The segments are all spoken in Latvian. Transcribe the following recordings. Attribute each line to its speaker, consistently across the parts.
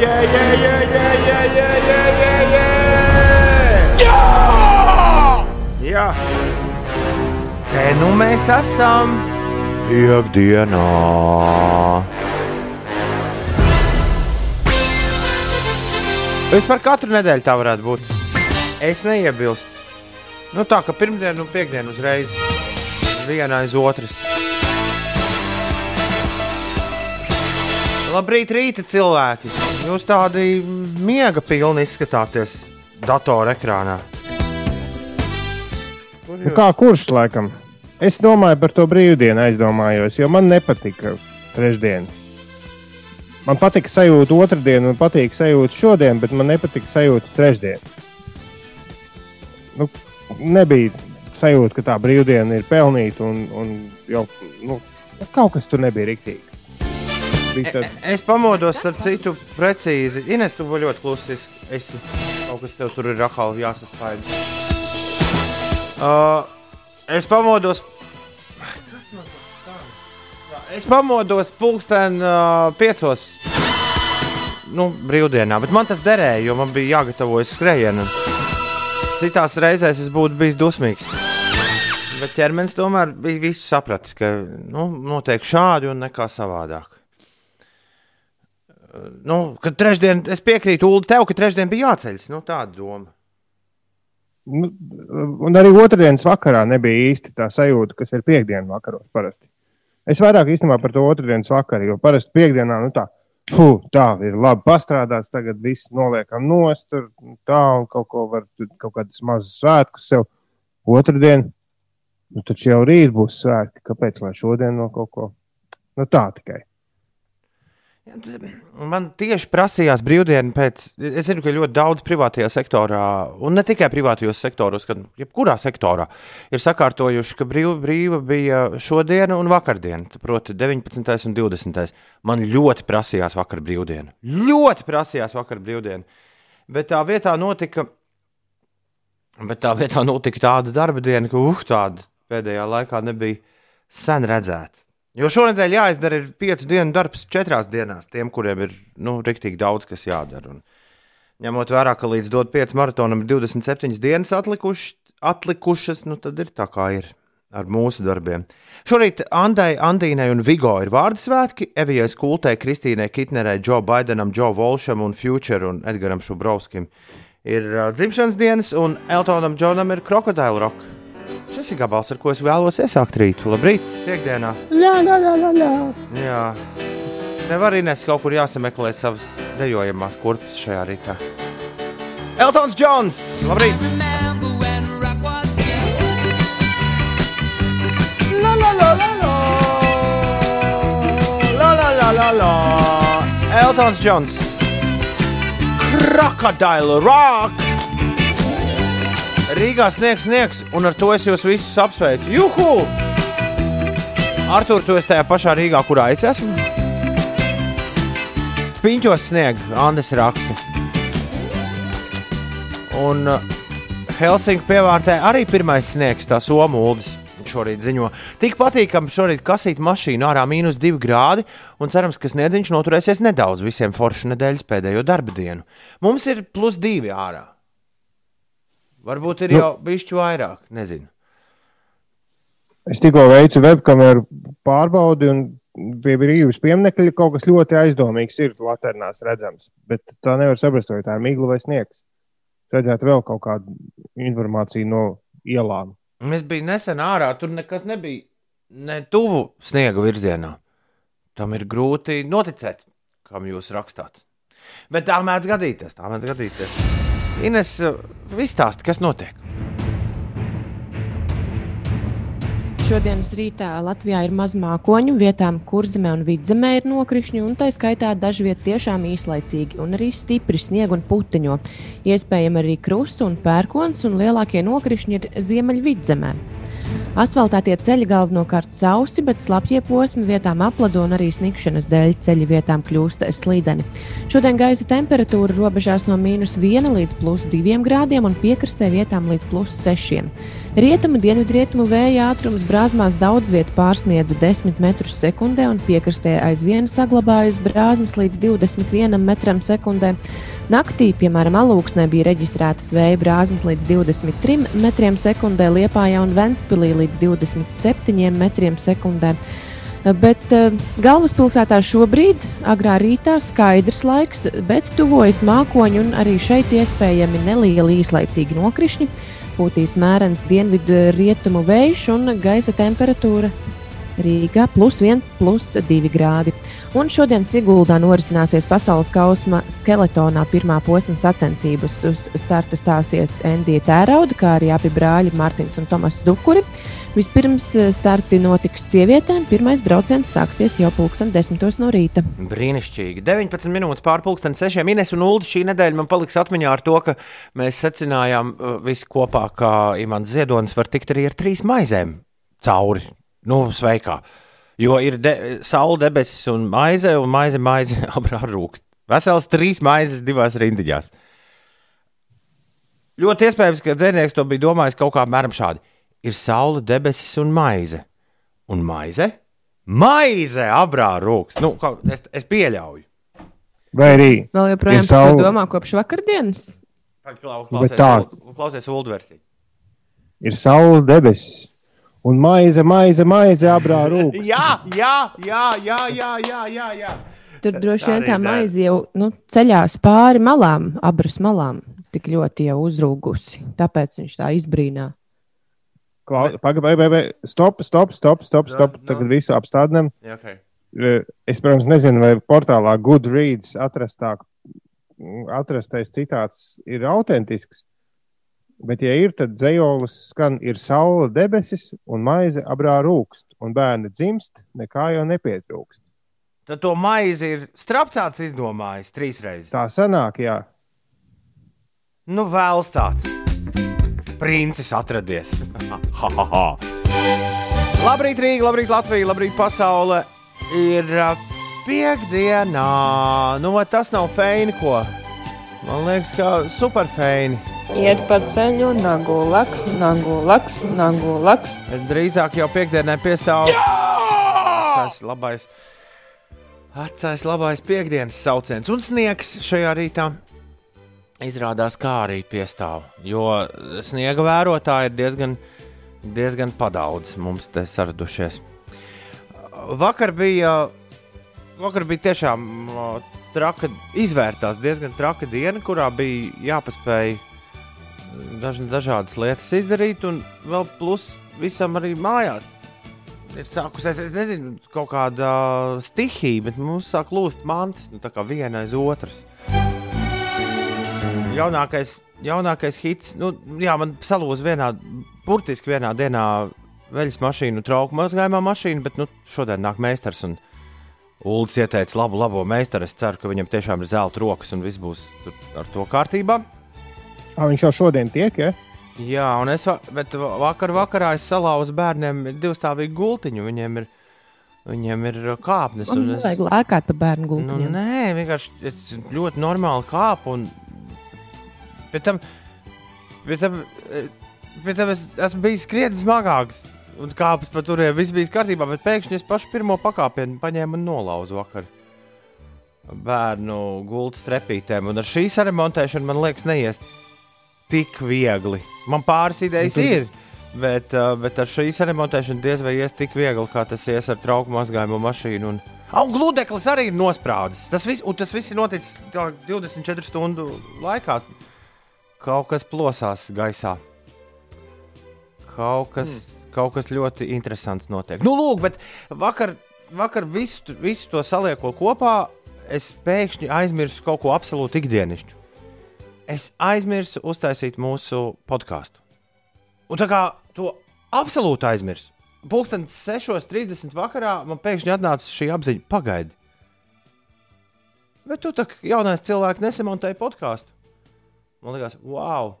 Speaker 1: yeah, yeah, yeah, yeah, yeah, yeah, yeah, yeah, yeah!
Speaker 2: Jā!
Speaker 1: Jā! Te nu mēs esam piekdienā. Vispār katru nedēļu tā varētu būt. Es neiebilstu. Nu, tā kā pirmdiena un piekdiena uzreiz viena aiz otras. Labrīt, rīta cilvēki! Jūs tādi miega pilni izskatāties datora ekrānā. Kur
Speaker 2: Nu, kā kurš laikam? Es domāju par to brīvdienu, aizdomājos, jo man nepatika trešdiena. Man patīk sajūta otrdiena, man patīk sajūta šodien, bet man nepatīk sajūta trešdiena. Nu, nebija sajūta, ka tā brīvdiena ir pelnīta un, un jau nu, kaut kas tur nebija rīktīgi. Bija tad,
Speaker 1: Es pamodos, starp citu, precīzi. Ines, tu vari ļoti klusi. Es, kaut kas tev tur ir rakāli jāsaskaidro. Uh, es pamodos. Es pamodos pulksten uh, piecos. Nu, brīvdienā, bet man tas derēja, jo man bija jāgatavojas skrejienam. Citās reizēs es būtu bijis dusmīgs. Bet ķermenis tomēr bija visu sapratis, ka nu, notiek šādi un nekā savādāk. Nu, kad trešdien, es piekrītu Ulu, tev, ka trešdien bija jāceļas. Nu, tāda doma.
Speaker 2: nu, un arī otrdienas vakarā nebija īsti tā sajūta, kas ir piekdienas vakaros parasti. Es vairāk īstenībā par to otrdienas vakaru, jo parasti piekdienā nu, tā, fu, tā ir labi pastrādāts, tagad viss noliekam nost, tur tā un kaut ko var, kaut kādas mazas svētkus sev. Otradien, nu, taču jau rīt būs svētki, kāpēc lai šodien no kaut ko? Nu, tā tikai.
Speaker 1: Man tieši prasījās brīvdiena pēc. Es zinu, ka ļoti daudz privātajā sektorā, un ne tikai privātajos sektoros, gan jebkurā sektorā, ir sakārtojuši, ka brīva, brīva bija šodiena un vakardiena, proti, 19. un 20. Man ļoti prasījās vakar brīvdiena. Ļoti prasījās vakar brīvdiena. Bet tā vietā notika. Bet tā vietā notika tāda darba diena, ka uh, tāda pēdējā laikā nebija sen redzēta. Jo šonadēļ jāizdara ir piecu dienu darbs četrās dienās, tiem, kuriem ir nu, rīktīgi daudz kas jādara. Un, ņemot vērā, ka līdz dot 5 maratonam ir 27 dienas atlikuši, atlikušas, nu tad ir tā kā ir ar mūsu darbiem. Šorīt Andai, Andīnai un Vigo ir vārdu svētki, Evijai Skultei, Kristīnai Kitnerai, Džo Baidenam, Džo Volšam un Future un Edgaram Šubrovskim ir dzimšanas dienas, un Eltonam Džonam ir Crocodile Rock. Šis ir gabals, ar ko es vēlos iesākt rītu. Labrīt, piekdienā!
Speaker 2: Jā, jā, jā, jā, jā.
Speaker 1: Jā, nevar Inês kaut kur jāsameklē savas dejojamās kurpes šajā rītā. Eltons Džons! Labrīt! La la la la la! La la la la la! Eltons Džons! Crocodile Rock! Rīgā sniegs, sniegs, un ar to es jūs visus apsveicu. Juhu! Artur, tu esi tajā pašā Rīgā, kurā es esmu? Piņķos snieg, Andes raksta. Un uh, Helsinku pievārtē arī pirmais sniegs, tā somu uldis. Šorīt ziņo, tik patīkami šorīt kasīt mašīnu ārā mīnus 2 grādi, un cerams, ka sniedziņš noturēsies nedaudz visiem foršu nedēļas pēdējo darba dienu. Mums ir plus 2 ārā. Varbūt ir
Speaker 2: Nu.
Speaker 1: jau bišķi vairāk, nezinu.
Speaker 2: Es tikko veicu webkameru pārbaudi, un pie brīvības pieminiekļa kaut kas ļoti aizdomīgs ir laternās redzams. Bet tā nevar saprast, vai tā ir migla vai sniegs. Redzētu vēl kaut kādu informāciju no ielām.
Speaker 1: Mēs bijām nesen ārā, tur nekas nebija ne tuvu sniega virzienā. Tam ir grūti noticēt, kam jūs rakstāt. Bet tā mēdz gadīties, tā mēdz gadīties. Ines, izstāsti, kas notiek?
Speaker 3: Šodienas rītā Latvijā ir maz mākoņu, vietām kurzemē un vidzemē ir nokrišņi, un tā skaitā dažviet tiešām īslaicīgi, un arī stipri snieg un puteņo. Iespējams arī krusts un pērkons, un lielākie nokrišņi ir ziemeļvidzemē. Asfaltētie ceļi galvenokārt sausi, bet slapjie posmi vietām aplado un arī snikšanas dēļ ceļi vietām kļūst slīdeni. Šodien gaisa temperatūra robežās no mīnus 1 līdz plus 2 grādiem un piekrastē vietām līdz plus 6. Rietumu dienvidrietumu vēja ātrums brāzmās daudz vietu pārsniedza 10 metrus sekundē un piekrastē aizvien saglabājas brāzmas līdz 21 metram sekundē. Naktī, piemēram, alūksnē bija reģistrētas vēja brāzmas līdz 23 metriem sekundē, Liepājā un Ventspilī līdz 27 metriem sekundē. Bet uh, galvaspilsētā šobrīd, agrā rītā, skaidrs laiks, bet tuvojas mākoņi un arī šeit iespējami nelieli īslaicīgi nokrišņi. Pūtīs mērens dienvidu rietumu vējš un gaisa temperatūra Rīgā plus 1, plus 2 grādi. Un šodien Siguldā norisināsies pasaules kausma skeletonā pirmā posma sacensības. Uz starta stāsies Endija Tērauda, kā arī abi brāļi Mārtiņš un Tomas Dukuri. Vispirms eh, starti notiks sievietēm. Pirmais brauciens sāksies jau pulksten 10 no rīta.
Speaker 1: Brīnišķīgi. 19 minūtes pār pusdienas sešiem. Ines un Ulu šī nedēļa man paliks atmiņā ar to, ka mēs secinājām uh, visi kopā, ka Imants Ziedonis var tikt arī ar trīs maizēm cauri. Nu, sveikā. Jo ir de saule, debesis un maize, un maize, maize abrā rūkst. Vesels trīs maizes divās rindiņās. Ļoti iespējams, ka dzinieks to bija domājis kaut kā apmēram šādi. Ir saule, debesis un maize. Un maize? Maize abrā rūkst. Nu, es, es pieļauju.
Speaker 2: Vai arī
Speaker 3: Vēl joprojām to
Speaker 2: saule.
Speaker 3: domā kopš vakardienas.
Speaker 1: Klausies,
Speaker 2: tā-
Speaker 1: klausies Ulu versiju.
Speaker 2: ir saule, debesis un maize, maize, maize abrā rūkā.
Speaker 1: Jā, jā, jā, jā, jā, jā, jā, jā.
Speaker 3: Tur droši vien
Speaker 1: arī
Speaker 3: tā
Speaker 1: der.
Speaker 3: maize jau nu, ceļās pāri malām, abras malām, tik ļoti jau uzrūgusi. Tāpēc viņš tā izbrīnā.
Speaker 2: Pagaid, pagaid, pagaid, stop, stop, stop, stop.
Speaker 1: Nu,
Speaker 2: stop.
Speaker 1: nu.
Speaker 2: Tagad visu apstādinām.
Speaker 1: Jā, okay.
Speaker 2: Es, protams, nezinu, vai portālā Goodreads atrastāk, atrastais citāts ir autentisks. Bet, ja ir, tad dzējolis skan, ir saule, debesis un maize abrā rūkst, un bērni dzimst, nekā jau nepietrūkst.
Speaker 1: Tad to maizi ir strapcāts izdomājis trīs reizes.
Speaker 2: Tā sanāk, jā.
Speaker 1: Nu, vēls tāds. Princis atradies. Ha, ha, ha. labrīt, Rīga, labrīt, Latvija, labrīt, pasaule. Ir ā, piekdienā. Nu, tas nav feini, ko? Man liekas, ka superfeini.
Speaker 4: Iet pa ceļu, nagu laks, nagu laks, nagu laks.
Speaker 1: Drīzāk jau piekdienā piestāv. Tas labais. Atcēs labais piekdienas sauciens un sniegs šajā rītā. Izrādās, kā arī piestāv. Jo sniega vērotāji ir diezgan, diezgan padaudz mums te saradušies. Vakar bija, vakar bija tiešām traka, izvērtās diezgan traka diena, kurā bija jāpaspēj daž, dažādas lietas izdarīt, un vēl plus visam arī mājās. Ir sākusies, es nezinu, kaut kāda stihija, bet mums sāk lūst mantas, nu tā kā viena aiz otras. Jaunākais, jaunākais hits, nu, jā, man salūza vienā, burtiski vienā dienā veļas mašīnu, trauku mazgājumā mašīnu, bet nu, šodien nāk meistars un Ulds ieteica labu, labo meistaru. Es ceru, ka viņam tiešām ir zelta rokas un viss būs ar to kārtībā.
Speaker 2: A, viņš jau šodien tiek, ja?
Speaker 1: Jā, un es vakar vakarā es salauzu bērniem divstāvīgu gultiņu. Viņiem ir, viņiem ir uh, kāpnes. Un es-
Speaker 3: vajag lēkāt pa bērnu
Speaker 1: Nu,
Speaker 3: gultiņiem.
Speaker 1: nē, vienkārši es ļoti normāli kāpu. Un... Pēc tam, pēc tam, eh, pēc tam es esmu bijis krietni smagāks. Un kāpnes pa turiem viss bija kārtībā, bet pēkšņi es pašu pirmo pakāpienu paņēmu un nolauzu vakar. Bērnu gultas trepītēm. Un ar šīs remontēšanu man liekas, neies tik viegli. Man pāris idejas
Speaker 2: Nu, tu-
Speaker 1: ir. Bet, uh, bet ar šīs remontēšanu diez vai ies tik viegli, kā tas ies ar trauku mazgājumu mašīnu. Un, un gludeklis arī ir nosprādzis. Tas viss, un tas viss ir noticis tā 24 stundu laikā. Kaut kas plosās gaisā. Kaut kas, mm. kaut kas ļoti interesants notiek. Nu, lūk, bet vakar, vakar visu, visu to saliekot kopā, es pēkšņi aizmirsu kaut ko absolūti ikdienišķu. Es aizmirsu uztaisīt mūsu podkāstu. Un tā kā to absolūti aizmirsu. Pūkstens 6.30 vakarā man pēkšņi atnāca šī apziņa, pagaidi. Bet tu tā kā jaunais cilvēks nesamontēji podkāstu. Man liekas, wow,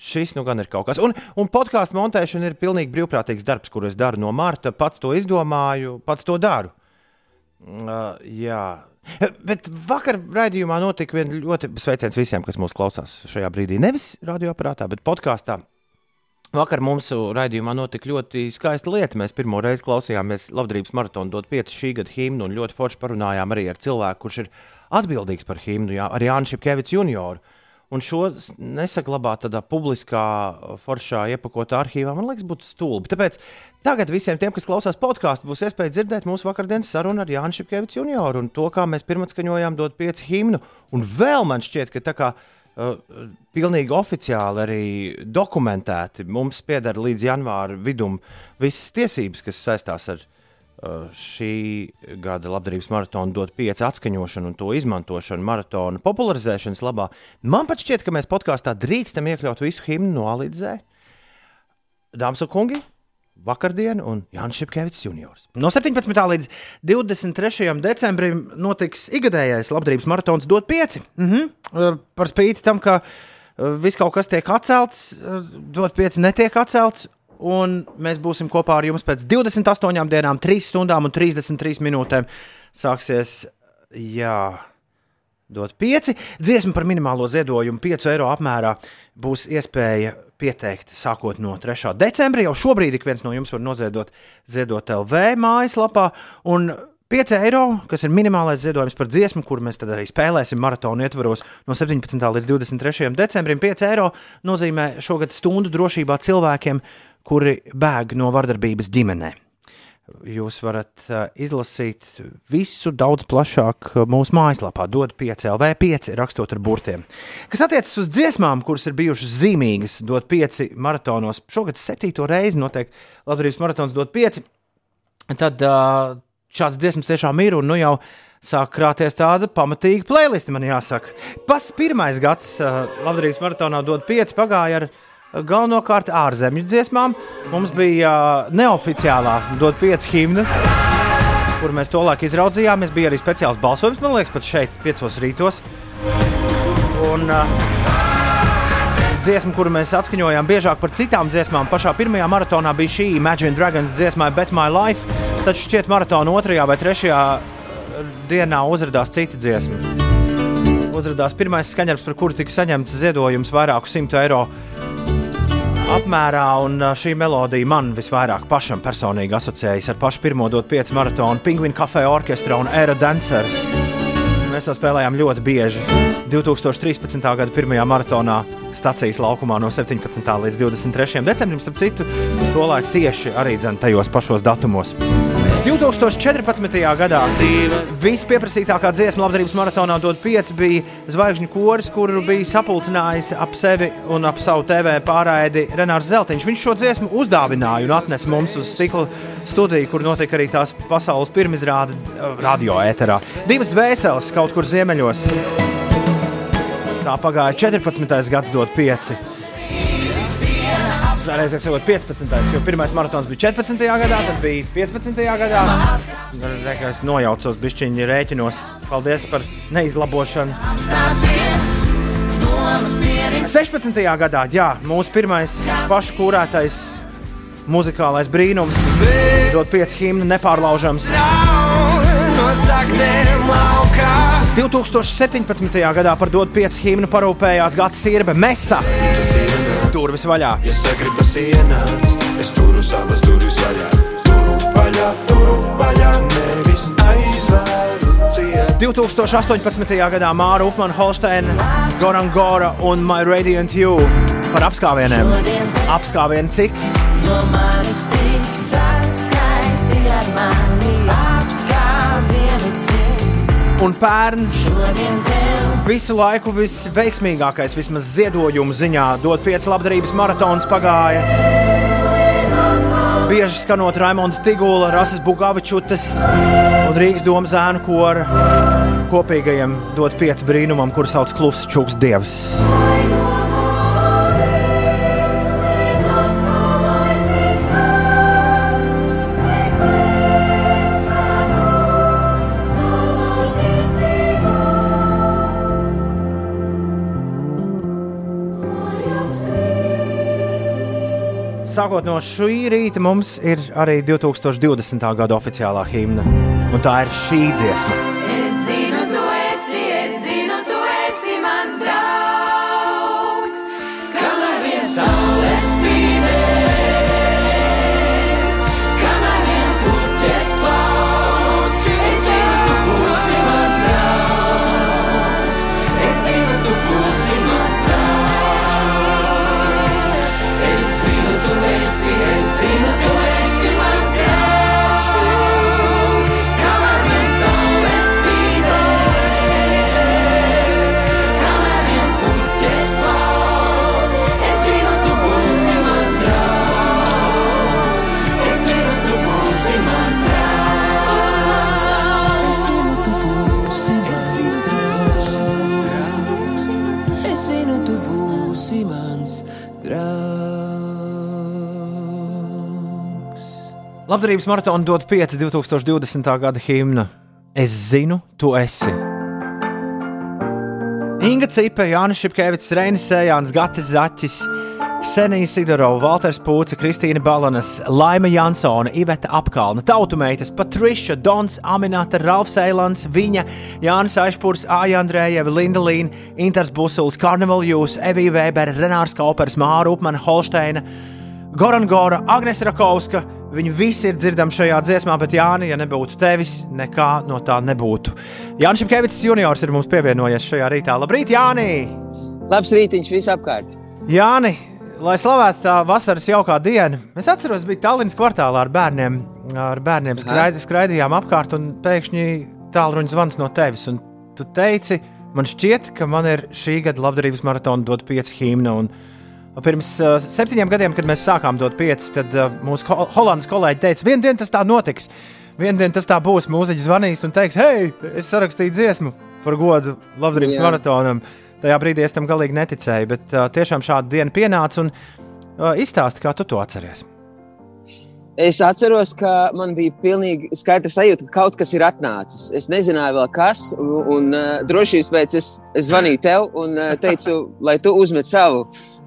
Speaker 1: Šis nu gan ir kaut kas. Un, un podkāstu montēšana ir pilnīgi brīvprātīgs darbs, kur es daru no marta. Pats to izdomāju, pats to daru. Uh, jā. Bet vakar raidījumā notika viena ļoti sveiciens visiem, kas mūs klausās šajā brīdī. Nevis radioaparātā, bet podkāstā. Vakar mums raidījumā notika ļoti skaista lieta. Mēs pirmo reizi klausījāmies Labdarības maratonu dot 5 šī gada himnu un ļoti forši parunājām arī ar cilvēku, kurš ir atbildīgs par himnu, jā, ar Jānis Šepkevičs junioru. Un šo nesaglabāt tādā publiskā, foršā, iepakotā arhīvā, man liekas, būtu stulbi. Tāpēc tagad visiem tiem, kas klausās podkāstu, būs iespēja dzirdēt mūsu vakardienas sarunu ar Jānis Šepkevičs junioru un to, kā mēs pirmatskaņojām dot 5 himnu. Un vēl man šķiet, ka tā kā uh, pilnīgi oficiāli arī dokumentēti mums pieder līdz janvāra vidum visas tiesības, kas saistās ar uh, šī gada labdarības maratonu, dot pieci atskaņošanu un to izmantošanu maratona popularizēšanas labā. Man pat šķiet, ka mēs podkāstā drīkstam iekļaut visu himnu no A līdz Z. Dāmas un kungi, vakardien un Jānis Šepkevičs juniors. No 17. līdz 23. decembrim notiks ikgadējais labdarības maratons dot pieci. Mhm. Par spīti tam, ka viss kaut kas tiek atcelts, dot pieci netiek atcelts. Un mēs būsim kopā ar jums pēc 28 dienām, 3 stundām un 33 minūtēm. Sāksies, jā, dot 5. Dziesma par minimālo ziedojumu 5 eiro apmērā būs iespēja pieteikt sākot no 3. decembra. Jau šobrīd ik viens no jums var noziedot ziedot LV mājaslapā. Un 5 eiro, kas ir minimālais ziedojums par dziesmu, kur mēs arī spēlēsim maratonu ietvaros no 17. līdz 23. decembrim. 5 eiro nozīmē šogad stundu drošībā cilvēkiem, kuri bēg no vardarbības ģimenē. Jūs varat uh, izlasīt visu daudz plašāk uh, mūsu mājaslapā, dod 5 LV, 5 rakstot ar burtiem. Kas attiecas uz dziesmām, kuras ir bijušas zīmīgas, dod 5 maratonos, šogad septīto reizi notiek Latvijas maratons, dod 5. Tad uh, šāds dziesmas tiešām ir un nu jau sāk krāties tāda pamatīga playlist, man jāsaka. Pats pirmais gads Latvijas maratonā dod 5 pagāja ar galvenokārt ārzemju dziesmām. Mums bija neoficiālā dot 5 himna, kur mēs to laiku izraudzījāmies. Bija arī speciāls balsojums, man liekas, pat šeit, 5 rītos. Un, uh, dziesma, kuru mēs atskaņojām biežāk par citām dziesmām, pašā pirmajā maratonā bija šī Imagine Dragons dziesma Bet My Life. Taču šķiet, maratona otrajā vai trešajā dienā uzrādījās cita dziesma. Uzrādījās pirmais skaņdarbs, par kuru tika saņemts ziedojums vairāku simtu eiro apmērā, un šī melodija man visvairāk pašam personīgi asociējas ar pašu pirmo dot 5 maratonu, Penguin Cafe orķestra un Aero Dancer. Mēs to spēlējām ļoti bieži. 2013. gada pirmajā maratonā stācijas laukumā no 17. līdz 23. decembrim, starp citu, tolaik tieši arī dzen tajos pašos datumos. 2014. gadā vispieprasītākā dziesma labdarības maratonā dod 5 bija zvaigžņu koris, kuru bija sapulcinājis ap sevi un ap savu TV pārraidi Renārs Zeltiņš. Viņš šo dziesmu uzdāvināja un atnesa mums uz stikla studiju, kur notika arī tās pasaules pirmizrāde eh, radio ēterā. Divas dvēseles kaut kur ziemeļos. Tā pagāja 14. gads, dot 5. Reizē sakot, 15. jo pirmais maratons bija 14. gadā, tad bija 15. gadā. Es nojaucos, bišķiņi rēķinos. Paldies par neizlabošanu. 16. gadā, jā, mūsu pirmais pašu kūrētais muzikālais brīnums, dot 5 himnu nepārlaužams.
Speaker 5: No saknēm laukā
Speaker 1: 2017. gadā par dot 5 himnu parūpējās Gata Sirbe Mesa. Durvis vaļā.
Speaker 6: Ja sagribas ienāc, es turu savas durvis vaļā. Turu vaļā, turu vaļā, nevis aizvēru ciet.
Speaker 1: 2018. gadā Māra Upmana Holsteina, Goran Gora un My Radiant You par apskāvieniem. Apskāvieni cik?
Speaker 7: No manis tik saskaiti ar mani apskāvieni cik
Speaker 1: Un pērn
Speaker 7: šodien tev
Speaker 1: visu laiku visveiksmīgākais, vismaz ziedojumu ziņā, dot 5 labdarības maratons pagāja. Bieži skanot Raimonds Tigula, Rasas Bugavičutas un Rīgas domu zēnu kora kopīgajam dot 5 brīnumam, kur sauc Kluss Čuks Dievs. Sākot no šī rīta mums ir arī 2020. gada oficiālā himna. Un tā ir šī dziesma.
Speaker 7: Es
Speaker 1: Labdarības maratona dod 5 2020. gada himna. Es zinu, tu esi. Inga Cipa, Jānis Šepkevits, Reinis Sējāns, Gatis Zaķis, Ksenija Sidorova, Valters Pūce, Kristīna Balanas, Laima Jansona, Iveta Apkalna, Tautumeitas, Patriša, Dons, Aminata, Ralfs Eilants, Viņa, Jānis Aišpūrs, Āja Andrējeva, Linda Līna, Inters Busuls, Karneval Jūs, Evija Vēbera, Renārs Kaupers, Māra Upmana, Holšteina, Goran Gora, Agnēs Rakovska. Viņi visi ir dzirdami šajā dziesmā, bet Jānis, ja nebūtu tevis, nekā no tā nebūtu. Jānis Šepkevits juniors ir mums pievienojies šajā rītā. Labrīt, Jānis!
Speaker 8: Labs rītiņš visapkārt.
Speaker 1: Jāni, lai slavēta tā vasaras jaukā diena, es atceros, bija Tallinas kvartālā ar bērniem. Ar bērniem skraidi, skraidījām apkārt, un pēkšņi tālruņa zvans no tevis. Un tu teici, man šķiet, ka man ir šī gada labdarības maratona dot pieci himna. Un pirms uh, septiņiem gadiem, kad mēs sākām dot pieci, tad uh, mūsu ho holandas kolēģi teica, vienu dienu tas tā notiks. Vienu dienu tas tā būs. Mūziķis zvanīs un teiks, hei, es sarakstīju dziesmu par godu labdarības
Speaker 8: Jā.
Speaker 1: maratonam. Tajā brīdī es tam galīgi neticēju, bet uh, tiešām šāda diena pienāca un uh, izstāsti, kā tu to atceries.
Speaker 8: Es atceros, ka man bija pilnīgi skaidrs sajūta, ka kaut kas ir atnācis. Es nezināju, vēl kas, un, un uh, drošības pēc es, es zvanīju tev un uh, teicu, lai tu uzmet savu, uh,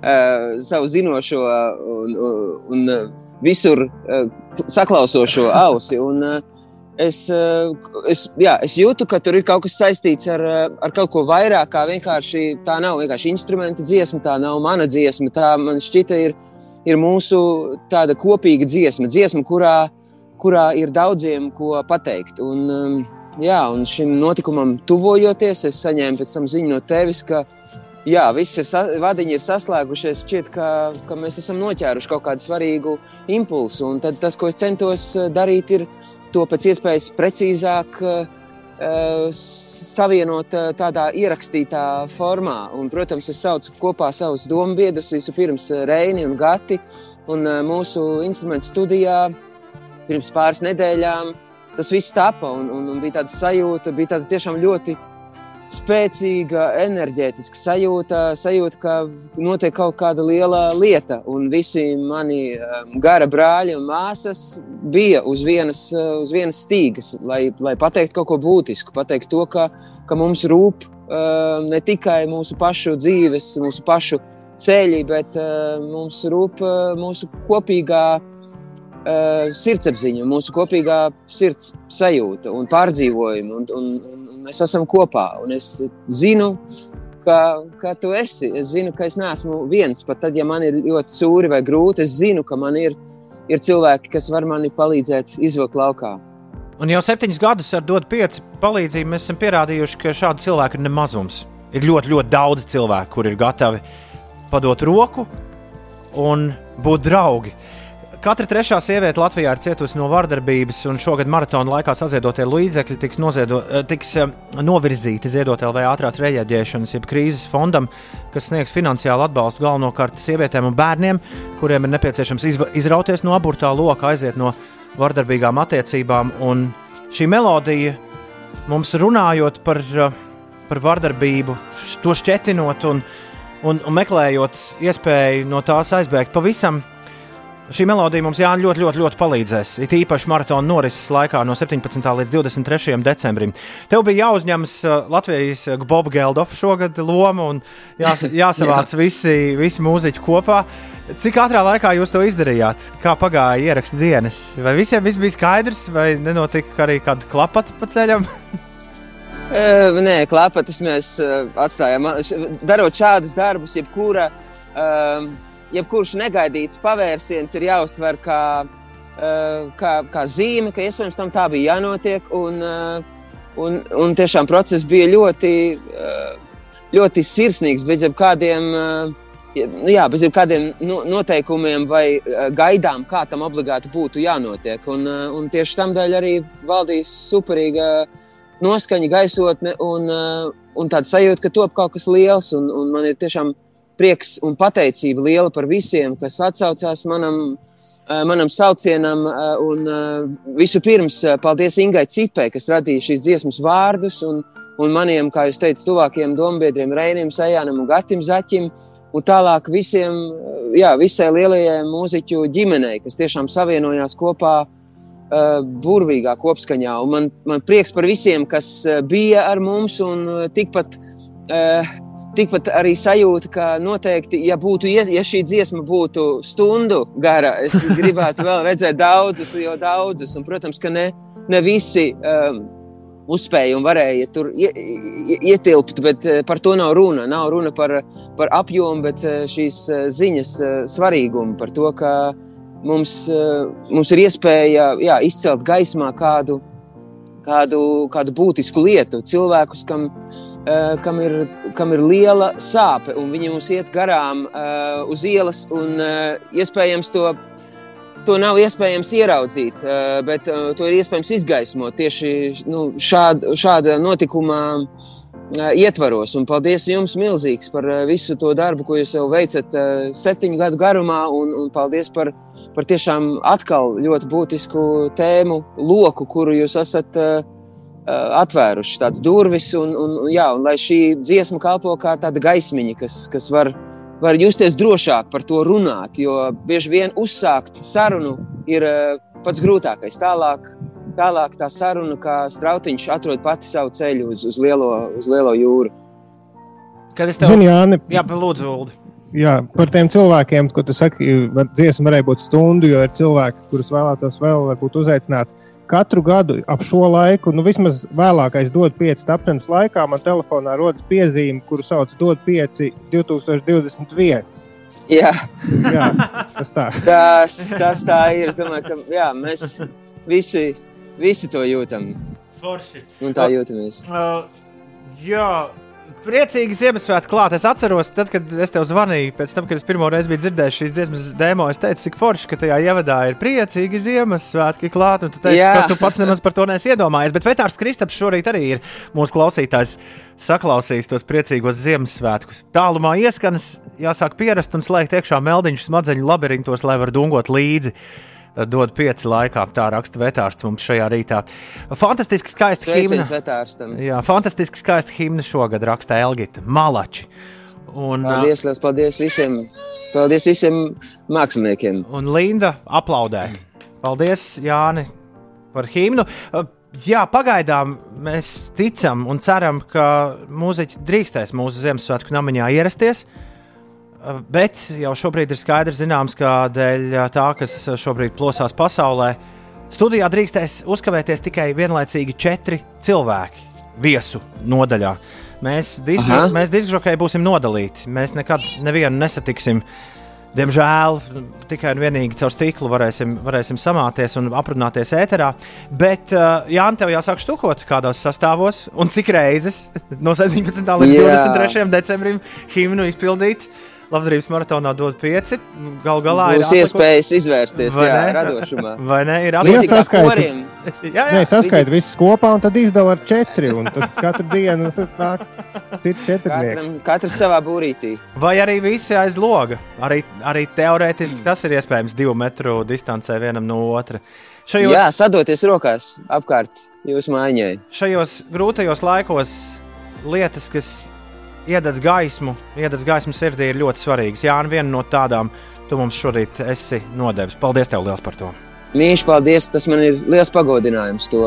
Speaker 8: savu zinošo un, un, un uh, visur uh, saklausošo ausi. Un, uh, Es, uh, es, jā, es jūtu, ka tur ir kaut kas saistīts ar, uh, ar kaut ko vairāk, kā vienkārši tā nav vienkārši instrumentu dziesma, tā nav mana dziesma. Tā man šķita ir, ir mūsu kopīga dziesma, dziesma, kurā, kurā ir daudziem ko pateikt. Un, um, jā, un šim notikumam tuvojoties, es saņēmu pēc tam ziņu no tevis, ka jā, sa- vadiņi ir saslēgušies. Šķiet, ka, ka mēs esam noķēruši kaut kādu svarīgu impulsu. Un tad tas, ko es centos uh, darīt, ir to pēc iespējas precīzāk uh, savienot uh, tādā ierakstītā formā. Un, protams, es saucu kopā savus domu biedrus, vispirms Reini un Gati. Un uh, mūsu instrumentu studijā pirms pāris nedēļām tas viss tapa un, un, un bija tāda sajūta, bija tāda tiešām ļoti spēcīga, enerģētiska sajūta, sajūta, ka notiek kaut kāda liela lieta. Un visi mani um, gara brāļi un māsas bija uz vienas, uh, uz vienas stīgas, lai, lai pateiktu kaut ko būtisku, pateikt to, ka, ka mums rūp uh, ne tikai mūsu pašu dzīves, mūsu pašu ceļi, bet uh, mums rūp mūsu kopīgā uh, sirdsapziņa, mūsu kopīgā sirds sajūta un pārdzīvojumi. Un, un, un, un mēs esam kopā. Un es zinu, ka, ka tu esi. Es zinu, ka es neesmu viens. Pat tad, ja man ir ļoti sūri vai grūti, es zinu, ka man ir, ir cilvēki, kas var man palīdzēt izvilkt laukā.
Speaker 1: Un jau septiņus gadus ar dot pieci palīdzību mēs esam pierādījuši, ka šādu cilvēku ir nemazums. Ir ļoti, ļoti daudz cilvēku, kuri ir gatavi padot roku un būt draugi. Katra trešā sieviete Latvijā ir cietusi no vardarbības, un šogad maratona laikā saziedotie līdzekļi tiks, noziedo, eh, tiks eh, novirzīti ziedot LV ātrās reaģēšanas, jeb krīzes fondam, kas sniegs finansiālu atbalstu galvenokārt sievietēm un bērniem, kuriem ir nepieciešams izrauties no aburtā loka, aiziet no vardarbīgām attiecībām. Un šī melodija mums runājot par, eh, par vardarbību, to šķetinot un, un, un meklējot iespēju no tās aizbēgt pavisam. Šī melodija mums jā, ļoti, ļoti, ļoti palīdzēs. It īpaši maratona norises laikā no 17. līdz 23. decembrim. Tev bija jāuzņemas uh, Latvijas Boba Geldofa šogad loma un jās, jāsavāc visi, visi mūziķi kopā. Cik ātrā laikā jūs to izdarījāt? Kā pagāja ieraksta dienas? Vai visiem viss bija skaidrs, vai nenotika arī kāda klapata pa ceļam?
Speaker 8: Uh, nē, klapatas mēs uh, atstājām. Darot šādus darbus, jebkura, uh, jebkurš negaidīts pavērsiens ir jāuztver kā, uh, kā, kā zīme, ka iespējams tam tā bija jānotiek. Un, uh, un, un tiešām process bija ļoti, uh, ļoti sirsnīgs, bez jebkādiem. Nu Jā, bez jebkādiem no- noteikumiem vai gaidām, kā tam obligāti būtu jānotiek. Un, un tieši tam dēļ arī valdīs superīga noskaņa, gaisotne un, un tāda sajūta, ka top kaut kas liels. Un, un man ir tiešām prieks un pateicība liela par visiem, kas atsaucās manam, uh, manam saucienam. uh, Un uh, vispirms paldies Ingai Cipē, kas radīja šīs dziesmas vārdus. Un, un maniem, kā jūs teicat, tuvākajiem dombiedriem Reinim, Sajānam un Gatim Zaķim. Un tālāk visiem, jā, visai lielajai mūziķu ģimenei, kas tiešām savienojās kopā uh, burvīgā kopskaņā. Un man, man prieks par visiem, kas bija ar mums, un tikpat, uh, tikpat arī sajūta, ka noteikti, ja, būtu, ja šī dziesma būtu stundu gara, es gribētu vēl redzēt daudzus, jo daudzus. Un, protams, ka ne, ne visi. Um, Uzspēja un varēja tur ie, ie, ietilpt, bet eh, par to nav runa. Nav runa par, par apjomu, bet eh, šīs eh, ziņas svarīgumu, par to, ka mums, mums ir iespēja jā, izcelt gaismā kādu, kādu, kādu būtisku lietu, cilvēkus, kam, eh, kam, ir, kam ir liela sāpe, un viņi mums iet garām eh, uz ielas, un eh, iespējams to. To nav iespējams ieraudzīt, eh, bet eh, to ir iespējams izgaismot tieši nu, šāda, šāda notikuma eh, ietvaros. Un paldies jums milzīgs par visu to darbu, ko jūs jau veicat septiņu gadu garumā, un, un paldies par, par tiešām atkal ļoti būtisku tēmu loku, kuru jūs esat atvēruši, tāds durvis, un, un, jā, un lai šī dziesma kalpo kā tāda gaismiņa, kas, kas var, var justies drošāk par to runāt, jo bieži vien uzsākt sarunu ir pats grūtākais. Tālāk, tālāk tā saruna, kā strautiņš atrod pati savu ceļu uz, uz, lielo, uz lielo jūru.
Speaker 1: Kad es tev
Speaker 2: Zini, Jāni,
Speaker 1: Jā, lūdzu, Ulu.
Speaker 2: jā, par tiem cilvēkiem, ko tu saki, var- dziesma varēja būt stundu, jo ir cilvēki, kurus vēlētos vēl varbūt uzaicināt. Katru gadu ap šo laiku, nu vismaz vēlākais dod pieci tapšanas laikā, man telefonā rodas piezīme, kuru sauc dod pieci 2021.
Speaker 8: Jā,
Speaker 2: Jā, tas tā.
Speaker 8: tas, tas tā ir. Es domāju, ka jā, mēs visi, visi to jūtam
Speaker 1: Forši.
Speaker 8: un tā jūtamies.
Speaker 1: Uh, jā, priecīgi Ziemassvētku klāt. Es atceros, tad, kad es tev zvanīju, pēc tam, kad es pirmo reizi biju dzirdējis šīs dziesmas demo, es teicu, cik forši, ka tajā ievadā ir priecīgi Ziemassvētki klāt. Un tu teici,
Speaker 8: Jā.
Speaker 1: ka tu pats nemaz par to neesi iedomājies. Bet Vetārs Kristaps šorīt arī ir mūsu klausītājs. Saklausījis tos priecīgos Ziemassvētkus. Tālumā ieskanas, jāsāk pierast un slēgt iekšā meldiņu smadzeņu labirintos, lai var dungot līdzi. Dod pieci laikā, tā raksta Vetārs mums šajā rītā. Fantastiski skaisti himna. Jā, fantastiski skaisti himna šogad raksta Elgita Malači. Un,
Speaker 8: Paldies, liels paldies visiem, paldies visiem māksliniekiem.
Speaker 1: un Linda aplaudē. Paldies, Jāni, par himnu. Uh, Jā, pagaidām mēs ticam un ceram, ka mūziķi drīkstēs mūsu Ziemassvētku namiņā ierasties. Uh, Bet jau šobrīd ir skaidrs, zināms, ka dēļ uh, tā, kas šobrīd plosās pasaulē, studijā drīkstēs uzkavēties tikai vienlaicīgi četri cilvēki viesu nodaļā. Mēs, disk, mēs diskžokēji būsim nodalīti. Mēs nekad nevienu nesatiksim. Diemžēl tikai un vienīgi caur stiklu varēsim, varēsim samāties un aprunāties ēterā. Bet, uh, Jānis, tev jāsāk štukot, kādos sastāvos un cik reizes no 17. līdz
Speaker 8: Jā.
Speaker 1: 23. decembrim himnu izpildīt. Labdarības maratonā dod pieci. Galu galā
Speaker 8: Būs
Speaker 1: ir
Speaker 8: iespējas izvērsties
Speaker 1: Vai
Speaker 8: jā,
Speaker 1: ne?
Speaker 8: radošumā.
Speaker 1: Vai ne? Ir
Speaker 2: Jā,
Speaker 8: kā
Speaker 2: saskaiti.
Speaker 8: koriem.
Speaker 1: Jā,
Speaker 2: Nē,
Speaker 1: jā.
Speaker 2: saskaita visus kopā, un tad izdala ar četri. Un tad katru dienu nāk cits četrnieks.
Speaker 8: Katram, katrs savā būrītī.
Speaker 1: Vai arī visi aiz loga. Arī, arī teorētiski tas ir iespējams divu metru distancē vienam no otra. Šajos,
Speaker 8: Jā, sadoties rokās apkārt jūsu mājai.
Speaker 1: šajos grūtajos laikos lietas, kas iededz gaismu, iededz gaismu sirdī ir ļoti svarīgs. Jā, un viena no tādām tu mums šorīt esi nodevis. Paldies tev liels par to!
Speaker 8: Mīļš, paldies! Tas man ir liels pagodinājums to,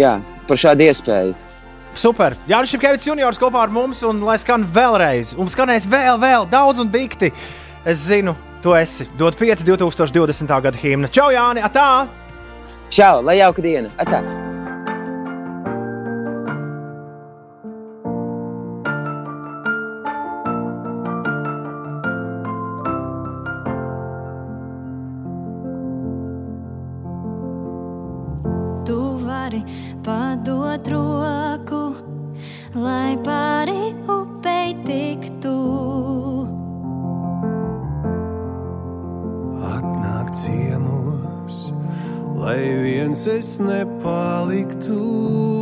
Speaker 8: jā, par šādu iespēju.
Speaker 1: Super! Jānis Čakevits juniors kopā ar mums, un lai skan vēlreiz, un skanēs vēl, vēl daudz un dikti. Es zinu,
Speaker 9: tu esi. Dod 5 2020. gada himna. Čau, Jāni! Atā!
Speaker 8: Čau! Lai jauka diena! Atā!
Speaker 10: lai pāri upei tiktu.
Speaker 6: Atnāk ciemos, lai viens
Speaker 5: es
Speaker 10: nepaliktu.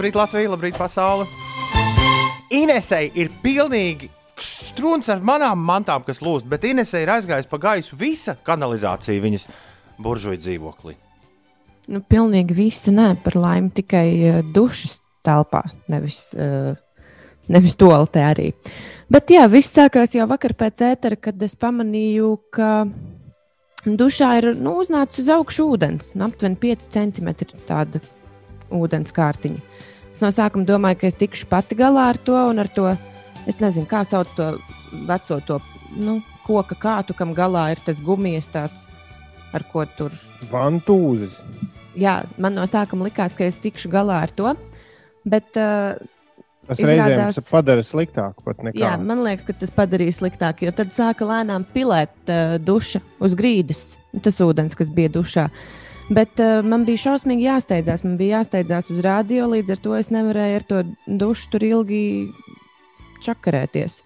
Speaker 9: Labrīt, Latvija! Labrīt, pasaule! Inesei ir pilnīgi strūns ar manām mantām, kas lūst, bet Inesei ir aizgājusi pa gaisu visa kanalizācija viņas buržuļu dzīvoklī.
Speaker 3: Nu, pilnīgi visi nē, par laimi tikai uh, dušas telpā, nevis, uh, nevis toaletē arī. Bet jā, viss sākās jau vakar pēc ētera, kad es pamanīju, ka dušā ir nu, uznācis uz augšu ūdens, nu, aptuveni 5 centimetri tāda ūdens kārtiņa. Es no sākuma domāju, ka es tikšu pati galā ar to un ar to. Es nezinu, kā sauc to veco to, nu, koka kātu, kam galā ir tas gumijas tāds, ar ko tur
Speaker 2: Vantūzes.
Speaker 3: jā, man no sākuma likās, ka es tikšu galā ar to. Bet, uh,
Speaker 2: Tas
Speaker 3: Izrādās-
Speaker 2: reizēm padara sliktāku pat nekā.
Speaker 3: jā, man liekas, ka tas padarīja sliktāk, jo tad sāka lēnām pilēt uh, duša uz grīdas, tas ūdens, kas bija dušā. Bet uh, man bija šausmīgi jāsteidzās. Man bija jāsteidzās uz rādio, līdz ar to es nevarēju ar to dušu tur ilgi čakarēties.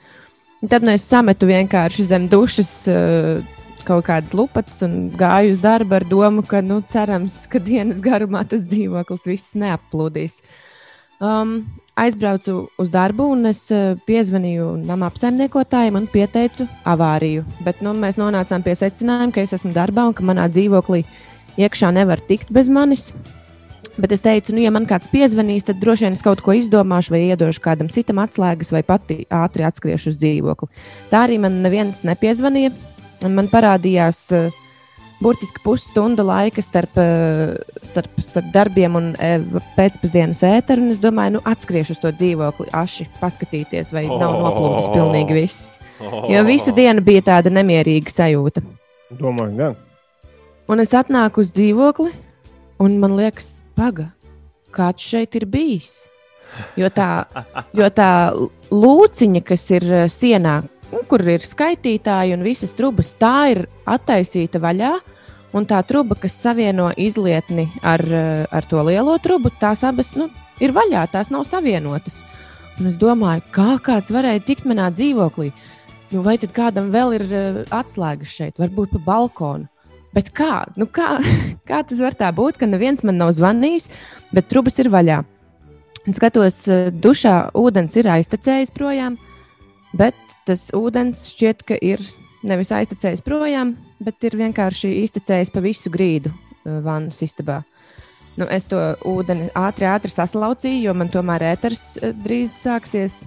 Speaker 3: Tad nu, es sametu vienkārši zem dušas uh, kaut kādas lupatas un gāju uz darbu ar domu, ka nu, cerams, ka dienas garumā tas dzīvoklis viss neaplūdīs. Um, aizbraucu uz darbu un es uh, piezvanīju nama apsaimniekotājiem un pieteicu avāriju. Bet nu, mēs nonācām pie secinājuma, ka es esmu darbā un ka manā dzīvoklī iekšā nevar tikt bez manis. Bet es teicu, nu, ja man kāds piezvanīs, tad droši vien es kaut ko izdomāšu, vai iedošu kādam citam atslēgas, vai pati ātri atskriešu uz dzīvokli. Tā arī man neviens nepiezvanīja. un Man parādījās uh, burtiski pusstunda laika starp, uh, starp, starp darbiem un uh, pēcpusdienas ēteru. Es domāju, nu, atskriešu uz to dzīvokli, aši paskatīties, vai nav noplūdis pilnīgi viss. Jo visu dienu bija tāda nemierīga sajūta.
Speaker 2: Domāju, gan.
Speaker 3: Un es atnāku uz dzīvokli, un man liekas, paga, kāds šeit ir bijis. Jo tā, jo tā lūciņa, kas ir eh, sienā, kur ir skaitītāji un visas trubas, tā ir attaisīta vaļā. Un tā truba, kas savieno izlietni ar, eh, ar to lielo trubu, tās abas nu, ir vaļā, tās nav savienotas. Un es domāju, kā kāds varēja tikt manā dzīvoklī. Nu, vai tad kādam vēl ir uh, atslēgas šeit, varbūt pa balkonu? Bet kā? Nu, kā? kā tas var tā būt, ka neviens man nav zvanījis, bet trubas ir vaļā? Skatos, uh, dušā ūdens ir aiztecējis projām, bet tas ūdens šķiet, ka ir nevis aiztecējis projām, bet ir vienkārši iztecējis pa visu grīdu uh, vannas istabā. Nu, es to ūdeni ātri, ātri saslaucīju, jo man tomēr ēters uh, drīz sāksies.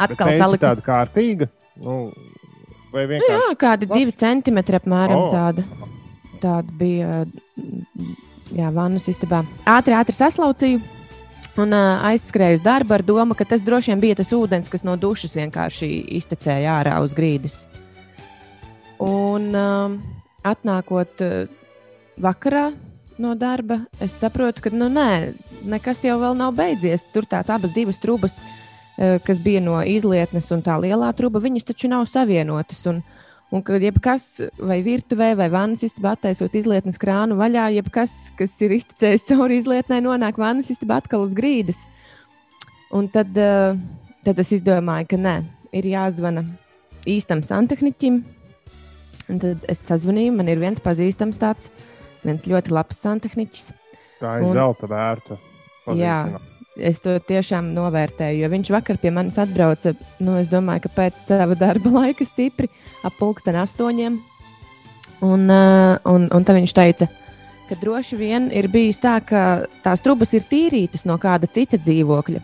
Speaker 3: Atkal salikt
Speaker 2: tāda kārtīga. Nu, vai
Speaker 3: Nu, jā,
Speaker 2: vienkārši
Speaker 3: kādi divi centimetri apmēram oh. tāda, tāda bija mm, jā, vannas istabā. Ātri, ātri saslaucīju. Un uh, aizskrēju uz darbu ar domu, ka tas droši vien bija tas ūdens, kas no dušas vienkārši iztecēja ārā uz grīdas. Un uh, atnākot uh, vakarā no darba, es saprotu, ka nu, nē, nekas jau nav beidzies. Tur tās abas divas trubas, uh, kas bija no izlietnes un tā lielā truba, viņas taču nav savienotas. Un, Un kad jebkas, vai virtuvē, vai vannas istabā attaisot izlietnes krānu vaļā, jebkas, kas ir iztecējis cauri izlietnē, nonāk vannas istabā atkal uz grīdas. Un tad, uh, tad es izdomāju, ka nē, ir jāzvana īstam santehniķim. Un tad es sazvanīju, man ir viens pazīstams tāds, viens ļoti labs santehniķis.
Speaker 2: tā ir
Speaker 3: un-
Speaker 2: zelta vērta.
Speaker 3: Jā, es to tiešām novērtēju, jo viņš vakar pie manis atbrauca. Nu, es domāju, ka pēc sava darba laika stipri ap pulksten astoņiem. Un, uh, un, un tad viņš teica, ka droši vien ir bijis tā, ka tās trubas ir tīrītas no kāda cita dzīvokļa.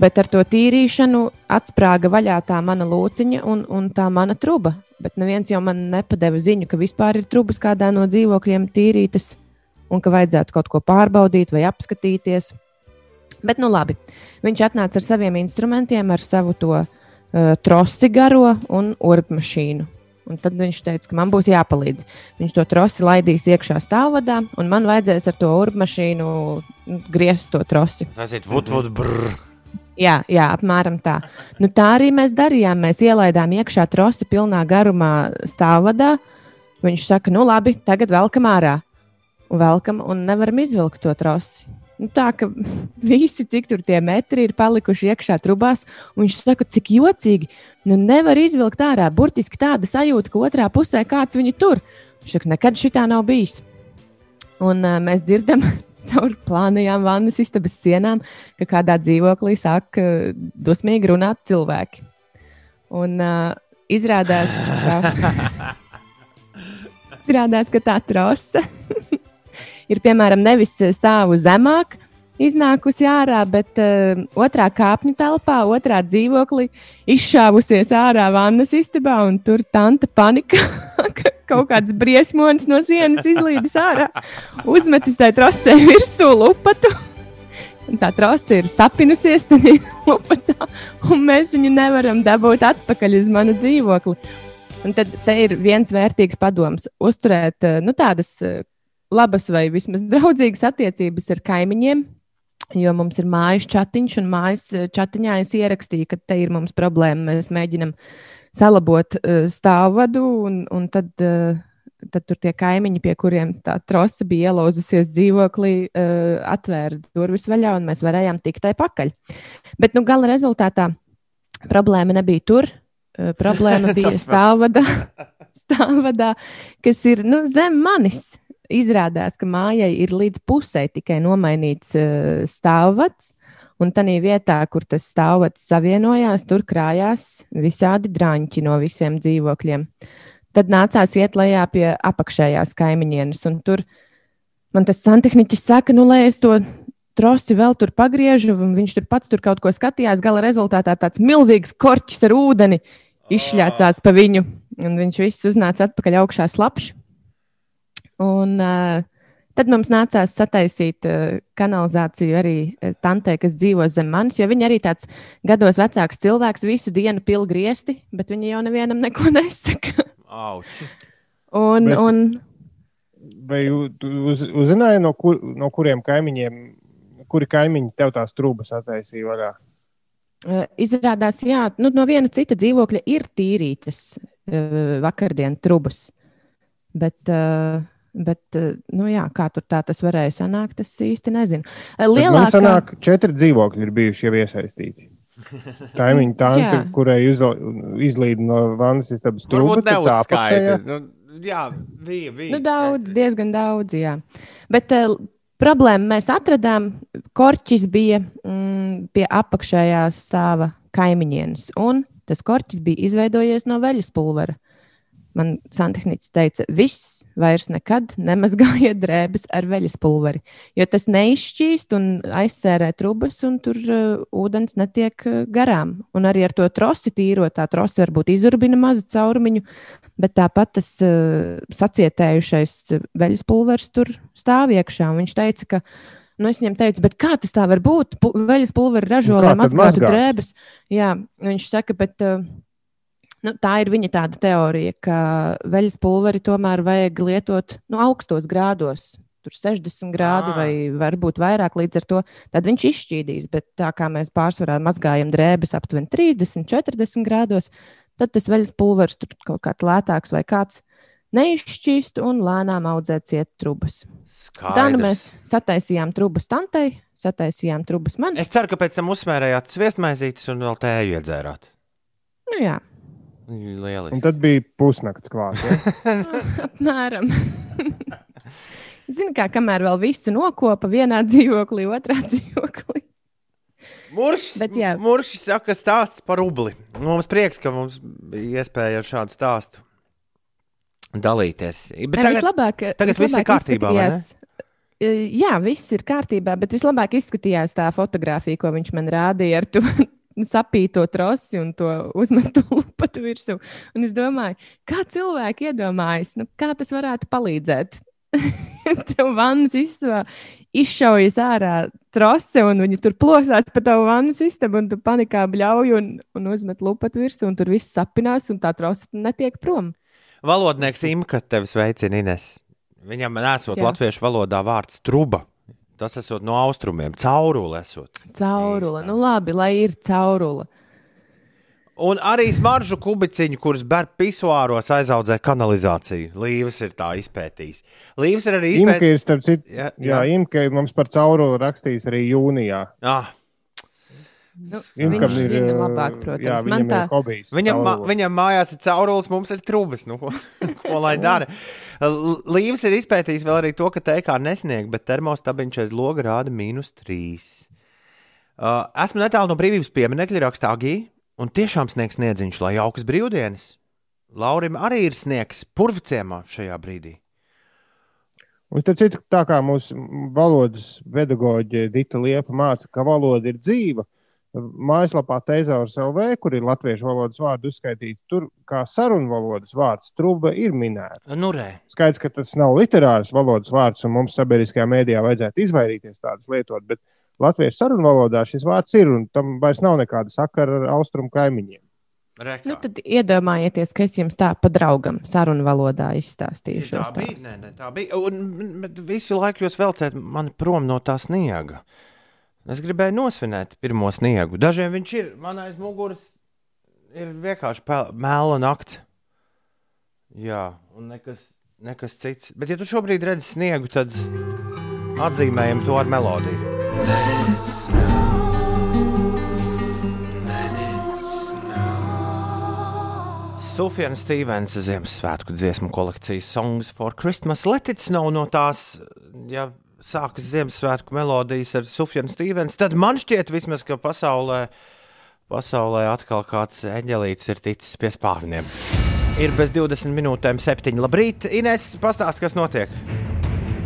Speaker 3: Bet ar to tīrīšanu atsprāga vaļā tā mana lūciņa un, un tā mana truba. Bet neviens jau man nepadeva ziņu, ka vispār ir trubas kādā no dzīvokļiem tīrītas un ka vajadzētu kaut ko pārbaudīt vai apskatīties. Bet, nu labi, viņš atnāca ar saviem instrumentiem, ar savu to uh, trosi garo un urbmašīnu. Un tad viņš teica, ka man būs jāpalīdz. Viņš to trosi laidīs iekšā stāvvadā, un man vajadzēs ar to urbmašīnu nu, griezt to trosi.
Speaker 1: Tas ir vud, vud, brr.
Speaker 3: Jā, jā, apmēram tā. Nu, tā arī mēs darījām. Mēs ielaidām iekšā trosi pilnā garumā stāvvadā. Viņš saka, nu labi, tagad velkam ārā. Un velkam, un nevaram izvilkt to trosi. Nu, tā ka visi, cik tur tie metri ir palikuši iekšā trubās, un viņš saka, cik jocīgi. Nu, nevar izvilkt ārā. Burtiski tāda sajūta, ka otrā pusē kāds viņu tur. Viņš saka, nekad šitā nav bijis. Un uh, mēs dzirdam caur plānajām vannas istabas sienām, ka kādā dzīvoklī sāk uh, dusmīgi runāt cilvēki. Un uh, izrādās, ka, izrādās, ka tā trose ir piemēram nevis stāvu zemāk. Iznākusi ārā, bet uh, otrā kāpņu telpā, otrā dzīvoklī, izšāvusies ārā vannas istabā, un tur tanta panika, ka kaut kāds briesmonis no sienas izlīdis ārā, uzmetis tai trosē virsū lupatu. Tā trasa ir sapinusies tajā lupatā, un mēs viņu nevaram dabūt atpakaļ uz manu dzīvokli. Un tad ir viens vērtīgs padoms - uzturēt eh, nu, tādas eh, labas vai vismaz draudzīgas attiecības ar kaimiņiem. Jo mums ir mājas chatiņš, un mājas eh, chatiņā es ierakstīju, ka te ir mums problēma. Mēs mēģinām salabot uh, stāvvadu, un, un tad, uh, tad tur tie kaimiņi, pie kuriem tā trose bija ielauzusies dzīvoklī, uh, atvēra durvis vaļā, un mēs varējām tikt tai pakaļ. Bet nu, gala rezultātā problēma nebija tur. Uh, problēma bija stāvvadā, stāvvadā, kas ir nu, zem manis. Izrādās, ka mājai ir līdz pusē tikai nomainīts uh, stāvvads, un tā vietā, kur tas stāvvads savienojās, tur krājās visādi drāņķi no visiem dzīvokļiem. Tad nācās iet lejā pie apakšējās kaimiņienes, un tur man tas santehniķis saka, nu, lai es to trosi vēl tur pagriežu, un viņš tur pats tur kaut ko skatījās. Gala rezultātā tāds milzīgs korķis ar ūdeni izšļācās pa viņu, un viņš viss uznāca atpakaļ augšā slapjš. Un uh, tad mums nācās sataisīt uh, kanalizāciju arī uh, tantei, kas dzīvo zem manis, jo viņa arī tāds gados vecāks cilvēks, visu dienu pil griesti, bet viņa jau nevienam neko nesaka.
Speaker 1: Auči.
Speaker 3: Un,
Speaker 2: Bet-
Speaker 3: un
Speaker 2: Vai uz, uzzināji, no, kur, no kuriem kaimiņiem, kuri kaimiņi tev tās trūkumas attaisīja vaļā?
Speaker 3: uh, izrādās, jā, nu, no viena cita dzīvokļa ir tīrītas uh, vakardienas trubas. Bet, uh, bet uh, nu, jā, kā tur tā tas varēja sanākt, es īsti nezinu. Uh,
Speaker 2: Man
Speaker 3: Lielākā,
Speaker 2: sanāk, četri dzīvokļi ir bijuši jau iesaistīti. Tā,
Speaker 3: Jā.
Speaker 2: kurai uzla- izlīd no vannas istabas trūkumas,
Speaker 1: Varbūt neuzskaita. Nu, jā, bija, bija.
Speaker 3: Nu, daudz, diezgan daudz, jā. Bet uh, problēmu mēs atradām. Korķis bija mm, pie apakšējā stāva kaimiņienes, un tas korķis bija izveidojies no veļas pulvera. Man santehnicis teica, viss vairs nekad nemazgājiet drēbes ar veļas pulveri, jo tas neizšķīst un aizsērē trubas, un tur uh, ūdens netiek uh, garām. Un arī ar to trosi tīrot, tā trosi varbūt izurbina mazu caurumiņu, bet tāpat tas uh, sacietējušais veļas pulvers tur stāv iekšā. Viņš teica, ka, nu, es viņam teicu, bet kā tas tā var būt? Pu veļas pulveri ražo,
Speaker 2: kā
Speaker 3: lai mazgātu
Speaker 2: mazgāt?
Speaker 3: drēbes. Jā, viņš saka, bet. Uh, Nu, tā ir viņa tāda teorija, ka veļas pulveri tomēr vajag lietot nu, augstos grādos. Tur 60 grādi vai varbūt vairāk līdz ar to. Tad viņš izšķīdīs, bet tā kā mēs pārsvarā mazgājam drēbes aptuveni 30, 40 grādos, tad tas veļas pulveris tur kaut kāds lētāks vai kāds neizšķīst un lēnām audzē ciet trubas. Tā nu
Speaker 1: Skaidrs.
Speaker 3: mēs sataisījām trubas tantei, sataisījām trubas man.
Speaker 1: Es ceru, ka pēc tam uzsmērējāt sviestmaizītes un vēl tēju iedzērāt.
Speaker 3: Nu, jā,
Speaker 2: Un
Speaker 1: Lieliski.
Speaker 2: tad bija pusnakts klāts. Ja?
Speaker 3: apmēram. Zini, kā kamēr vēl visu nokopa vienā dzīvoklī, otrā dzīvoklī.
Speaker 1: Muršs saka, stāsts par rubli. Mums prieks, ka mums bija iespēja ar šādu stāstu dalīties. Bet
Speaker 3: Ne,
Speaker 1: tagad,
Speaker 3: vislabāk,
Speaker 1: tagad viss ir
Speaker 3: vislabāk
Speaker 1: kārtībā,
Speaker 3: Jā, viss ir kārtībā, bet vislabāk izskatījās tā fotografija, ko viņš man rādīja ar to sapīto trosi un to uzmestu lupatu virsū. Un es domāju, kā cilvēki iedomājas, nu, kā tas varētu palīdzēt. Tev vannas istabā izšaujas ārā trose, un viņi tur plosās pa tavu vannas istabu, un tu panikā bļauj un, un uzmet lupatu virsū, un tur viss sapinās, un tā trose netiek prom.
Speaker 1: Valodnieks Imka tevi sveicina Ines. Viņam nesot latviešu valodā vārds truba. Tas esot no austrumiem, caurule esot.
Speaker 3: Caurule, nu labi, lai ir caurule.
Speaker 1: Un arī smaržu kubiciņu, kurus bērnu pisuāros aizaudzē kanalizāciju. Līvas ir tā izpētījis. Līvas ir arī izpētījis.
Speaker 2: ir starp citu.
Speaker 1: Jā,
Speaker 2: Jā, Imka mums par cauruli rakstījis arī jūnijā.
Speaker 1: Ah,
Speaker 3: Nu,
Speaker 2: Imkam
Speaker 3: viņš zina labāk, protams.
Speaker 2: Jā, viņam
Speaker 3: tā,
Speaker 2: ir hobijs.
Speaker 1: Viņam, ma viņam mājās ir caurulis, mums ir trūcis. Nu, ko, ko lai dara? Līvs ir izpētījis vēl arī to, ka teikā nesnieg, bet termostabiņš aiz loga rāda mīnus 3. Uh, esmu netālu no brīvības pieminiekļa, rakstā Gigi, un tiešām sniegs sniedziņš, lai jaukas brīvdienas. Laurim arī ir sniegs purvciemā šajā brīdī.
Speaker 2: Un starp citu, tā kā mūsu valodas pedagoģe Dita Liepa māca, ka valoda ir dzīva, mājaslapā Teizauras LV, kur ir latviešu valodas vārdi uzskaitīti, tur kā sarunu valodas vārds truba ir minēta.
Speaker 1: Nu.
Speaker 2: Skaidrs, ka tas nav literārs valodas vārds, un mums sabiedriskajā mēdījā vajadzētu izvairīties tādus lietot, bet latviešu sarunu valodā šis vārds ir, un tam vairs nav nekāda sakara ar austrumu kaimiņiem.
Speaker 3: Nu, tad iedomājieties, ka es jums tā pa draugam sarunu valodā izstāstīju šo
Speaker 1: Tā bija. Nē, nē, tā bija. Un, bet visu laiku jūs velcējat mani prom no tā sniega. Es gribēju nosvinēt pirmo sniegu. Dažiem viņš ir. Man aiz muguras ir vienkārši mēla nakts. Jā, un nekas, nekas cits. Bet, ja tu šobrīd redzi sniegu, tad atzīmējam to ar melodiju. Sufjana Stevensa Ziemassvētku dziesmu kolekcijas Songs for Christmas. Letits nav no tās, ja sākas Ziemassvētku melodijas ar Sufjanu Stevensu, tad man šķiet, vismaz, ka pasaulē, pasaulē atkal kāds eņģelītis ir ticis pie spārniem. Ir bez 20 minūtēm, 7. Labrīt, Ines, pastāst, kas notiek.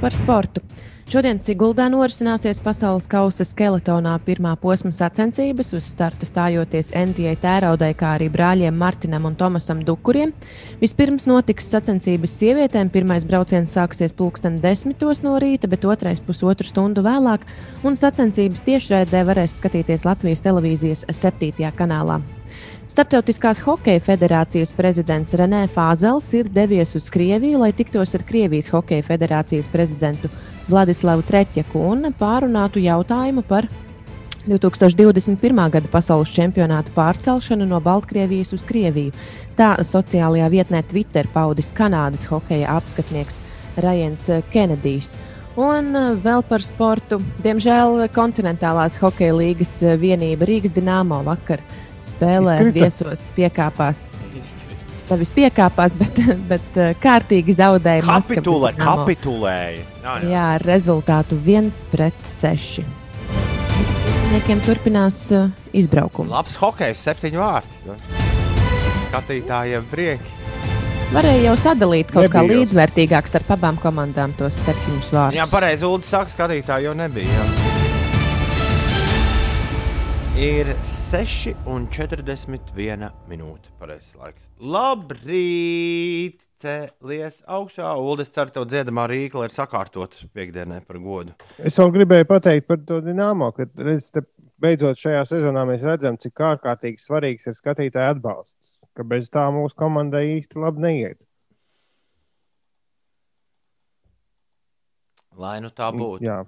Speaker 3: Par sportu. Šodien Siguldā norisināsies pasaules kausa skeletonā pirmā posma sacensības, uz starta stājoties Entijai Tēraudai, kā arī brāļiem Martinam un Tomasam Dukuriem. Vispirms notiks sacensības sievietēm. Pirmais brauciens sāksies pulksten desmitos no rīta, bet otrais pusotru stundu vēlāk, un sacensības tiešraidē varēs skatīties Latvijas televīzijas 7. kanālā. Starptautiskās hokeja federācijas prezidents Renē Fāzels ir devies uz Krieviju, lai tiktos ar Krievijas hokeja federācijas prezidentu Vladislavu Treķeku un pārunātu jautājumu par 2021. gada pasaules čempionāta pārcelšanu no Baltkrievijas uz Krieviju. Tā sociālajā vietnē Twitter paudis Kanādas hokeja apskatnieks Rajans Kenedijs. Un eh, vēl par sportu. Diemžēl kontinentālās hokeja līgas eh, vienība Rīgas Dienāmo vakar spēlē
Speaker 2: Izkrita.
Speaker 3: viesos piekāpās. Nevis piekāpās, bet, bet eh, kārtīgi zaudēja Maskavas
Speaker 1: Kapitulē,
Speaker 3: Dinamo.
Speaker 1: kapitulēja. Jā, jā.
Speaker 3: Jā, ar rezultātu 1 pret 6. Niekiem turpinās uh, izbraukums.
Speaker 1: Labs hokejs, septiņu vārtu. Skatītājiem prieki.
Speaker 3: Varēja jau sadalīt kaut kā
Speaker 1: Nebija jau.
Speaker 3: līdzvērtīgāk starp abām komandām tos septiņus vārdus.
Speaker 1: Jā, pareizi. Ulu saka, skatītāji jau nebija. Jā. Ir 6,41 minūte. Pareizais laiks. Labrīt! Cēlies augšā. Uldis cer, tev dziedamā rīkla ir sakārtot piekdienai par godu.
Speaker 2: Es vēl gribēju pateikt par to dīnāmo, ka redz, te beidzot šajā sezonā mēs redzam, cik ārkārtīgi svarīgs ir skatītāju atbalsts. Ka bez tā mūsu komandai īsti labi neiet.
Speaker 1: Lai nu tā būtu.
Speaker 2: Jā,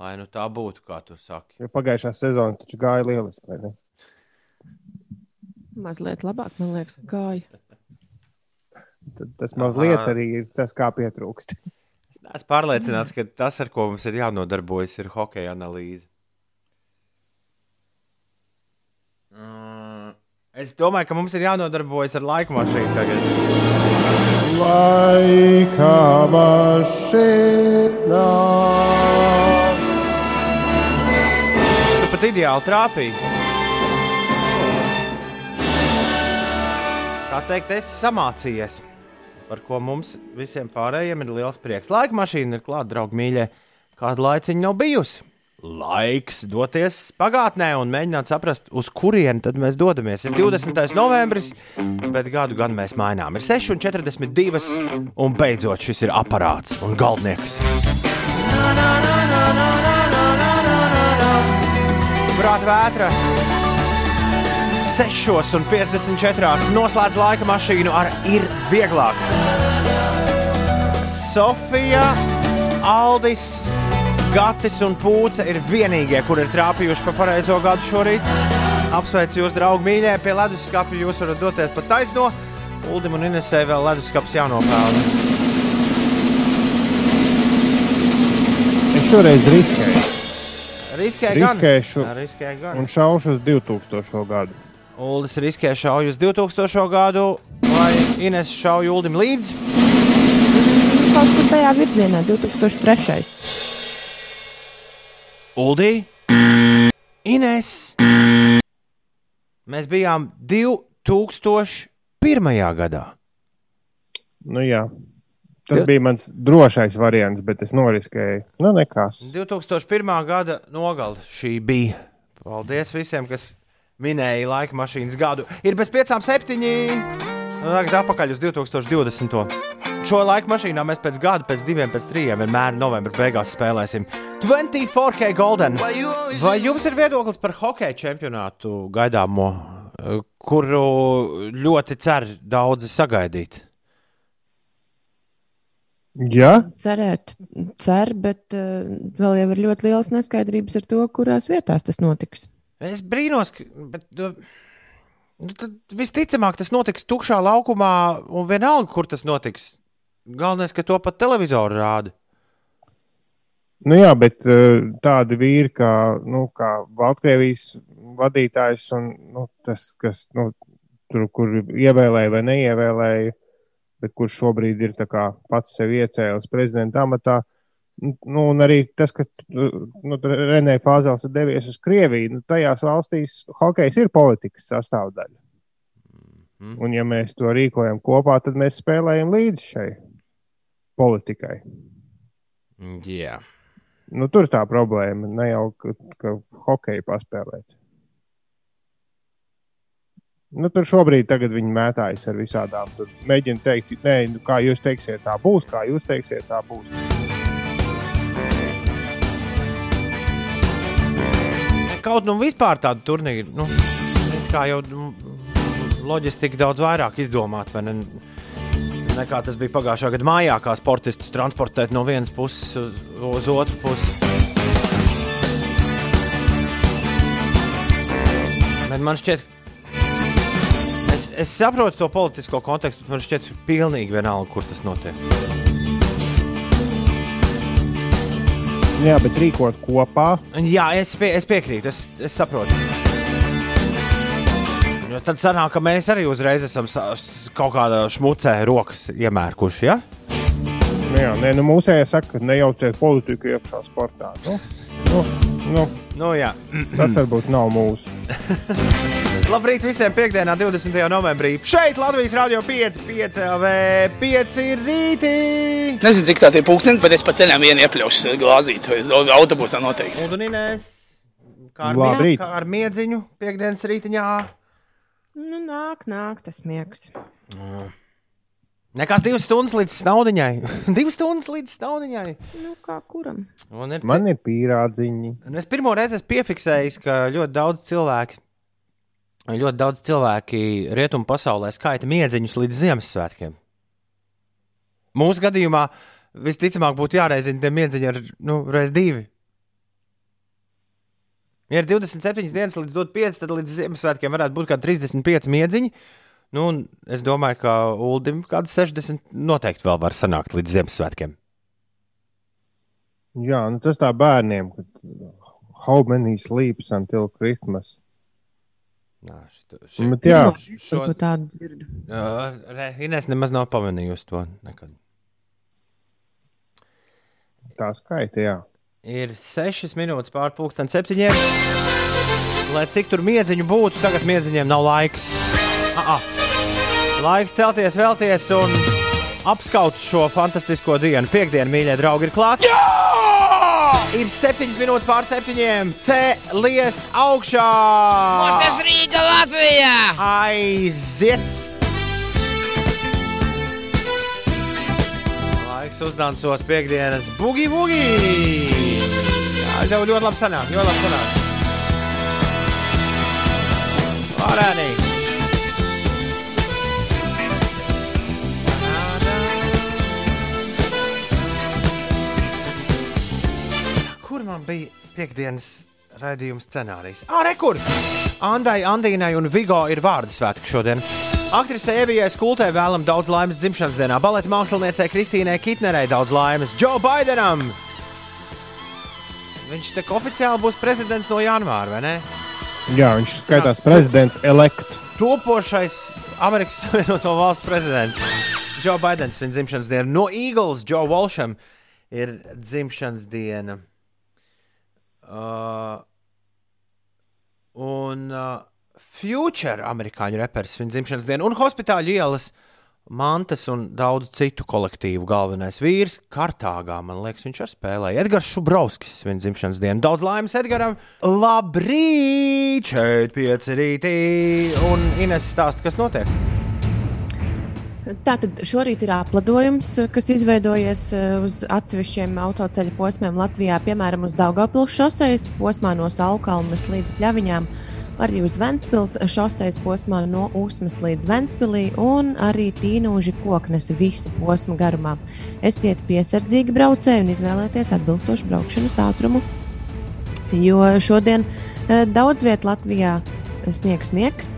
Speaker 1: Lai nu tā būtu, kā tu saki.
Speaker 2: jo pagājušā sezona taču gāja lieliski. vai ne?
Speaker 3: Mazliet labāk, man liekas, gāja.
Speaker 2: Tad Tas mazliet
Speaker 1: Aha.
Speaker 2: arī ir tas, kā pietrūkst.
Speaker 1: Es pārliecināts, ka tas, ar ko mums ir jānodarbojas, ir hokeja analīze. Mm, Es domāju, ka mums ir jānodarbojas ar laika mašīnu tagad.
Speaker 2: Laika mašīnā.
Speaker 1: Pat ideāli trāpīji. Tā teikt, es samācījies, par ko mums visiem pārējiem ir liels prieks. Laika mašīna ir klāta, draugi, mīļie. Kādu laiciņu nav bijusi? Laiks doties pagātnē un mēģināt saprast, uz kurieni tad mēs dodamies. Ir 20. novembris, bet gadu gan mēs mainām. Ir 6,42 un beidzot šis ir aparāts un galdnieks. Brāta vētra 6,54 noslēdz laika mašīnu ar ir vieglāk. Sofija, Aldis, Gatis un Pūce ir vienīgie, kur ir trāpījuši pa pareizo gadu šorīt. Apsveicu jūs, draugi, mīļie, pie leduskapa. Jūs varat doties pa taisno. Uldim un Inesē vēl leduskaps jānopelna.
Speaker 2: Es šoreiz riskēju.
Speaker 1: Riskēju gan.
Speaker 2: Riskēšu
Speaker 1: Jā, riskēju gan.
Speaker 2: un šaušu uz 2000. gadu.
Speaker 1: Uldis riskē šauju uz 2000. gadu, vai Ines šauju Uldim līdzi.
Speaker 3: Kaut kur tajā virzienā, 2003.
Speaker 1: Uldī, Ines. Mēs bijām 2001. gadā.
Speaker 2: Nu, jā. Tas bija mans drošais variants, bet es noriskēju. Nu, nekas.
Speaker 1: 2001. gada nogale šī bija. Paldies visiem, kas minēja laika mašīnas gadu. Ir bez piecām septiņi. Nu, Tagad atpakaļ uz 2020. Šo laika mašīnā mēs pēc gada, pēc diviem, pēc trim vienmēr novembrī beigās spēlēsim 24K Golden. Vai jums ir viedoklis par hokeja čempionātu gaidāmo, kuru ļoti cer daudzi sagaidīt?
Speaker 2: Jā,
Speaker 3: Cerēt, cer, bet uh, vēl jau ir ļoti liels neskaidrības ar to, kurās vietās tas notiks.
Speaker 1: Es brīnos, ka bet, uh, nu, tad visticamāk tas notiks tukšā laukumā, un vienalga, kur tas notiks. Galvenais, ka to pat televizoru rāda.
Speaker 2: nu jā, bet eh, tādi vīri kā, nu, kā Baltkrievijas vadītājs un nu, tas, kas nu, tur, kur ievēlēja vai neievēlēja, bet kurš šobrīd ir pats sev iecēlis prezidenta amatā. Nu, un arī tas, ka nu, Renē Fāzels ir devies uz Krieviju, nu, tajās valstīs hokejs ir politikas sastāvdaļa.
Speaker 1: Mhm.
Speaker 2: Un, ja mēs to rīkojam kopā, tad mēs spēlējam līdzi šai politikai.
Speaker 1: Jā.
Speaker 2: Nu, tur tā problēma ne jau ka, ka hokeju paspēlēt. Nu, tur šobrīd viņi mētājas ar visādām. Tur mēģina teikt, nē, nu, kā jūs teiksiet, tā būs, kā jūs teiksiet, tā būs.
Speaker 1: Kaut nu vispār tādu turnīru, nu, kā jau nu, loģistika daudz vairāk izdomāt, vai ne? Nekā tas bija pagājušā gada mājā, kā sportistus transportēt no vienas puses uz, uz otru pusi. Bet man šķiet, es, es saprotu to politisko kontekstu, bet man šķiet, pilnīgi vienalga, kur tas notiek.
Speaker 2: Jā, bet rīkot kopā,
Speaker 1: Jā, es, pie, es piekrītu, es, es saprotu. Jo tad sanāk, ka mēs arī uzreiz esam kaut kādā šmucē rokas iemērkuši. Ja?
Speaker 2: nu, jā, nē, nu, mūsējie saka, ka nejauciet politiku iekšā sportā. Nu, nu, nu,
Speaker 1: Nu, jā.
Speaker 2: tas varbūt nav mūsu.
Speaker 1: Labrīt visiem piekdienā, 20. novembrī. Šeit Latvijas Rādio 5, 5 LV, 5 rītī.
Speaker 11: Nezinu, cik tā ir pūkstens, bet es pa ceļam vienu iepļaušu glāzīti. vai Autobusā noteikti.
Speaker 1: Un Inês, kā ar, mie, kā ar miedziņu piekdienas rītiņā.
Speaker 3: Nu, nāk, nāk tas miegs.
Speaker 1: Nekas divas stundas līdz snaudiņai. divas stundas līdz snaudiņai.
Speaker 3: Nu, kā kuram?
Speaker 1: Un ir
Speaker 2: Man ir pīrādziņi.
Speaker 1: Un es pirmo reizi esmu piefiksējis, ka ļoti daudz cilvēku, ļoti daudz cilvēki rietumu pasaulē skaita miedziņus līdz Ziemassvētkiem. Mūsu gadījumā visticamāk būtu jāreizina tie miedziņi ar nu, reiz divi. Ja ir 27 dienas līdz 25, tad līdz Ziemassvētkiem varētu būt kādi 35 miedziņi. Nu, es domāju, ka Ulim kaut kāds 60 noteikti vēl var sanākt līdz Ziemassvētkiem.
Speaker 2: Jā, nu, tas tā bērniem, kad how many sleeps until Christmas.
Speaker 1: Nā, šito, šito,
Speaker 2: Bet, jā,
Speaker 3: Šo... Ko tādu dzirdu.
Speaker 1: Uh, Inês nemaz nav pamanījusi to nekad.
Speaker 2: tā skaita, jā.
Speaker 1: Ir 6 minūtes pār pusdien septiņiem. Lai cik tur miedziņu būtu, tagad miedziņiem nav laiks. Ah, ah. Laiks celties, vēlties un apskaut šo fantastisko dienu. Piektdiena, mīļie draugi, ir klāta. Ir 7 minūtes pār septiņiem. Cēlies augšā!
Speaker 12: Mūsu Rīga Latvijā!
Speaker 1: Aiziet! Laiks uzdansot piekdienas bugi bugi! Jā, tev ļoti labi sanāk, ļoti labi sanāk. Varēnī! Man bija piekdienas raidījuma scenārijs? Ah, rekur! Andai, Andīnai un Vigo ir vārdu svētki šodien. Aktrisei Evijai Skultē vēlam daudz laimes dzimšanas dienā. Baleta māksliniecei Kristīnai Kitnerei daudz laimes. Džo Baidenam! Viņš te oficiāli būs prezidents no janvāra, vai ne?
Speaker 2: jā, viņš skaitās prezidenta elekts.
Speaker 1: Topošais Amerikas Savienoto Valstu prezidents. Džo Baidens viņa dzimšanas diena. No Eagles, Džo Walsham ir dzimšanas diena. Uh, un uh, Future amerikāņu reperis viņa dzimšanas diena. Un hospitāļu ielas Mantas un daudz citu kolektīvu galvenais vīrs. Kartāgā, man liekas, viņš arī spēlēja. Edgars Šubrovskis, viņa dzimšanas diena. Daudz laimes Edgaram. Labrīt! Šeit pieci rītī. Un Ines stāsta, kas notiek.
Speaker 3: Tātad šorīt ir apladojums, kas izveidojies eh, uz atsevišķiem autoceļa posmiem Latvijā, piemēram, uz Daugopils šoseis posmā no Saukalmas līdz Pļaviņām, arī uz Ventspils šoseis posmā no Usmas līdz Ventspilī un arī Tīnūži koknes visu posmu garumā. Esiet piesardzīgi braucēji un izvēlieties atbilstošu braukšanas ātrumu, jo šodien eh, daudz viet Latvijā sniegs sniegs,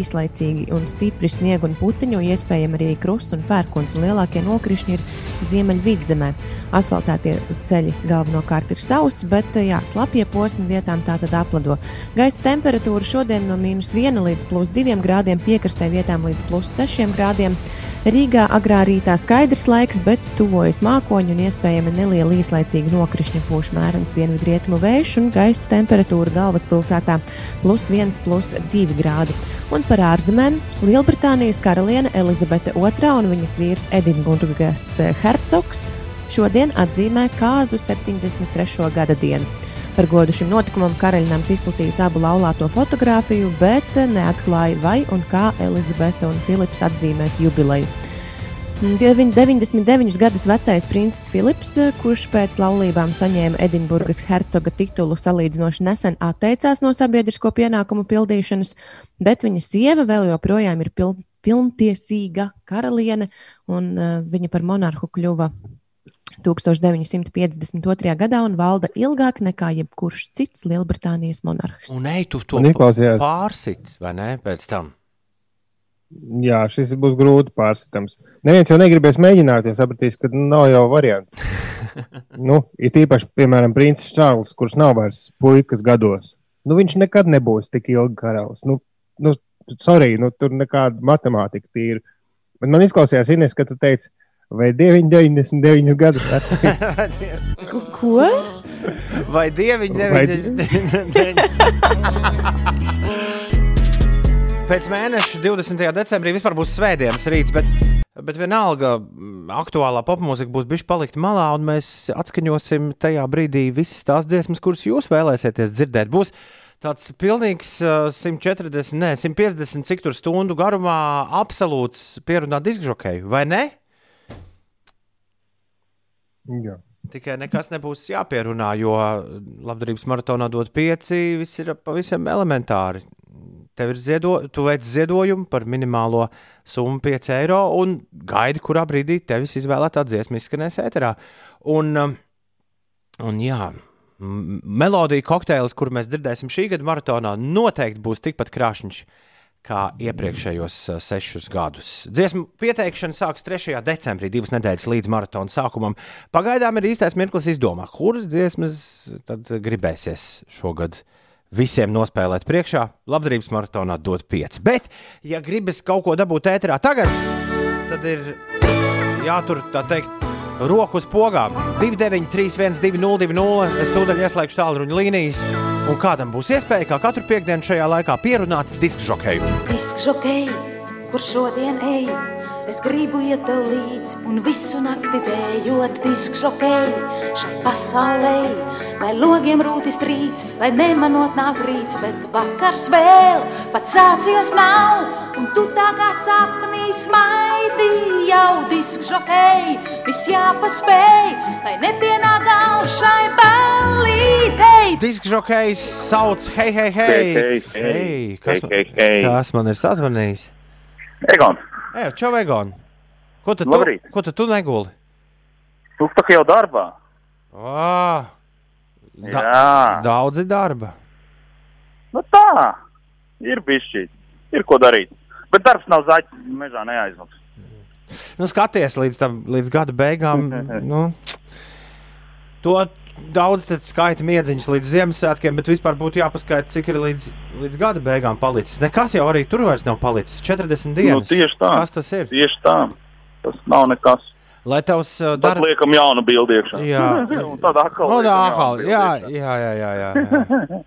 Speaker 3: īslaicīgi un stipri sniega un puteņu, iespējams arī krusts un pērkons, un lielākie nokrišņi ir ziemeļvidzemē. Asfaltētie ceļi galvenokārt ir sausi, bet jā, slapjie posmi vietām tā tad aplado. Gaisa temperatūra šodien no mīnus 1 līdz plus 2 grādiem, piekrastē vietām līdz plus 6 grādiem. Rīgā agrā rītā skaidrs laiks, bet tuvojas mākoņi un iespējami neliela īslaicīga nokrišņa pūš mērens dienvidrietumu vējš un gaisa temperatūra galvaspilsētā plus 1, plus 2 grādi. Un par ārzemēm Lielbritānijas karaliene Elizabete II un viņas vīrs Edinburgas hercogs šodien atzīmē kāzu 73. gada dienu. Par godu šim notikumam karaļnams izplatījis abu laulāto fotografiju, bet neatklāja, vai un kā Elizabete un Filips atzīmēs jubileju. Deviņ- 99 gadus vecais princis Filips, kurš pēc laulībām saņēma Edinburgas hercoga titulu, salīdzinoši nesen atteicās no sabiedrisko pienākumu pildīšanas, bet viņa sieva vēl joprojām ir pil pilntiesīga karaliene, un uh, viņa par monarhu kļuva 1952. gadā un valda ilgāk nekā jebkurš cits Lielbritānijas monarhs.
Speaker 1: Un ej, tu to pārsit, vai ne? Pēc tam.
Speaker 2: Jā, šis būs grūti pārstāvams. Neviens jau negribēs mēģināt, jo sapratīs, ka nav jau variantu. nu, ir īpaši, piemēram, princis Čārlis, kurš nav vairs puikas gados. Nu, viņš nekad nebūs tik ilgi karalis. Nu, nu, sorry, nu, tur nekāda matemātika tīra. Bet man izklausījās, Ines, ka tu teici, vai 9, 99 gadus vecs.
Speaker 3: Ko?
Speaker 1: Vai dieviņi
Speaker 2: Vai
Speaker 1: 99? Pēc mēneša 20. decembrī vispār būs svētdienas rīts, bet, bet vienalga mm, aktuālā popmūzika būs bijusi palikt malā, un mēs atskaņosim tajā brīdī visas tās dziesmas, kuras jūs vēlēsieties dzirdēt. Būs tāds pilnīgs uh, 140, ne, 150 cik tur stundu garumā absolūts pierunāt diskžokeju, vai ne?
Speaker 2: Jā.
Speaker 1: Tikai nekas nebūs jāpierunā, jo labdarības maratonā dot pieci. Viss ir pavisam elementāri. Tev ir ziedo, tu veic ziedojumu par minimālo summu 5 eiro un gaidi, kurā brīdī tevis izvēlētā dziesma izskanēs ēterā. Un, um, un jā, melodija kokteils, kur mēs dzirdēsim šī gada maratonā, noteikti būs tikpat krāšņš kā iepriekšējos uh, sešus gadus. Dziesmu pieteikšana sāksies 3. decembrī, divas nedēļas līdz maratona sākumam. Pagaidām ir īstais mirklis izdomāt, kuras dziesmas tad gribēsies šogad visiem nospēlēt priekšā. Labdarības maratonā dot 5. Bet, ja gribas kaut ko dabūt ēterā tagad, tad ir jātur tā teikt. Roku uz pogām 293, 202, es tūdaļ ieslēgšu tālruņa līnijas. Un kādam būs iespēja, kā katru piekdienu šajā laikā, pierunāt disku žokeju.
Speaker 13: Kur šodien eju, es gribu iet tev līdzi un visu nakti dējot diskžokei šai pasaulē. Lai logiem rūtis trīc, lai nemanot nāk rīts, bet vakars vēl pat sācies nav. Un tu tā kā sapnī smaidi jau diskžokei, viss jāpaspēj, lai nepienāk gals šai ballītei.
Speaker 1: Disku žokejs sauc, hei, hei, hei!
Speaker 14: Hei, hei, hei.
Speaker 1: hei kas,
Speaker 14: Hei, hei, hei.
Speaker 1: kas man ir sazvanījis?
Speaker 14: Egon,
Speaker 1: Ej, čau, Egon! Ko tad
Speaker 14: Labrīt.
Speaker 1: tu, ko tad tu neguli?
Speaker 14: tu tā kā jau darbā.
Speaker 1: Ā, da,
Speaker 14: Jā.
Speaker 1: daudzi darba.
Speaker 14: Nu tā, ir bišķi, ir ko darīt. Bet darbs nav zaķis, mežā neaizmuks.
Speaker 1: Nu, skaties līdz, tam, līdz gada beigām. nu, to daudz skaita miedziņus līdz Ziemassvētkiem, bet vispār būtu jāpaskaita, cik ir līdz, līdz gada beigām palicis. Nekas jau arī tur vairs nav palicis. 40 dienas.
Speaker 14: Nu, tieši tā.
Speaker 1: Kas tas ir?
Speaker 14: Tieši tā. Tas nav nekas.
Speaker 1: Lai tavs uh,
Speaker 14: Tad
Speaker 1: darbs.
Speaker 14: liekam jaunu bildi iekšā.
Speaker 1: Jā.
Speaker 14: Un tad atkal. Liekam
Speaker 1: atkal, jā, jā, jā, jā, jā, jā.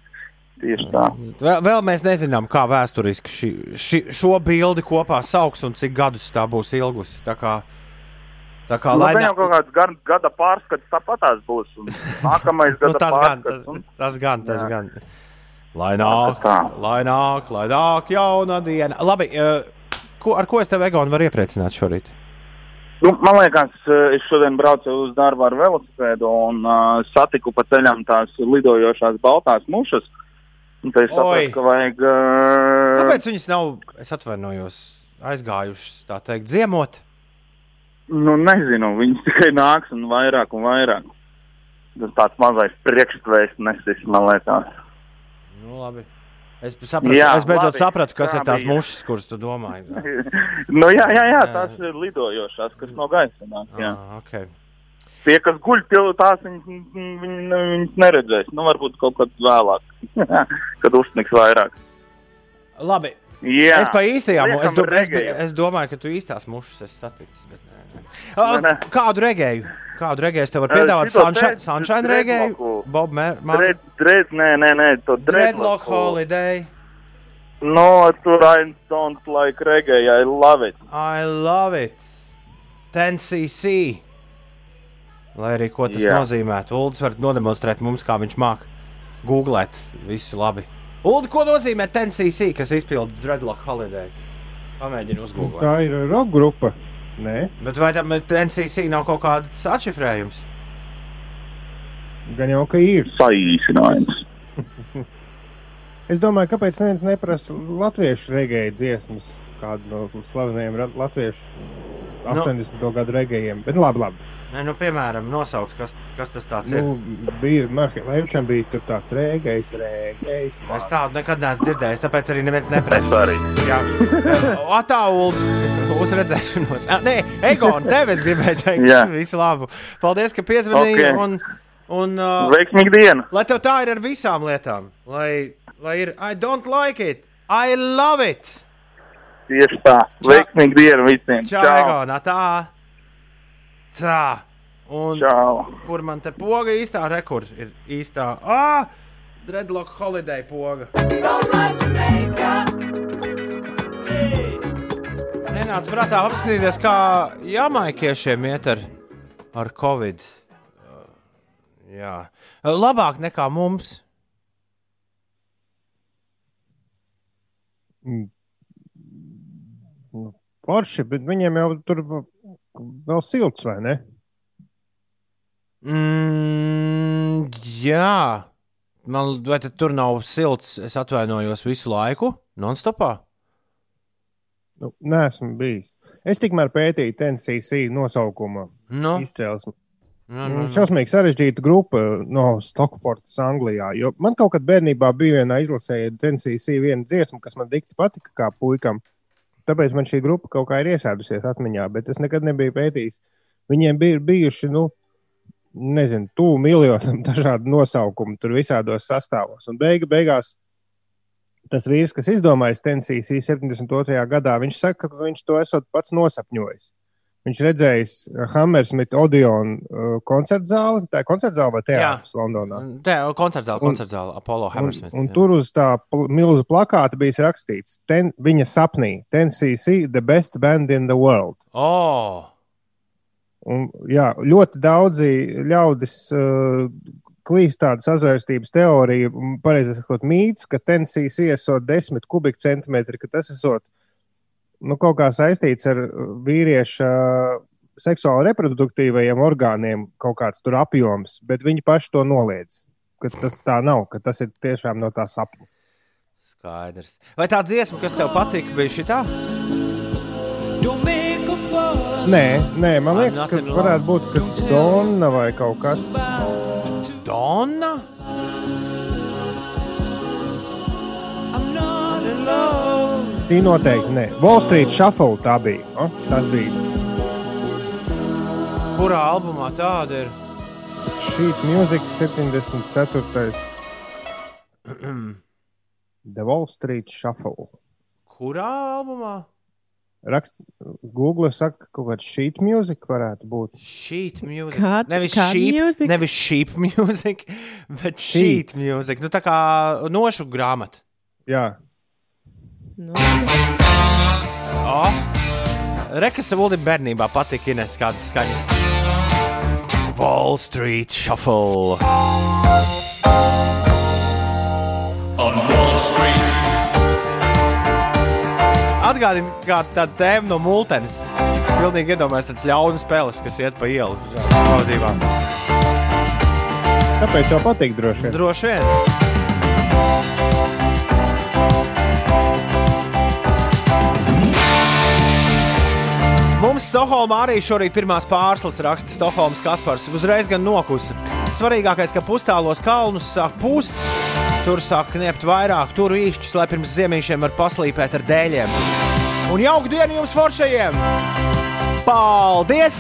Speaker 14: Tieši tā.
Speaker 1: Vēl, vēl mēs nezinām, kā vēsturiski ši, ši, šo bildi kopā sauks un cik gadus tā būs ilgusi. Tā kā, tā kā
Speaker 14: Nu,
Speaker 1: lai
Speaker 14: jau kaut kāds gar- gada pārskats tāpatās būs. Nākamais
Speaker 1: nu,
Speaker 14: gada
Speaker 1: gan, tas,
Speaker 14: pārskats. un-
Speaker 1: tas gan, tas
Speaker 14: Jā.
Speaker 1: gan. Lai nāk, lai nāk, lai nāk jauna diena. Labi, eh, ko, ar ko es tev, Egon, varu iepriecināt šorīt?
Speaker 14: Nu, man liekas, eh, es šodien braucu uz darbu ar velosipēdu un uh, satiku pa ceļam tās lidojošās baltās mušas. Tad es sapratu, ka vajag. Uh,
Speaker 1: Kāpēc viņas nav, es atvainojos, aizgājušas, tā teikt, ziemot?
Speaker 14: Nu, nezinu, viņas tikai nāks un vairāk un vairāk. Tas tāds mazais priekšstvērs nesis, man liekas.
Speaker 1: Nu, labi. Es sapratu,
Speaker 14: Jā,
Speaker 1: es beidzot
Speaker 14: labi,
Speaker 1: sapratu, kas
Speaker 14: tā
Speaker 1: ir tās mušas, kuras tu domāji.
Speaker 14: nu, jā, jā, jā, tās ir lidojošās, kas no gaisa nāk.
Speaker 1: Ah, okay.
Speaker 14: Tie, kas guļ pilotās, viņas, viņas, viņas neredzēs. Nu, varbūt kaut kad vēlāk, kad uzsnigs vairāk.
Speaker 1: Labi.
Speaker 14: Jā.
Speaker 1: Es pa īstajām, es, do, es, es domāju, ka tu īstās mušas esi saticis. Bet... nē. Kādu regēju? Kādu regēju tev varu
Speaker 14: Eh,
Speaker 1: piedāvāt? Sunshine,
Speaker 14: dread-
Speaker 1: sunshine regēju? Bob Marley?
Speaker 14: Dred, dred, nē, nē, nē, to
Speaker 1: Dreadlock holiday.
Speaker 14: No, tur I don't like reggae, I love it.
Speaker 1: I love it. 10cc. Lai arī ko tas
Speaker 14: Jā.
Speaker 1: nozīmētu. Uldis var nodemonstrēt mums, kā viņš māca googlēt visu labi. Uldi, ko nozīmē 10cc, kas izpilda Dreadlock holiday? Pamēģini uzgooglēt.
Speaker 2: Tā ir roka grupa. Nē,
Speaker 1: Bet vai tam 10cc nav kaut kāds atšifrējums?
Speaker 2: gan jau ka ir.
Speaker 14: Saīsinājums.
Speaker 2: Es domāju, kāpēc neviens neprasa latviešu regēju dziesmas, kādu no slavenajiem ra- latviešu
Speaker 1: Nu.
Speaker 2: 80. gadu regējiem. Bet labi, labi.
Speaker 1: Nē, nu, piemēram, nosauc, kas, kas tas tāds
Speaker 2: Nu,
Speaker 1: ir.
Speaker 2: bija Markevičam bija tāds rēgējs, rēgējs.
Speaker 1: Es tādu nekad neesmu dzirdējis, tāpēc arī neviens neprasa.
Speaker 14: Arī.
Speaker 1: Jā, tā uz, uz redzēšanos. Ah, Nē, Egon, tev es gribēju teikt,
Speaker 14: Jā.
Speaker 1: visu labu. Paldies, ka piezvanīji.
Speaker 14: Ok.
Speaker 1: Un, un, uh,
Speaker 14: Veiksmīga diena!
Speaker 1: lai tev tā ir ar visām lietām. Lai, lai ir, I don't like it, I love it.
Speaker 14: Tieši tā. Veiksmīga diena visiem!
Speaker 1: Čau, Egon, tā. Tā. Un,
Speaker 14: Čau.
Speaker 1: kur man te poga īstā rekords ir īstā? Ah, Dreadlock holiday poga. Nenāca prātā apskatīties, kā jamaikiešiem iet ar, ar covid. Jā, labāk nekā mums.
Speaker 2: Forši, bet viņiem jau tur vēl silts, vai ne?
Speaker 1: Mm, jā, man vai tur nav silts. Es atvainojos visu laiku, non-stopā.
Speaker 2: Nu, Nē, esmu bijis. Es tikmēr pētīju TNCC nosaukumu
Speaker 1: Nu?
Speaker 2: izcelsmi.
Speaker 1: Nu,
Speaker 2: Mm,
Speaker 1: nu.
Speaker 2: Šausmīgi sarežģīta grupa no Stokportas, Anglijā. Jo man kaut kad bērnībā bija viena izlasēja TNCC viena dziesma, kas man dikti patika kā puikam. Tāpēc man šī grupa kaut kā ir iesēdusies atmiņā, bet es nekad nebiju pētījis. Viņiem bija bijuši, nu, nezinu, tuvu miljonam dažādu nosaukumu, tur visādos sastāvos. Un beigu, beigās tas vīrs, kas izdomājis TNCC 72. gadā, viņš saka, ka viņš to esot pats nosapņojis. Viņš redzējis Hammersmith Odeon uh, koncertu zāli. Tā ir koncerta zāle vai teātris Londonā.
Speaker 1: Te koncerts zāle,
Speaker 2: Un-
Speaker 1: koncerts zāle, Apollo Hammersmith.
Speaker 2: Un, un tur uz tā pl- milzu plakāta bija rakstīts, ten, viņa sapnī, TNCC, the best band in the world.
Speaker 1: Oh!
Speaker 2: Un, jā, ļoti daudzi ļaudis uh, klīst tāda sazvērstības teorija, un pareizi sakot, mīts, ka TNCC esot 10 kubikcentimetri, ka tas esot nu, kaut kā saistīts ar vīrieša seksuāli reproduktīvajiem orgāniem, kaut kāds tur apjoms, bet viņi paši to noliedz. Ka tas tā nav, ka tas ir tiešām no tā sapņa.
Speaker 1: Skaidrs. Vai tā dziesma, kas tev patika, bija šī tā?
Speaker 2: Nē, nē, man
Speaker 1: I'm
Speaker 2: liekas,
Speaker 1: not
Speaker 2: ka
Speaker 1: in love.
Speaker 2: varētu būt ka Donna vai kaut kas
Speaker 1: Donna?
Speaker 2: Tī noteikti nē. Wall Street Shuffle tā bija. O, tas bija.
Speaker 1: Kurā albumā tāda ir?
Speaker 2: Šīs mūzikas 74. The Wall Street Shuffle.
Speaker 1: Kurā albumā?
Speaker 2: Rakst, Google saka, ka kaut kāda sheet mūzika varētu būt.
Speaker 1: Sheet music.
Speaker 3: Kā-
Speaker 1: nevis
Speaker 3: kāda
Speaker 1: sheep,
Speaker 3: music?
Speaker 1: nevis sheep music, bet sheet music. Nu, tā kā nošu grāmata.
Speaker 2: Jā,
Speaker 3: Nu,
Speaker 1: Oh. Rekas Ulim bērnībā patika Ines kādas skaņas. Wall Street Shuffle.
Speaker 6: On Wall Street.
Speaker 1: Atgādini, kā tāda tēma no multenes. Es pilnīgi iedomājos tādas ļaunas spēles, kas iet pa ielu. Pavadībā.
Speaker 2: tāpēc jau patīk droši vien.
Speaker 1: Droši vien. Mums Stokholmā arī šorīt pirmās pārslas raksta Stokholmas Kaspars. Uzreiz gan nokusa. Svarīgākais, ka pustālos kalnus sāk pūst, tur sāk kniept vairāk, tur īšķis, lai pirms ziemīšiem var paslīpēt ar dēļiem. Un jauku dienu jums foršajiem! Paldies!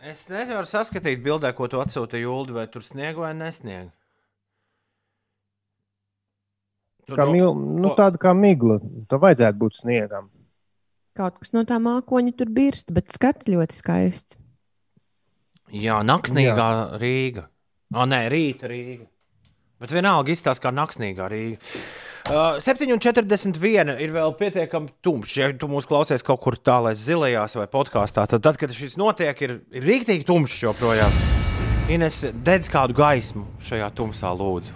Speaker 1: Es nevaru saskatīt bildē, ko tu atsūtīji Ulu, vai tur snieg vai nesnieg. Tu
Speaker 2: Kā mil, nu, tāda kā migla. Tā vajadzētu būt sniegam.
Speaker 3: Kaut kas no tā mākoņa tur birst, bet skats ļoti skaists.
Speaker 1: Jā, naksnīgā Jā. Rīga. O, nē, rīta Rīga. Bet vienalga izstāsta kā naksnīgā Rīga. Uh, 7,41 ir vēl pietiekami tumšs. Ja tu mūs klausies kaut kur tālāk, zilajās vai podkāstā, tad, tad, kad šis notiek, ir, ir rīktīgi tumšs joprojām. Ines, dedz kādu gaismu šajā tumsā, lūdzu.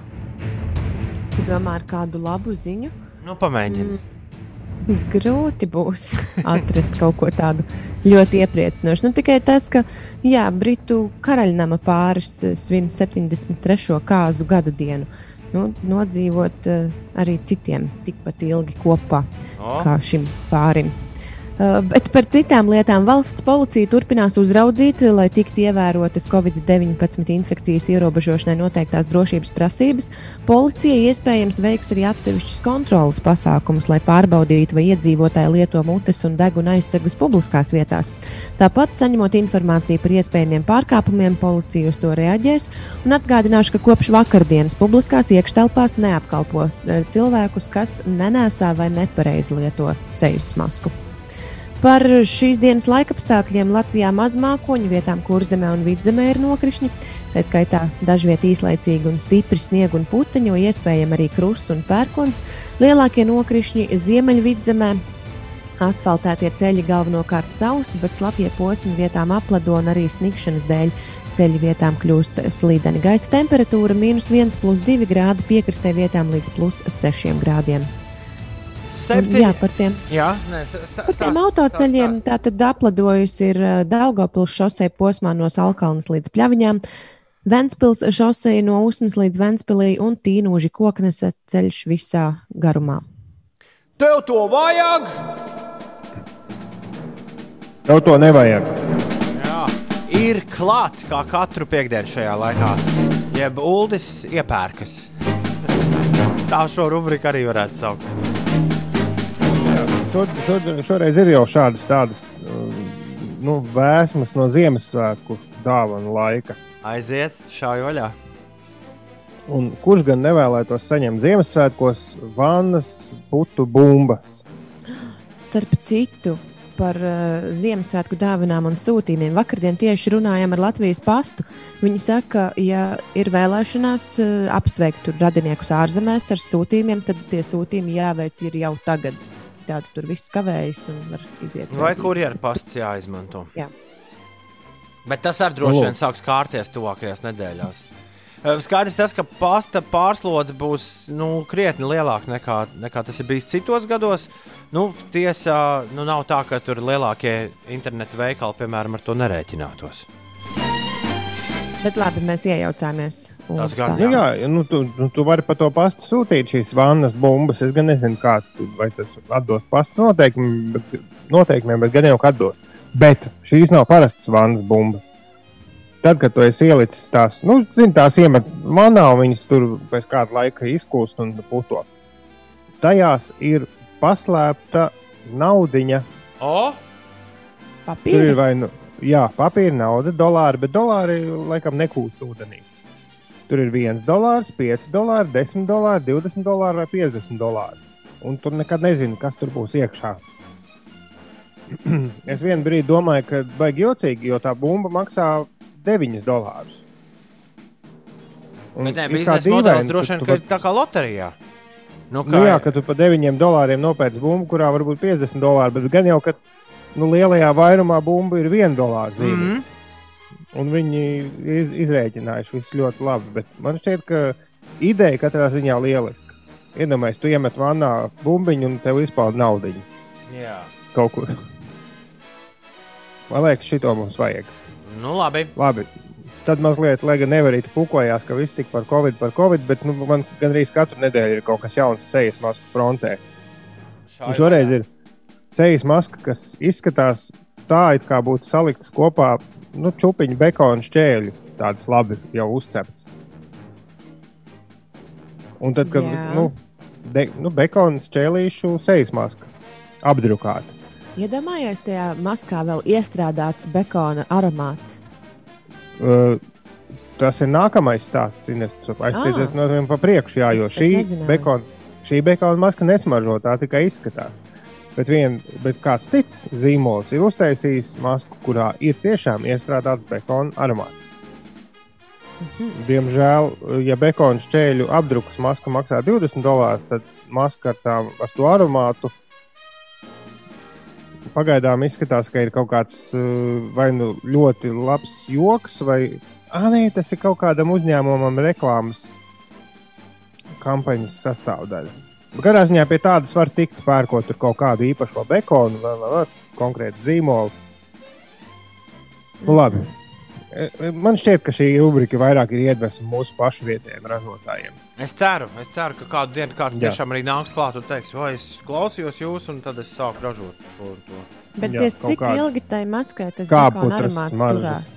Speaker 3: Tu domā ar kādu labu ziņu?
Speaker 1: Nu, pamēģini. Mm.
Speaker 3: Grūti būs atrast kaut ko tādu ļoti iepriecinošu. Nu, tikai tas, ka jā, Britu karaļnama pāris eh, svin 73. kāzu gada dienu. Nu, nodzīvot uh, arī citiem tikpat ilgi kopā
Speaker 1: O.
Speaker 3: kā šim pārim. Uh, bet par citām lietām valsts policija turpinās uzraudzīt, lai tiktu ievērotas Covid-19 infekcijas ierobežošanai noteiktās drošības prasības. Policija iespējams veiks arī atsevišķus kontrolas pasākumus, lai pārbaudītu, vai iedzīvotāji lieto mutes un deguna aizsegus publiskās vietās. Tāpat, saņemot informāciju par iespējamiem pārkāpumiem, policija uz to reaģēs. Un atgādināšu, ka kopš vakardienas publiskās iekštelpās neapkalpo eh, cilvēkus, kas nenēsā vai nepareizi lieto sejas masku. Par šīs dienas laikapstākļiem Latvijā mazmākoņu vietām kurzemē un vidzemē ir nokrišņi. Tā skaitā dažviet īslaicīgi un stipri sniega un puteņi, jo iespējams arī krusts un pērkons. Lielākie nokrišņi ziemeļvidzemē. Asfaltētie ceļi galvenokārt sausi, bet slapjie posmi vietām aplado un arī sniegšanas dēļ ceļu vietām kļūst slīdeni. Gaisa temperatūra - minus 1,2 grādi, piekrastē vietām līdz plus 6 grādiem.
Speaker 1: Septiņi.
Speaker 3: Jā, par tiem
Speaker 1: Jā, nē, s- s-
Speaker 3: Par tiem
Speaker 1: stāst,
Speaker 3: autoceļiem tātad apladojusi ir Daugopils šosei posmā no Salkalnas līdz Pļaviņām, Ventspils šosei no Usmas līdz Ventspilī un Tīnūži koknesa ceļš visā garumā.
Speaker 1: Tev to vajag!
Speaker 2: Tev to nevajag.
Speaker 1: Jā, ir klāt kā katru piekdienu šajā laikā. Jeb ULDIS iepērkas. Tā šo rubriku arī varētu saukt.
Speaker 2: Šo, šo, šoreiz ir jau šādas tādas um, nu, vēsmas no Ziemassvētku dāvanu laika.
Speaker 1: Aiziet, šauj vaļā.
Speaker 2: Un kurš gan nevēlētos saņemt Ziemassvētkos vannas, putu bumbas?
Speaker 3: Starp citu, par uh, Ziemassvētku dāvanām un sūtījumiem. Vakardien tieši runājām ar Latvijas pastu. Viņi saka, ja ir vēlēšanās uh, apsveikt tur radiniekus ārzemēs ar sūtījumiem, tad tie sūtījumi jāveic ir jau tagad. Citādi tur viss kavējas un var iziet.
Speaker 1: Vai kurjeru pasts jāizmanto?
Speaker 3: Jā.
Speaker 1: Bet tas arī droši vien sāks kārties tuvākajās nedēļās. Eh, Skaidrs tas, ka pasta pārslodze būs nu, krietni lielāka nekā, nekā tas ir bijis citos gados. Nu, tiesa, nu, nav tā, ka tur lielākie internetu veikali, piemēram, ar to nerēķinātos.
Speaker 3: Bet labi, mēs iejaucāmies.
Speaker 1: Tas gan,
Speaker 2: Nu, jā, nu, tu, nu, tu vari pa to pastu sūtīt šīs vannas bumbas. Es gan nezinu, kā tas atbilst pasta noteikumiem, bet, noteikumiem, bet gan jau atbilst. Bet šīs nav parastas vannas bumbas. Tad, kad tu esi ielicis tās, nu, zini, tās iemet manā, un viņas tur pēc kāda laika izkūst un puto. Tajās ir paslēpta naudiņa.
Speaker 1: O?
Speaker 2: Tur
Speaker 3: Papīri?
Speaker 2: ir vai nu jā, papīra nauda, dolāri, bet dolāri laikam nekūst ūdenī. Tur ir 1 dolārs, 5 dolāri, 10 dolāri, 20 dolāri vai 50 dolāri. Un tur nekad nezini, kas tur būs iekšā. es vienu brīdi domāju, ka baigi jocīgi, jo tā bumba maksā 9 dolārus.
Speaker 1: Bet nē,
Speaker 2: kā
Speaker 1: biznesa modelis droši vien ka
Speaker 2: pat-
Speaker 1: tā kā loterijā. Nu,
Speaker 2: Nu, jā, ka tu par 9 dolāriem nopērci bumbu, kurā var būt 50 dolāri, bet gan jau, ka nu, lielajā vairumā bumbu ir 1 dolāra zīme. Mm. -hmm. Un viņi iz, izrēķinājuši visu ļoti labi. Bet man šķiet, ka ideja katrā ziņā lieliska. Iedomājieties, tu iemet vannā bumbiņu un tev izpauda naudu
Speaker 1: Jā.
Speaker 2: kaut kur. Man liekas, šito mums vajag.
Speaker 1: Nu, labi.
Speaker 2: Labi. Tad mazliet, lai gan nevarītu pukojās, ka viss tik par covid, par covid, bet nu, man gandrīz katru nedēļu ir kaut kas jauns sejas masku frontē. Un šoreiz ir sejas maska, kas izskatās tā, it kā būtu saliktas kopā nu, čūpiņu, bekona šķēļu, tādas labi jau uzceptas. Un tad, kad
Speaker 3: Jā.
Speaker 2: nu, de, nu, bekona šķēlīšu sejas maska apdrukāta.
Speaker 3: Iedomājieties, tajā maskā vēl iestrādāts bekona aromāts.
Speaker 2: Uh, tas ir nākamais stāsts. Ines, tu Aizstiedzies
Speaker 3: Ah.
Speaker 2: no viņiem pa priekšu, jā, jo
Speaker 3: Es- es
Speaker 2: šī
Speaker 3: nezināju.
Speaker 2: bekona, šī bekona maska nesmaržo, tā tikai izskatās. Bet, vien, bet kāds cits zīmols ir uztaisījis masku, kurā ir tiešām iestrādāts bekona aromāts. Diemžēl, ja bekona šķēļu apdrukas maska maksā 20 dolārus, tad maska ar, tām, ar to aromātu pagaidām izskatās, ka ir kaut kāds uh, vai nu ļoti labs joks, vai nē, tas ir kaut kādam uzņēmumam reklāmas kampaņas sastāvdaļa. Katrā ziņā pie tādas var tikt pērkot kaut kādu īpašo bekonu vai, vai, vai konkrētu zīmolu. Nu, labi. E, e, Man šķiet, ka šī rubrika vairāk ir iedvesma mūsu pašu vietējiem ražotājiem.
Speaker 1: Es ceru, es ceru, ka kādu dienu kāds
Speaker 2: Jā.
Speaker 1: tiešām arī nāks klāt un teiks, vai es klausījos jūs, un tad es sāku ražot to. un to.
Speaker 3: Bet
Speaker 2: Jā,
Speaker 3: ties, cik
Speaker 2: kāda
Speaker 3: ilgi tai maskai tas
Speaker 2: kāputras smaržas.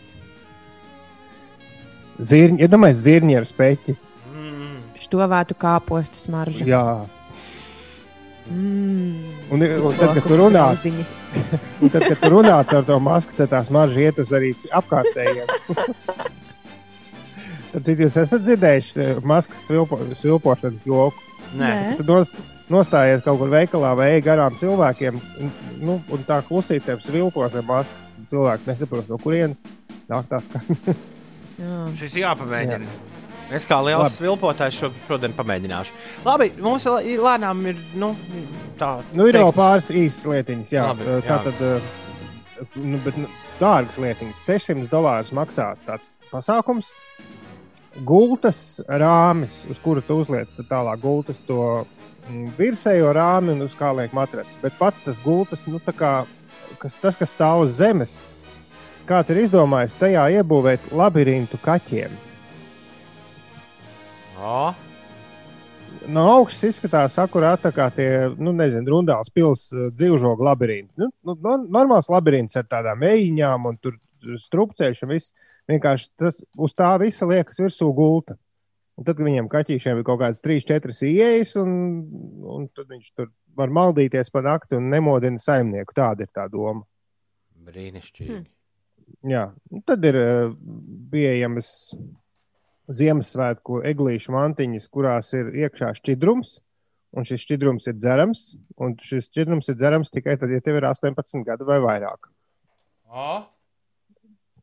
Speaker 2: Zirņi, iedomājieties, zirņi ar speķi.
Speaker 3: Štovētu kāpostu smaržu.
Speaker 2: Jā,
Speaker 3: Mm.
Speaker 2: un, un tad, kad tu runā, tad, kad tu runā ar to masku, tad tās maržas iet uz arī apkārtējiem. Tad jūs esat dzirdējuši eh, maskas svilpo, svilpošanas joku?
Speaker 1: Nē. Nē.
Speaker 2: Tad nos, nostājies kaut kur veikalā vai ej garām cilvēkiem, un, nu, un tā klusītēm svilpos ar maskas. Cilvēki nesaprot, no kurienes nāk tās skaņas.
Speaker 1: Šis jāpamēģina. Es kā liels
Speaker 2: Labi.
Speaker 1: svilpotājs šo, šodien pamēģināšu. Labi, mums lēnām ir nu, tā.
Speaker 2: Nu, ir
Speaker 1: teikt-
Speaker 2: vēl pāris īsas lietiņas, jā.
Speaker 1: Labi,
Speaker 2: Eh,
Speaker 1: jā.
Speaker 2: Tā tad, nu, bet nu, dārgas lietiņas, 600 dolārus maksā tāds pasākums. Gultas rāmis, uz kura tu uzliec tālāk gultas to mm, virsējo rāmi un uz kā liek matracis. Bet pats tas gultas, nu, tā kā, kas, tas, kas stāv uz zemes, kāds ir izdomājis tajā iebūvēt labirintu kaķiem.
Speaker 1: O,
Speaker 2: no augšas izskatās akurāt tā kā tie, nu, nezinu, rundāls pilsētas dzīvžogu labirinti. Nu, nu, no- normāls labirints ar tādām ejiņām un tur strupceļš un viss. Vienkārši tas uz tā visa liekas virsū gulta. Un tad, viņiem kaķīšiem ir kaut kādas 3, 4 ieejas, un, un tad viņš tur var maldīties pa nakti un nemodina saimnieku. Tāda ir tā doma.
Speaker 1: brīnišķīgi.
Speaker 2: Jā, un tad ir eh, pieejamas Ziemassvētku eglīšu mantiņas, kurās ir iekšā šķidrums. Un šis šķidrums ir dzerams. Un šis šķidrums ir dzerams tikai tad, ja tev ir 18 gadi vai vairāk.
Speaker 1: O,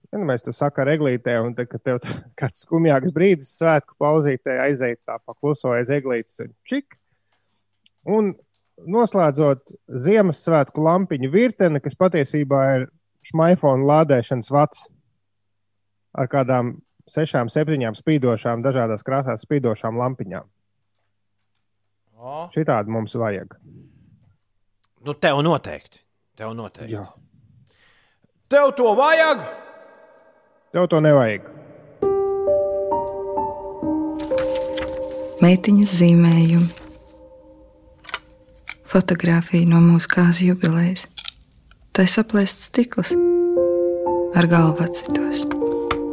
Speaker 2: Ja nu mēs to sakām ar eglītē, un tad, kad tev kāds skumjāks brīdis, svētku pauzītē, aiziet tā pa kluso aiz eglītes, un čik. Un noslēdzot Ziemassvētku lampiņu virteni, kas patiesībā ir šmaifona lādēšanas vats ar kādām sešām, septiņām spīdošām, dažādās krāsās spīdošām lampiņām.
Speaker 1: o.
Speaker 2: Šī tāda mums vajag.
Speaker 1: Nu, tev noteikti. Tev noteikti.
Speaker 2: Jā.
Speaker 1: Tev to vajag!
Speaker 2: Tev to nevajag.
Speaker 15: meitiņas zīmējumi, fotografija no mūsu kāzu jubilejas. Tā ir saplēsts stikls ar galvu atsitos.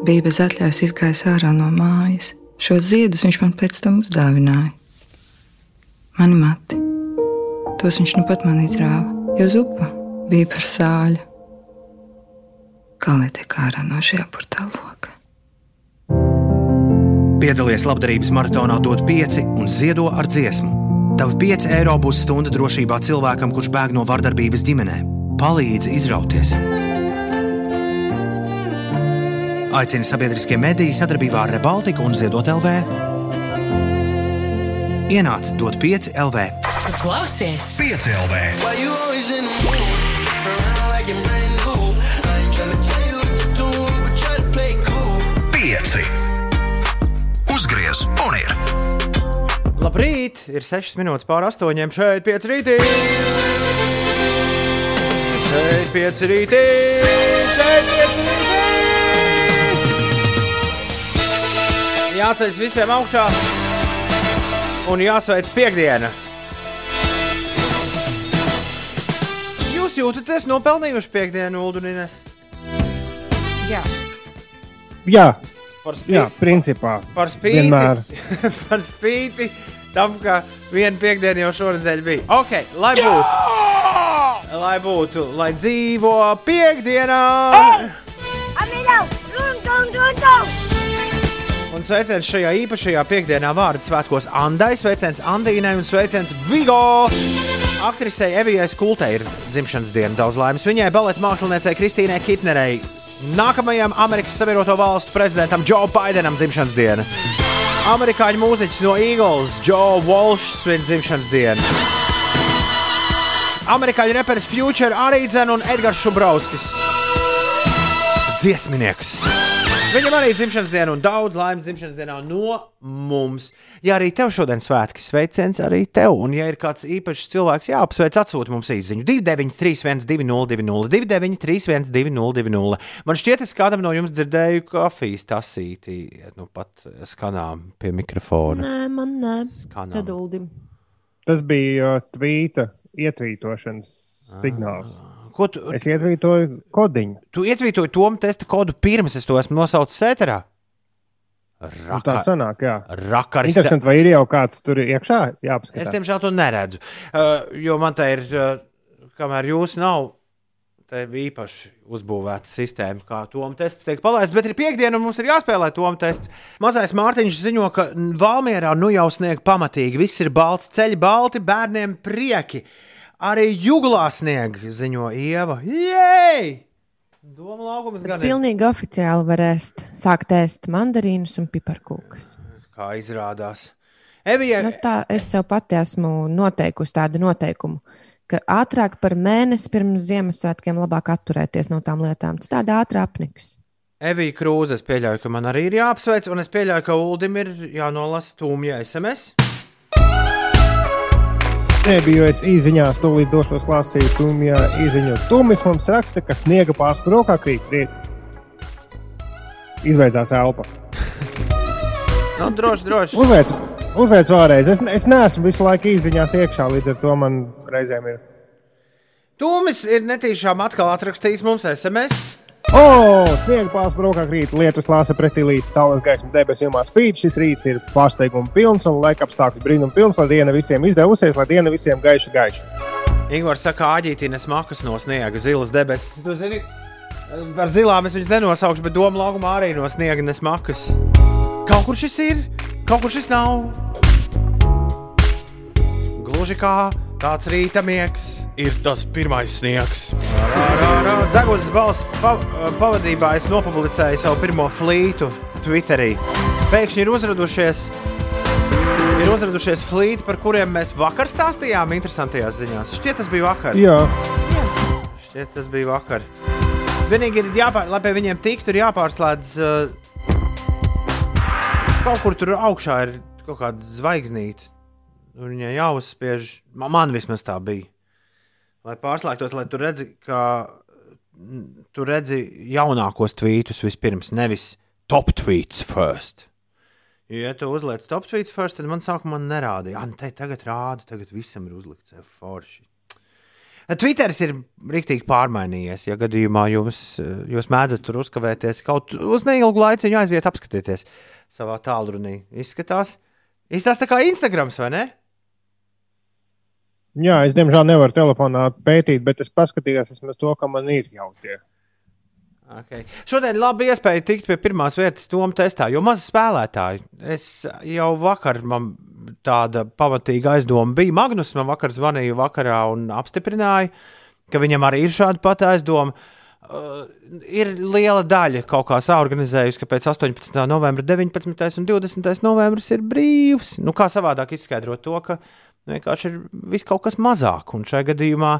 Speaker 15: Bija bez atļaujas izgājis ārā no mājas. Šos ziedus viņš man pēc tam uzdāvināja. Mani mati. Tos viņš nu pat man izrāva, jo zupa bija par sāļu. Kā lai tiek ārā no šī apurtā loka?
Speaker 16: Piedalies labdarības maratonā, dod 5 un ziedo ar dziesmu. Tavi 5 eiro būs stunda drošībā cilvēkam, kurš bēg no vardarbības ģimenē.
Speaker 17: palīdzi izrauties. Aicina sabiedriskie mediji sadarbībā ar Rebaltiku un Ziedot LV. Ienāc dot 5 LV.
Speaker 10: Klausies!
Speaker 17: 5 LV.
Speaker 5: Why you always in the mood? Around like you're brand new. I ain't tryna tell you what to do, but try to play it cool.
Speaker 17: 5. Uzgriez un ir.
Speaker 1: Labrīt! Ir 6 minūtes pār 8. šeit 5 rītī! Šeit 5 rītī! Jāceļ visiem augšā un jāsveic piekdiena! Jūs jūtaties nopelnījuši piekdienu, Uldunīnes?
Speaker 3: Jā.
Speaker 2: Jā,
Speaker 1: Par spīti,
Speaker 2: jā principā.
Speaker 1: par spīti,
Speaker 2: Vienmēr.
Speaker 1: par spīti tam, ka viena piekdiena jau šonadēļ bija. Ok, lai būtu, lai būtu, lai dzīvo piekdienā! Un sveiciens šajā īpašajā piekdienā vārdu svētkos Andai, sveiciens Andīnai un sveiciens Vigo! Aktrisei Evijai Skultei ir dzimšanas diena. Daudz laimes viņai, baleta māksliniecei Kristīnai Kitnerei. Nākamajam Amerikas Savienoto Valstu prezidentam Joe Bidenam dzimšanas diena. Amerikāņu mūziķis no Eagles, Joe Walsh, svin dzimšanas dienu. Amerikāņu reperis Future arī dzēn un Edgars Šubrauskis. Dziesminieks. Viņam arī dzimšanas diena un daudz laimes dzimšanas dienā no mums. Ja arī tev šodien svētki, sveiciens arī tev. Un, ja ir kāds īpašs cilvēks, jāapsveic, atsūti mums īsiņu 293, 202, 293, 202. Man šķiet, es kādam no jums dzirdēju kafijas tasīti, nu pat skanām pie mikrofona.
Speaker 3: Nē, man nē.
Speaker 1: Skanām.
Speaker 2: Tas bija uh, tvīta ietvītošanas signāls.
Speaker 1: Ko tu,
Speaker 2: Es ietvītoju kodiņu.
Speaker 1: tu ietvītoji to testa kodu pirms es to esmu nosaucis sēterā?
Speaker 2: Nu, tā sanāk, jā.
Speaker 1: Rakaris.
Speaker 2: Interesanti, vai ir jau kāds tur iekšā? Jā,
Speaker 1: Es,
Speaker 2: paskatās.
Speaker 1: diemžēl, to neredzu. Uh, jo man te ir, uh, kamēr jūs nav, te ir īpaši uzbūvēta sistēma, kā Toms tests tiek palaists. Bet ir piekdiena, un mums ir jāspēlē Toms tests. Mazais Mārtiņš ziņo, ka Valmjerā nu jau snieg pamatīgi. Viss ir balts, ceļi balti, bērniem prieki. Arī jūglā snieg, ziņo Ieva. Jej! Doma laukums gan ir.
Speaker 3: Pilnīgi oficiāli varēs sākt ēst mandarīnus un piparkūkas.
Speaker 1: Kā izrādās. Evija,
Speaker 3: Nu, tā es sev pati esmu noteikusi tādu noteikumu, ka ātrāk par mēnesi pirms Ziemassvētkiem labāk atturēties no tām lietām. Tas tāda ātrā apniks.
Speaker 1: Evija Krūze, es pieļauju, ka man arī ir jāapsveic, un es pieļauju, ka Uldim ir jānolasa tūmja SMS.
Speaker 2: Nebiju es īziņā, stūlīt došos lasīt, tumjā īziņu. Tumis mums raksta, ka sniega pārspēr rokā krīt. Rīt. Izbeidzās elpa.
Speaker 1: Nu, droši, droši.
Speaker 2: Uzveic, uzveic vēlreiz. Es, es neesmu visu laiku īziņās iekšā, līdz ar to man reizēm ir.
Speaker 1: Tūmis ir netīšām atkal atrakstījis mums SMS.
Speaker 2: O, sniega pārspēr rokā krīt, lietus lāsa pretī līdz saules gaismu debesīm spīd. Šis rīts ir pārsteiguma pilns un laika apstākļu brīnum pilns, lai diena visiem izdevusies, lai diena visiem gaiša gaiša.
Speaker 1: Ingūns saka, āģītīnes makas no sniega, zilas debesis. Tu zini, par zilām es viņas nenosaukšu, bet doma laukumā arī no sniega nes makas. Kaut kur šis ir, kaut kur šis nav. Gluži kā tāds rīta miegs, ir tas pirmais sniegs. Zeguzes balss pa, pavadībā es nopublicēju savu pirmo flītu Twitterī. Pēkšņi ir uzradušies, ir uzradušies flīti, par kuriem mēs vakar stāstījām interesantajās ziņās. Šķiet, tas bija vakar.
Speaker 2: Jā,
Speaker 1: Šķiet, tas bija vakar. Vienīgi ir jāpār, lai pie viņiem tiktu, ir jāpārslēdz. Uh, kaut kur tur augšā ir kaut kāda zvaigznīte. Un Viņai jāuzspiež, man, man vismaz tā bija. Lai pārslēgtos, lai tu redzi, ka tu redzi jaunākos tvītus vispirms, nevis top tweets first. Ja tu uzliec top tweets first, tad man sākumā nerādīja. Ah, te tagad rāda, tagad visam ir uzlikts eh, forši. Twitteris ir rīktīgi pārmainījies. Ja gadījumā jums, eh, jūs mēdzat tur uzkavēties, kaut uz neilgu laiku aiziet, apskatieties savā tālrunī. Izskatās, izskatās tā kā Instagrams, vai ne?
Speaker 2: Jā, es diemžēl nevaru telefonā pētīt, bet es paskatījos vismaz to, ka man ir jau tie.
Speaker 1: Okay. Šodien labi iespēja tikt pie pirmās vietas Toma testā, jo maz spēlētāji. Es jau vakar man tāda pamatīga aizdoma bija. Magnus man vakar zvanīja vakarā un apstiprināja, ka viņam arī ir šāda pati aizdoma. Uh, ir liela daļa kaut kā saorganizējusi, ka pēc 18. novembra 19. un 20. novembris ir brīvs. Nu, kā savādāk izskaidrot to, ka vienkārši ir viss kaut kas mazāk. Un šajā gadījumā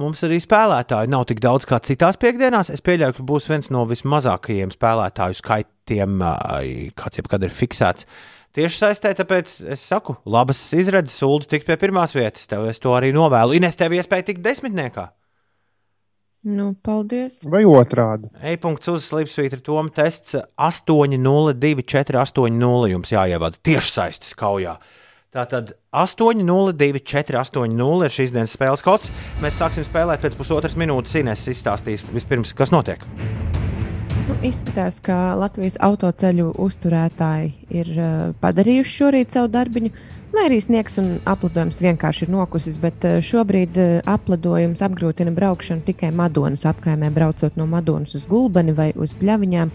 Speaker 1: mums arī spēlētāji nav tik daudz kā citās piekdienās. Es pieļauju, ka būs viens no vismazākajiem spēlētāju skaitiem, uh, kāds jebkad ir fiksēts. Tieši saistē, tāpēc es saku, labas izredzes, sūdu tikt pie pirmās vietas. Tev es to arī novēlu. Ines, tev iespēja tikt desmitniekā.
Speaker 3: Nu, paldies.
Speaker 2: Vai otrādi?
Speaker 1: E-punkts uz slīpsvītra Toma tests 802-480 jums jāievada tieši saistes kaujā. Tātad 802-480 ir šīs dienas spēles kods. Mēs sāksim spēlēt pēc pusotras minūtes. Ines izstāstīs vispirms, kas notiek.
Speaker 3: Nu, izskatās, ka Latvijas autoceļu uzturētāji ir uh, padarījuši šorīt savu darbiņu. Lai arī sniegs un aplidojums vienkārši ir nokusis, bet uh, šobrīd uh, aplidojums apgrūtina braukšanu tikai Madonas apkaimē, braucot no Madonas uz Gulbeni vai uz Pļaviņām,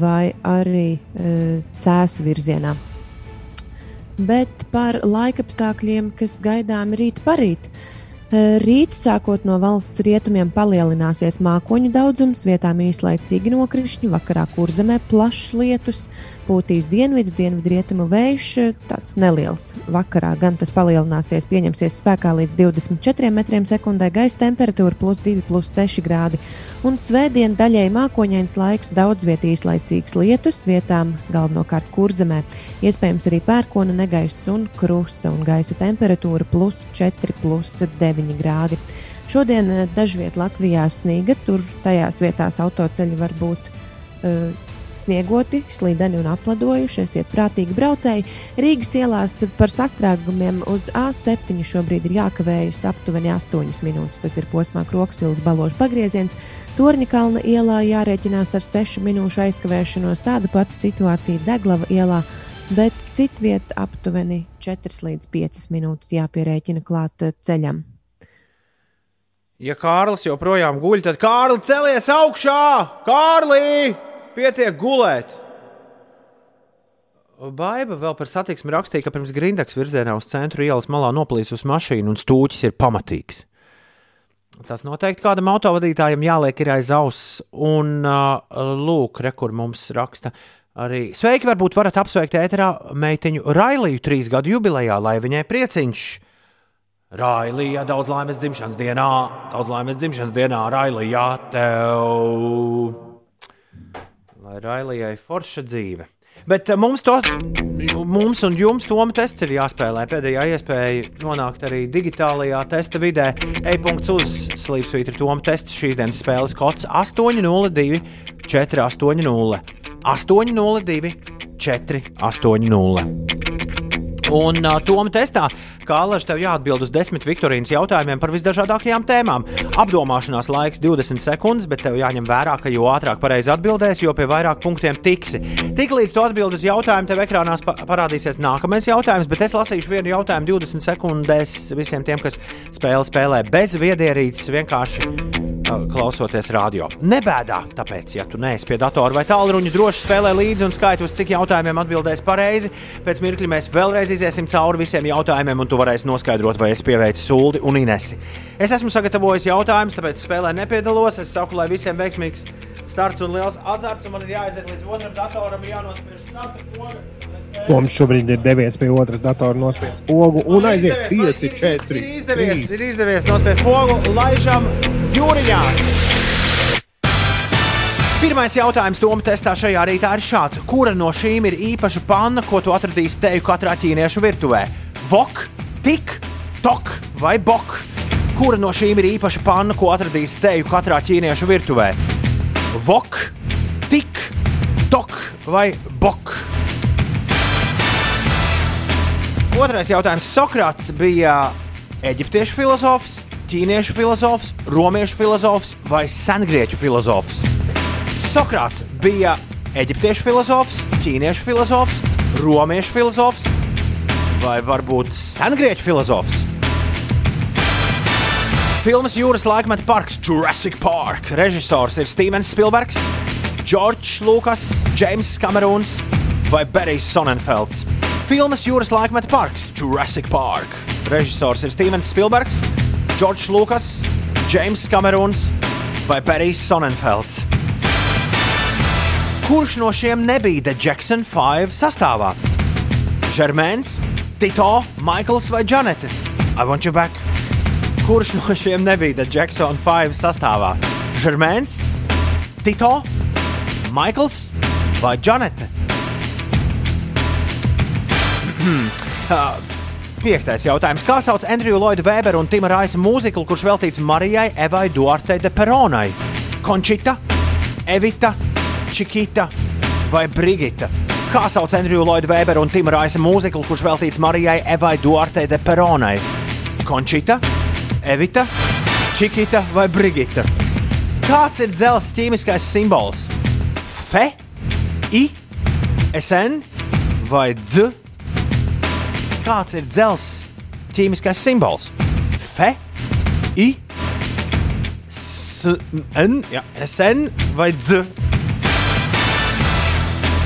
Speaker 3: vai arī uh, Cēsu virzienā. Bet par laikapstākļiem, kas gaidām rīt parīt. Eh, Rīt, sākot no valsts rietumiem, palielināsies mākoņu daudzums, vietām īslaicīgi nokrišņi, vakarā kurzemē plašs lietus, pūtīs dienvidu, dienvidu rietumu vējš, tāds neliels. Vakarā gan tas palielināsies, pieņemsies spēkā līdz 24 metriem sekundē, gaisa temperatūra plus 2, plus 6 grādi. Un svētdien daļēji mākoņains laiks, daudz vietā īslaicīgs lietus, vietām galvenokārt kurzemē. Iespējams arī pērkona negaiss un krusta, un gaisa temperatūra plus 4, plus 9 grādi. Šodien eh, dažviet Latvijā sniega, tur tajās vietās autoceļi var būt uh, sniegoti, slīdeni un apladojuši. Esiet prātīgi braucēji. Rīgas ielās par sastrēgumiem uz A7 šobrīd ir jākavējas aptuveni 8 minūtes. Tas ir posmā Kroksilas baložu pagrieziens. Torņa kalna ielā jārēķinās ar 6 minūšu aizkavēšanos. Tāda pati situācija Deglava ielā. Bet citvietā aptuveni 4 līdz 5 minūtes jāpierēķina klāt ceļam.
Speaker 1: Ja Kārlis joprojām guļ, tad Kārlis celies augšā! Kārlī! Pietiek gulēt! Baiba vēl par satiksmi rakstīja, ka pirms Grindaks virzienā uz centru ielas malā noplīsus mašīna un stūķis ir pamatīgs. Tas noteikti kādam autovadītājam jāliek ir aiz auss. Un uh, lūk, re, kur mums raksta. Arī sveiki, varbūt varat apsveikt ēterā meitiņu Railiju trīs gadu jubilejā, lai viņai prieciņš. Railija, daudz laimes dzimšanas dienā, daudz laimes dzimšanas dienā, Railija, tev. Railijai forša dzīve. Bet eh, mums, to, mums un jums Toma tests ir jāspēlē. Pēdējā iespēja nonākt arī digitālajā testa vidē. E-punkts uz slīpsvītra Toma tests šīs dienas spēles kods 802 480 802 480. Un uh, Toma testā, kā Alaž, tev jāatbild uz desmit Viktorīnas jautājumiem par visdažādākajām tēmām. Apdomāšanās laiks 20 sekundes, bet tev jāņem vērā, ka jo ātrāk pareizi atbildēsi, jo pie vairāk punktiem tiksi. Tiklīdz tu atbild uz jautājumu, tev ekrānā pa parādīsies nākamais jautājums, bet es lasīšu vienu jautājumu 20 sekundēs visiem tiem, kas spēle spēlē bez viedierīces, vienkārši klausoties radio. Nebēdā, tāpēc, ja tu neesi pie datora vai tālruņa, droši spēlē līdzi un skaiti uz cik jautājumiem atbildēs pareizi. Pēc mirkļa mēs vēlreiz iziesim cauri visiem jautājumiem, un tu varēsi noskaidrot, vai es pieveicu sūdi un inesi. Es esmu sagatavojis jautājumus, tāpēc spēlē nepiedalos. Es saku, lai visiem veiksmīgs starts un liels azarts, un man ir jāaiziet līdz otram datoram, jānospiež starta poga.
Speaker 2: Mums šobrīd ir devies pie otras datora nospiest pogu un aiziet 5, 4,
Speaker 1: Ir izdevies, ir izdevies nospiest pogu, laižam jūriņā. Pirmais jautājums Toma testā šajā rītā ir šāds. Kura no šīm ir īpaša panna, ko tu atradīsi teju katrā ķīniešu virtuvē? Vok, tik, tok vai bok? Kura no šīm ir īpaša panna, ko atradīsi teju katrā ķīniešu virtuvē? Vok, tik, tok vai bok? Otrais jautājums. Sokrats bija eģiptiešu filozofs, ķīniešu filozofs, romiešu filozofs vai sengrieķu filozofs? Sokrāts bija eģiptiešu filozofs, ķīniešu filozofs, romiešu filozofs vai varbūt sengrieķu filozofs. Filmas Jūras laikmeta parks Jurassic Park. Režisors ir Stevens Spilbergs, Džordžs Lukas, James Kamerūns vai Berijs Sonnenfelds. Filmas Jūras laikmeta parks Jurassic Park. Režisors ir Stevens Spilbergs, Džordžs Lukas, James Kamerons vai Perijs Sonnenfelds? Kurš no šiem nebija The Jackson 5 sastāvā? Žermēns, Tito, Maikls vai Janete? I want you back. Kurš no šiem nebija The Jackson 5 sastāvā? Žermēns, Tito, Maikls vai Janete? Uh, Piektais jautājums. Kā sauc Andriju Lloydu Weberu un Tima Raisa mūziklu, kurš veltīts Marijai Evai Duartei de Peronai? Končita, Evita, Čikita vai Brigita? Kā sauc Andriju Lloydu Weberu un Tima Raisa mūziklu, kurš veltīts Marijai Evai Duartei de Peronai? Končita, Evita, Čikita vai Brigita? Kāds ir dzelzs ķīmiskais simbols? Fe, I, SN vai D? Kāds ir dzelzs ķīmiskais simbols? Fe, I, S, N, jā, SN vai D?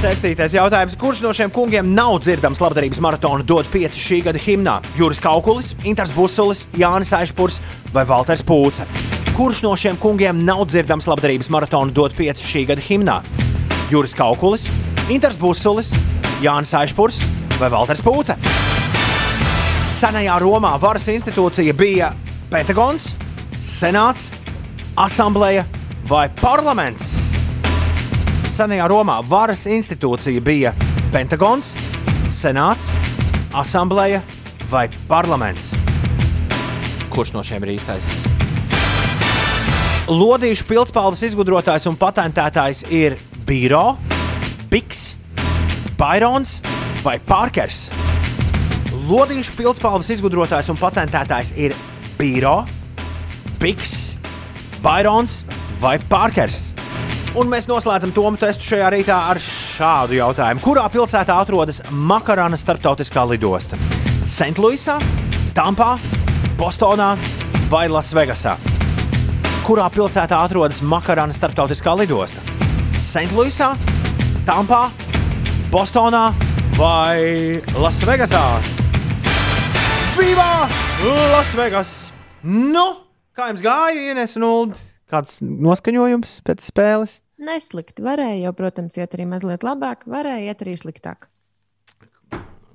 Speaker 1: Septītais jautājums. Kurš no šiem kungiem nav dzirdams labdarības maratonu dot pieci šī gada himnā? Juris Kaukulis, Intars Busulis, Jānis Aišpurs vai Valters Pūce? Kurš no šiem kungiem nav dzirdams labdarības maratonu dot pieci šī gada himnā? Juris Kaukulis, Intars Busulis, Jānis Aišpurs vai Valters Pūce? Senajā Romā varas institūcija bija Pentagons, Senāts, Asambleja vai Parlaments. Senajā Romā varas institūcija bija Pentagons, Senāts, Asambleja vai Parlaments. Kurš no šiem ir īstais? Lodīšu pildspalvas izgudrotājs un patentētājs ir Biro, Biks, Bairons vai Parkers. Lodīšu pildspalvas izgudrotājs un patentētājs ir Biro, Biks, Bairons vai Parkers. Un mēs noslēdzam tomu testu šajā rītā ar šādu jautājumu. Kurā pilsētā atrodas Makarāna starptautiskā lidosta? Sentluisā, Tampā, Bostonā vai Lasvegasā? Kurā pilsētā atrodas Makarāna starptautiskā lidosta? Sentluisā, Tampā, Bostonā vai Lasvegasā? Viva Lasvegas! Nu, kā jums gāja, Ines un Ulu? Kāds noskaņojums pēc spēles?
Speaker 3: Neslikti. Varēja jau, protams, iet arī mazliet labāk, varēja iet arī sliktāk.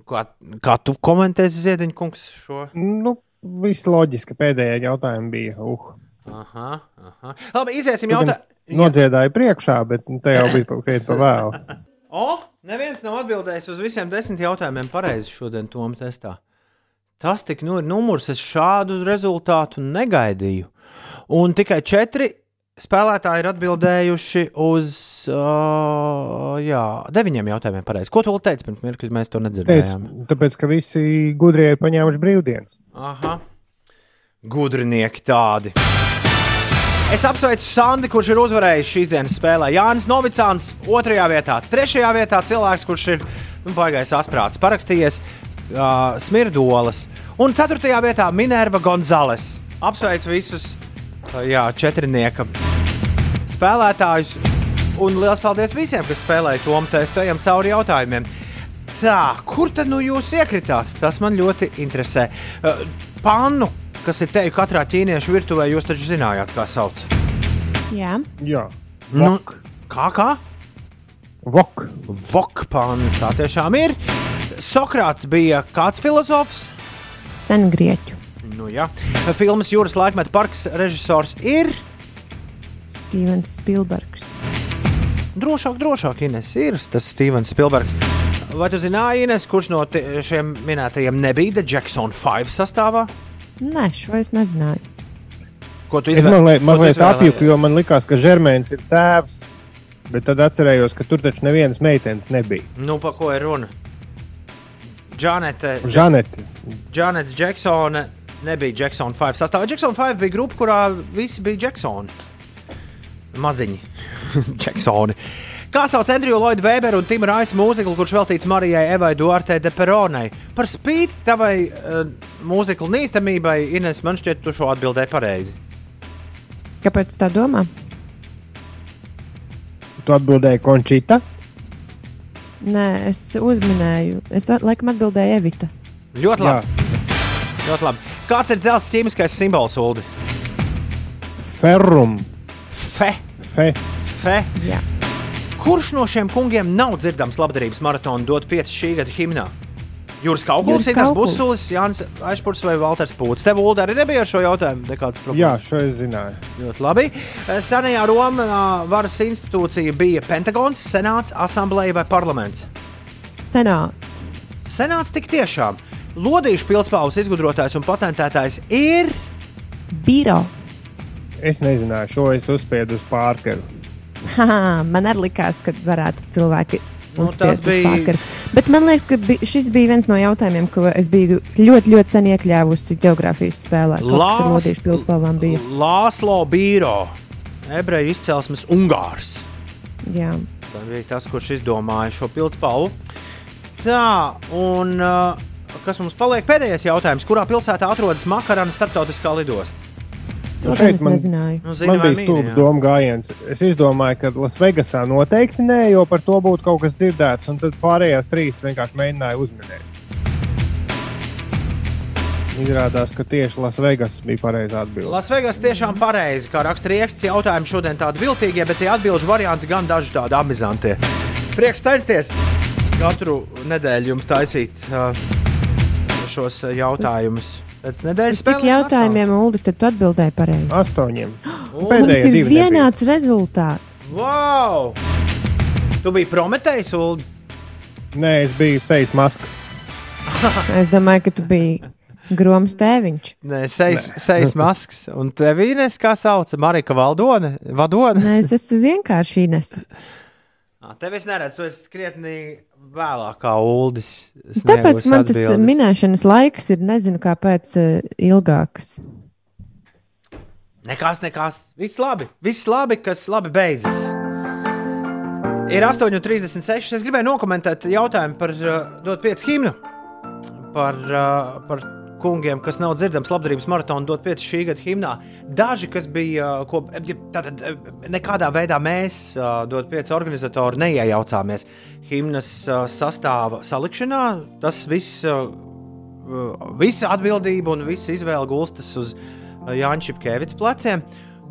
Speaker 1: Kā, kā tu komentēsi, Ziedņkungs, šo?
Speaker 2: Nu, viss loģiski. Pēdējā jautājuma bija. Uh.
Speaker 1: Aha, aha. Labi, iziesim jautājumu.
Speaker 2: Nodziedāju priekšā, bet nu, te jau bija krietni pa vēlu.
Speaker 1: O, neviens nav atbildējis uz visiem desmit jautājumiem pareizi šodien, Tomas testā. Tas tik nu ir numurs, es šādu rezultātu negaidīju. Un tikai četri spēlētāji ir atbildējuši uz uh, jā, deviņiem jautājumiem pareizi. Ko tu vēl teici pirms mirkļa? Mēs to
Speaker 2: Teic,
Speaker 1: nedzirdējām.
Speaker 2: tāpēc, ka visi gudrie ir paņēmuši brīvdienas.
Speaker 1: Aha. Gudrinieki tādi. Es apsveicu Sandi, kurš ir uzvarējis šīs dienas spēlē. Jānis Novicāns, otrajā vietā, trešajā vietā cilvēks, kurš ir nu, baigais asprāts, parakstījies uh, Smirdolas. Un ceturtajā vietā Minerva Gonzales. Apsveicu visus uh, jā, četrnieka spēlētājus. Un liels paldies visiem, kas spēlēja to testu. Ejam cauri jautājumiem. Tā, kur tad nu jūs iekritāt? Tas man ļoti interesē. Uh, Pannu, kas ir teju katrā ķīniešu virtuvē, jūs taču zinājāt, kā sauc.
Speaker 3: Jā,
Speaker 2: Jā,
Speaker 1: Nu, kā kā?
Speaker 2: Vok.
Speaker 1: Vok panna, tā tiešām ir. Sokrāts bija kāds filozofs?
Speaker 3: sen grieķu.
Speaker 1: Nu, jā. Filmas Jūras laikmeta parks režisors ir.
Speaker 3: Stevens Spilbergs.
Speaker 1: Drošāk, drošāk, Ines, ir tas Stevens Spilbergs. Vai tu zināji, Ines, kurš no šiem minētajiem nebija The Jackson 5 sastāvā?
Speaker 3: Nē, šo es nezināju.
Speaker 1: Ko tu
Speaker 2: Es
Speaker 1: izvē-
Speaker 2: mazliet, mazliet
Speaker 1: izvēlējies?
Speaker 2: apjuku, jo man likās, ka Žermēns ir tēvs. Bet tad atcerējos, ka tur taču nevienas meitenes nebija.
Speaker 1: Nu, pa ko ir runa? Džanete.
Speaker 2: Žanete.
Speaker 1: Džanete Džeksone nebija Jackson 5 sastāvā. Jackson 5 bija grupa, kurā visi bija Jacksoni. Maziņi. Jacksoni. Kā sauc Andriju Lloydu Weberu un Tima Raisa mūziklu, kurš veltīts Marijai Evai Duartei de Peronai? Par spīti tavai uh, mūziklu nīstamībai, Ines, man šķiet, tu šo atbildēji pareizi.
Speaker 3: Kāpēc tā domā?
Speaker 2: Tu atbildēji Končita.
Speaker 3: Nē, es uzminēju. Es laikam atbildēju Evita.
Speaker 1: Ļoti labi. Ļoti labi. Kāds ir dzelzceļa ķīmiskais simbols, Ulu?
Speaker 2: Ferrum.
Speaker 1: Fe.
Speaker 2: Fe.
Speaker 1: Fe.
Speaker 3: Jā.
Speaker 1: Kurš no šiem kungiem nav dzirdams labdarības maratonu dot 5 šī gada himnā? Jūras Inês
Speaker 2: Kaukuls.
Speaker 1: Busulis, Jānis Ašpurs vai Valters Pūts. Tev, Ulda, arī nebija ar šo jautājumu nekāds problēmas.
Speaker 2: Jā, šo es zināju.
Speaker 1: Ļoti labi. Senajā Romā varas institūcija bija Pentagons, Senāts, Asambleja vai Parlaments.
Speaker 3: Senāts.
Speaker 1: Senāts tik tiešām. Lodīšu pilspāvus izgudrotājs un patentētājs ir
Speaker 3: Biro.
Speaker 2: Es nezināju, šo es uzspiedu uz pārkeru.
Speaker 3: Haha, man arī likās, ka varētu cilvēki
Speaker 1: Nu, tas bija-
Speaker 3: pārkaru. Bet man liekas, ka bi šis bija viens no jautājumiem, ko es biju ļoti, ļoti sen iekļāvusi geogrāfijas spēlē.
Speaker 1: Lās-. Lāslo Bīro, ebreju izcelsmes Ungārs.
Speaker 3: Jā.
Speaker 1: Tas bija tas, kurš izdomāja šo pildspalvu. Tā, un uh, kas mums paliek pēdējais jautājums? Kurā pilsētā atrodas Makarana starptautiskā lidosta?
Speaker 3: To
Speaker 2: Nu, šeit
Speaker 3: es
Speaker 2: man-.
Speaker 1: Nu, zini
Speaker 2: Man bija stulbs domu gājiens. Es izdomāju, ka Lasvegasā noteikti nē, jo par to būtu kaut kas dzirdēts, un tad pārējās trīs vienkārši mēģināja uzminēt. Izrādās, ka tieši Lasvegas bija pareizā atbilde.
Speaker 1: Lasvegas tiešām pareizi, kā raksta Rieksts. Jautājumi šodien tādi viltīgie, bet tie atbildžu varianti gan daži tādi amizanti. Prieks censties katru nedēļu jums taisīt uh, šos uh, jautājumus. Pēc nedēļas
Speaker 3: Cik jautājumiem, Ulu, tad tu atbildēji pareizi?
Speaker 2: Astoņiem.
Speaker 3: Mums
Speaker 2: Pēdējie
Speaker 3: ir
Speaker 2: divi nebija.
Speaker 3: vienāds rezultāts.
Speaker 1: Wow! Tu biji Prometējs, Ulu.
Speaker 2: Nē, es biju sejas maskas.
Speaker 3: Es domāju, ka tu biji groms tēviņš.
Speaker 1: Nē, sejas, sejas masks. Un tev ir nes, kā sauc, Marika Valdone. Vadone.
Speaker 3: Nē, es esmu vienkārši Ines.
Speaker 1: Ā, Tev es neredzu, tu esi krietni vēlāk kā Uldis.
Speaker 3: Tāpēc man tas
Speaker 1: atbildes.
Speaker 3: minēšanas laiks ir nezinu, kāpēc uh, ilgāks.
Speaker 1: Nekas, nekas. Viss labi. Viss labi, kas labi beidzas. Ir 8,36. Es gribēju nokomentēt jautājumu par uh, dot 5 himnu. Par, uh, par kungiem, kas nav dzirdams labdarības maratonu, dot 5 šī gada himnā. Daži, kas bija, uh, ko, ja, tātad, uh, nekādā veidā mēs, uh, dot 5 organizatori, neiejaucāmies himnas uh, sastāva salikšanā. Tas viss, uh, uh, visa atbildība un visa izvēle gulstas uz uh, Jāņa Čipkevits pleciem.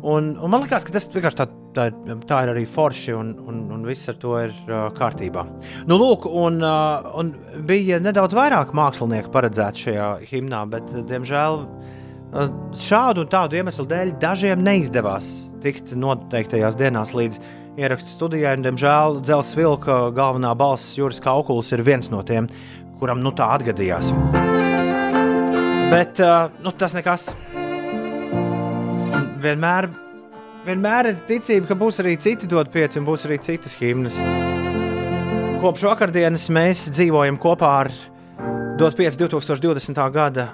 Speaker 1: Un, un man liekas, ka tas vienkārši tā, tā, tā ir arī forši, un, un, un viss ar to ir uh, kārtībā. Nu, lūk, un, uh, un bija nedaudz vairāk mākslinieku paredzēti šajā himnā, bet, diemžēl, uh, šādu un tādu iemeslu dēļ dažiem neizdevās tikt noteiktajās dienās līdz ierakstu studijai. Un, diemžēl Dzels Vilka galvenā balss Juris Kaukuls ir viens no tiem, kuram nu tā atgadījās. Bet uh, nu, tas nekas. Vienmēr, vienmēr ir ticība, ka būs arī citi dot pieci un būs arī citas himnas. Kopš vakardienas mēs dzīvojam kopā ar dot pieci 2020. gada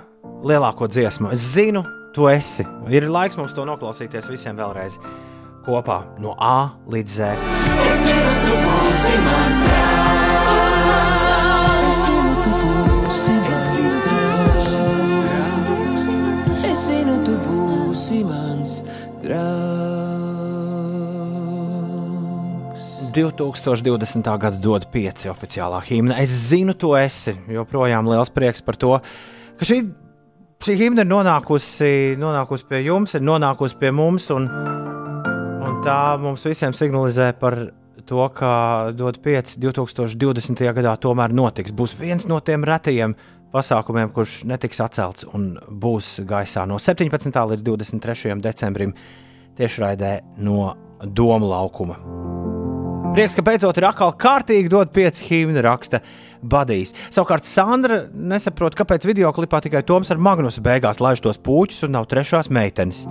Speaker 1: lielāko dziesmu. Es zinu, tu esi. Ir laiks mums to noklausīties visiem vēlreiz kopā no A līdz Z.
Speaker 5: Es zinu, tu būsi mans draugs.
Speaker 1: 2020. gada dod pieci oficiālā himna. Es zinu, tu esi. Joprojām liels prieks par to, ka šī, šī himna ir nonākusi, nonākusi pie jums, ir nonākusi pie mums. Un, un tā mums visiem signalizē par to, ka dod pieci 2020. gadā tomēr notiks. Būs viens no tiem retajiem pasākumiem, kurš netiks atcelts un būs gaisā no 17. līdz 23. decembrim tiešraidē no Doma laukuma. Prieks, ka beidzot ir atkal kārtīgi dot pieci himnu raksta badījis. Savukārt Sandra nesaprot, kāpēc video klipā tikai Toms ar Magnusu beigās laiž tos puķus un nav trešās meitenes.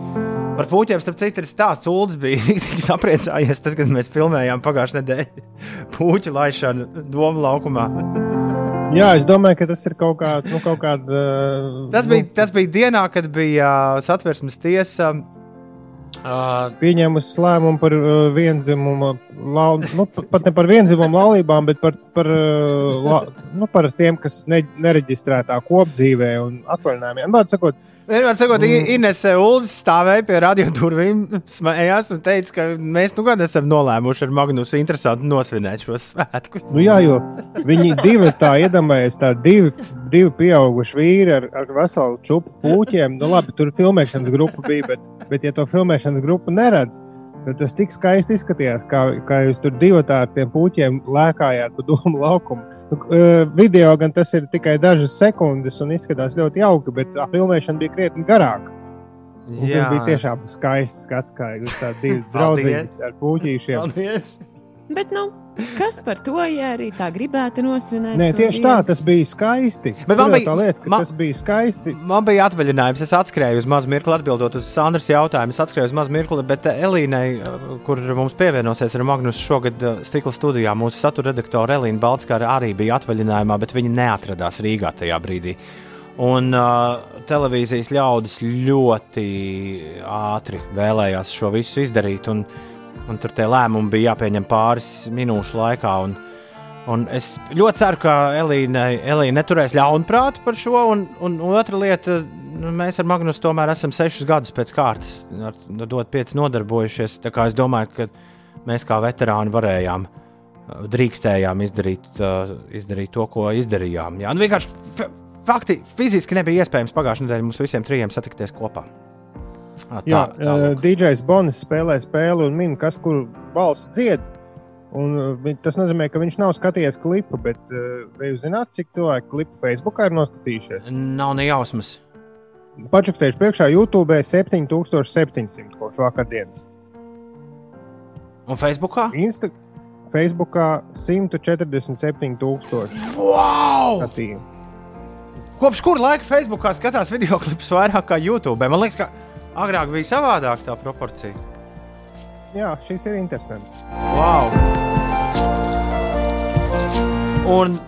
Speaker 1: Par puķiem, starp citu, ir stāsts. Uldis bija tik sapriecājies, tad, kad mēs filmējām pagājušajā nedēļā puķu laišanu Doma laukumā.
Speaker 2: Jā, es domāju, ka tas ir kaut kāda. Nu, kaut kāda uh,
Speaker 1: Tas bija, tas bija dienā, kad bija uh, satversmes tiesa. Uh,
Speaker 2: pieņēmusi lēmumu par uh, vienzimumu, lau, nu, pa- pat ne par vienzimumu laulībām, bet par, par, uh, la, nu, par tiem, kas ne, nereģistrētā kopdzīvē un atvaļinājumiem. Vārds sakot,
Speaker 1: Vienmēr sakot,
Speaker 2: Mm.
Speaker 1: mm. Ines Ulas stāvēja pie radio durvīm, smējās un teica, ka mēs nu gan esam nolēmuši ar Magnusu interesanti nosvinēt šos svētkus.
Speaker 2: nu, jā, jo viņi divi tā iedomājas, tā divi, divi pieauguši vīri ar, ar veselu čupu puķiem. Nu, labi, tur filmēšanas grupa bija, bet Bet, ja to filmēšanas grupu neredz, tad tas tik skaisti izskatījās, kā, kā jūs tur divi ar tiem puķiem lēkājāt pa domu laukumu. Nu, eh, video gan tas ir tikai dažas sekundes un izskatās ļoti jauki, bet tā filmēšana bija krietni garāka. Un Tas
Speaker 1: Jā.
Speaker 2: bija tiešām skaists skats, kā jūs tādi divi draugi ar puķīšiem.
Speaker 1: Paldies!
Speaker 3: Bet, nu, kas par to, ja arī tā gribētu nosvinēt?
Speaker 2: Nē, tieši tā, tas bija skaisti.
Speaker 1: Bet man bija-
Speaker 2: tā lieta, ka
Speaker 1: man-
Speaker 2: tas bija skaisti.
Speaker 1: Man bija atvaļinājums, es atskrēju uz mazu mirkli, atbildot uz Sandras jautājumu. Es atskrēju uz mazu mirkli, bet eh, Elīnai, eh, kur mums pievienosies ar Magnus šogad eh, stikla studijā, mūsu satura redaktore Elīna Balskara arī bija atvaļinājumā, bet viņa neatradās Rīgā tajā brīdī. Un uh, televīzijas ļaudis ļoti ātri vēlējās šo visu izdarīt, un, un tur tie lēmumi bija jāpieņem pāris minūšu laikā. Un, Un es ļoti ceru, ka Elīna, Elīna neturēs ļaunprātu par šo. Un, un, un otra lieta, nu, mēs ar Magnus tomēr esam sešus gadus pēc kārtas ar ar dot pieci nodarbojušies. Tā kā es domāju, ka mēs kā veterāni varējām, uh, drīkstējām izdarīt, uh, izdarīt to, ko izdarījām. Jā, nu, vienkārši fakti, fiziski nebija iespējams pagājušajā nedēļā mums visiem trijiem satikties kopā. Ā,
Speaker 2: Jā, uh, DJs Bonis spēlē spēli un min, kas kur balss dzied. Un, vi- tas nozīmē, ka viņš nav skatījies klipu, bet uh, vai jūs zināt, cik cilvēku klipu Facebookā ir noskatījušies?
Speaker 1: Nav ne jausmas.
Speaker 2: Pačukstējuši priekšā YouTube 7700 kopš vakardienas.
Speaker 1: Un Facebookā?
Speaker 2: Insta Facebookā 147,000
Speaker 1: Wow!
Speaker 2: skatījumu.
Speaker 1: Kopš kura laika Facebookā skatās video klipus vairāk kā YouTube? Man liekas, ka agrāk bija savādāk tā proporcija.
Speaker 2: Jā, šis ir interesants.
Speaker 1: Wow! Un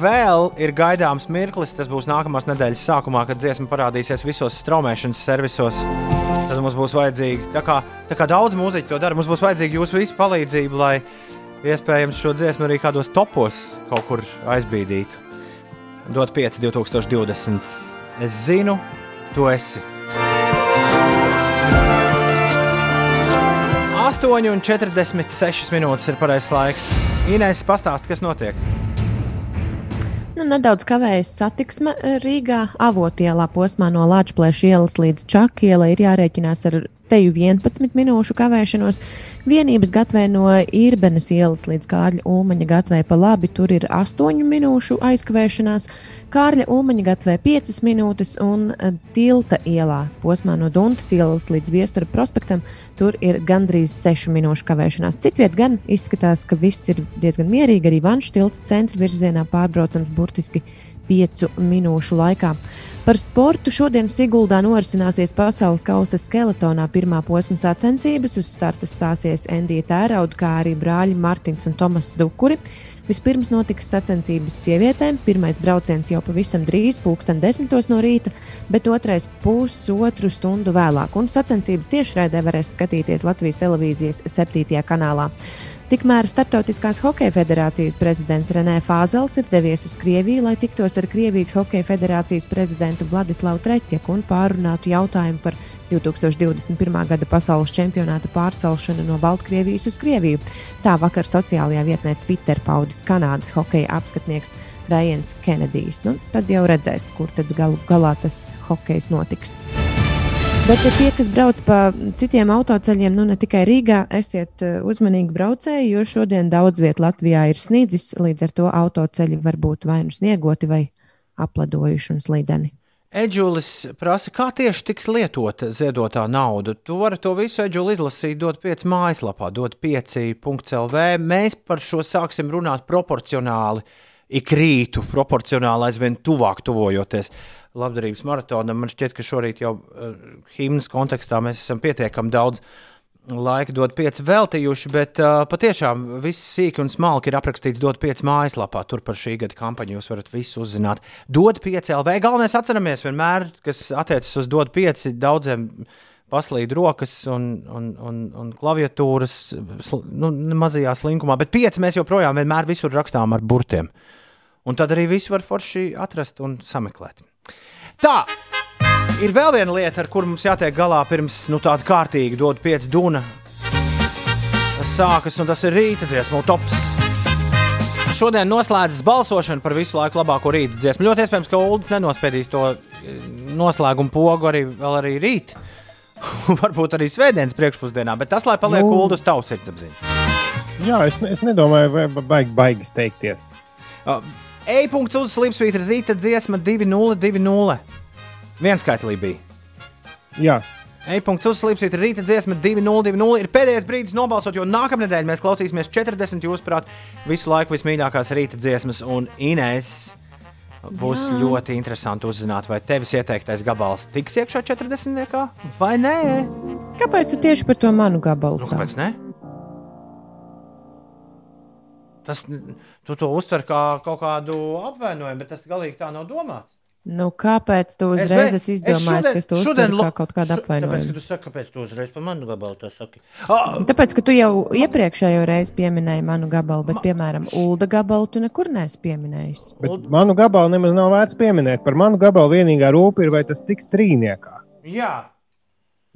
Speaker 1: vēl ir gaidāms mirklis, tas būs nākamās nedēļas sākumā, kad dziesma parādīsies visos straumēšanas servisos. Tad mums būs vajadzīga, tā kā, tā kā daudz mūziķu to dara, mums būs vajadzīga jūsu visu palīdzību, lai iespējams šo dziesmu arī kādos topos kaut kur aizbīdītu. Dot 5, 2020. Es zinu, tu esi. 8,46 minūtes ir pareizais laiks. Inês, pastāsti, kas notiek.
Speaker 3: Nu, nedaudz kavējas satiksme Rīgā. Avotielā posmā no Latvijas ielas līdz Čakielai ir jārēķinās ar teju 11 minūšu kavēšanos. Vienības gatvē no Irbenes ielas līdz Kārļa Ulmaņa gatvē pa labi tur ir 8 minūšu aizkavēšanās. Kārļa Ulmaņa gatvē 5 minūtes un eh, Tilta ielā posmā no Duntas ielas līdz Viestura prospektam tur ir gandrīz 6 minūšu kavēšanās. Citviet gan izskatās, ka viss ir diezgan mierīgi. Arī Vanšu tilts centra virzienā pārbraucams burtiski 5 minūšu laikā. Par sportu šodien Siguldā norisināsies pasaules kausa skeletonā pirmā posma sacensības. Uz starta stāsies Endija Tērauda, kā arī brāļi Martins un Tomas Dukuri. Vispirms notiks sacensības sievietēm. Pirmais brauciens jau pavisam drīz, pulksten desmitos no rīta, bet otrais pusotru stundu vēlāk. Un sacensības tiešraidē varēs skatīties Latvijas televīzijas 7. kanālā. Tikmēr Startautiskās hokeja federācijas prezidents Renē Fāzels ir devies uz Krieviju, lai tiktos ar Krievijas hokeja federācijas prezidentu Vladislavu Treķeku un pārunātu jautājumu par 2021. gada pasaules čempionāta pārcelšanu no Baltkrievijas uz Krieviju. Tā vakar sociālajā vietnē Twitter paudis Kanādas hokeja apskatnieks Daiens Kenedijs. Nu, tad jau redzēs, kur tad galu galā tas hokejs notiks. Bet ja tie, kas brauc pa citiem autoceļiem, nu ne tikai Rīgā, esiet eh, uzmanīgi braucēji, jo šodien daudz vietā Latvijā ir sniedzis, līdz ar to autoceļi var būt vai nu sniegoti, vai apledojuši un slīdeni.
Speaker 1: Eģulis prasa, kā tieši tiks lietota ziedotā nauda. Tu vari to visu eģuli izlasīt, dot 5 mājaslapā, dot 5.CLV. Mēs par šo sāksim runāt proporcionāli, ik rītu, proporcionāli aizvien tuvāk tuvojoties labdarības maratonam. Man šķiet, ka šorīt jau uh, himnas kontekstā mēs esam pietiekami daudz laika dot pieci veltījuši, bet uh, patiešām viss sīki un smalki ir aprakstīts dot pieci mājaslapā. Tur par šī gada kampaņu jūs varat visu uzzināt. Dod pieci LV. Galvenais atceramies vienmēr, kas attiecas uz dod pieci daudziem. Paslīd rokas un, un, un, un klaviatūras sl, nu, mazajā slinkumā, bet pieci mēs joprojām vienmēr visur rakstām ar burtiem. Un tad arī visu var forši atrast un sameklēt. Tā, ir vēl viena lieta, ar kuru mums jātiek galā pirms nu, tāda kārtīga dod pieci duna. Sākas, un tas ir rīta dziesmu tops. Šodien noslēdzas balsošana par visu laiku labāko rīta dziesmu. Ļoti iespējams, ka Ulas nenospēdīs to eh, noslēgumu pogu arī, vēl arī rīt. Varbūt arī svētdienas priekšpusdienā, bet tas, lai paliek
Speaker 2: Nu.
Speaker 1: ulu uz tavu sirdsapziņu.
Speaker 2: Jā, es, es nedomāju, vai baigi, baigi steigties.
Speaker 1: Uh, E-punkts uz slīpsvītra rīta dziesma 2020. Vienskaitlī bija.
Speaker 2: Jā.
Speaker 1: E-punkts uz slīpsvītra rīta dziesma 2020 ir pēdējais brīdis nobalsot, jo nākamnedēļ mēs klausīsimies 40 jūsuprāt visu laiku vismīļākās rīta dziesmas un Inês. Būs
Speaker 3: Jā.
Speaker 1: Ļoti interesanti uzzināt, vai tevis ieteiktais gabals tiks iekšā 40. vai nē.
Speaker 3: Kāpēc tu tieši par to manu gabalu?
Speaker 1: Nu, kāpēc ne? Tas, tu to uztver kā kaut kādu apvainojumu, bet tas galīgi tā nav domāts.
Speaker 3: Nu, kāpēc tu
Speaker 1: Es
Speaker 3: uzreiz
Speaker 1: be-
Speaker 3: esi izdomājis, ka es to uztveru kā kaut kādu
Speaker 1: šo- Tāpēc, ka
Speaker 3: apvainojumu?
Speaker 1: tu saki, kāpēc tu uzreiz par manu gabalu to saki? Ah,
Speaker 3: Tāpēc, ka tu jau iepriekšējo reizi pieminēji manu gabalu, bet, piemēram, Ulda gabalu tu nekur neesi pieminējis.
Speaker 2: Bet manu gabalu nemaz nav vērts pieminēt. Par manu gabalu vienīgā rūpa ir, vai tas tiks trīniekā.
Speaker 1: jā,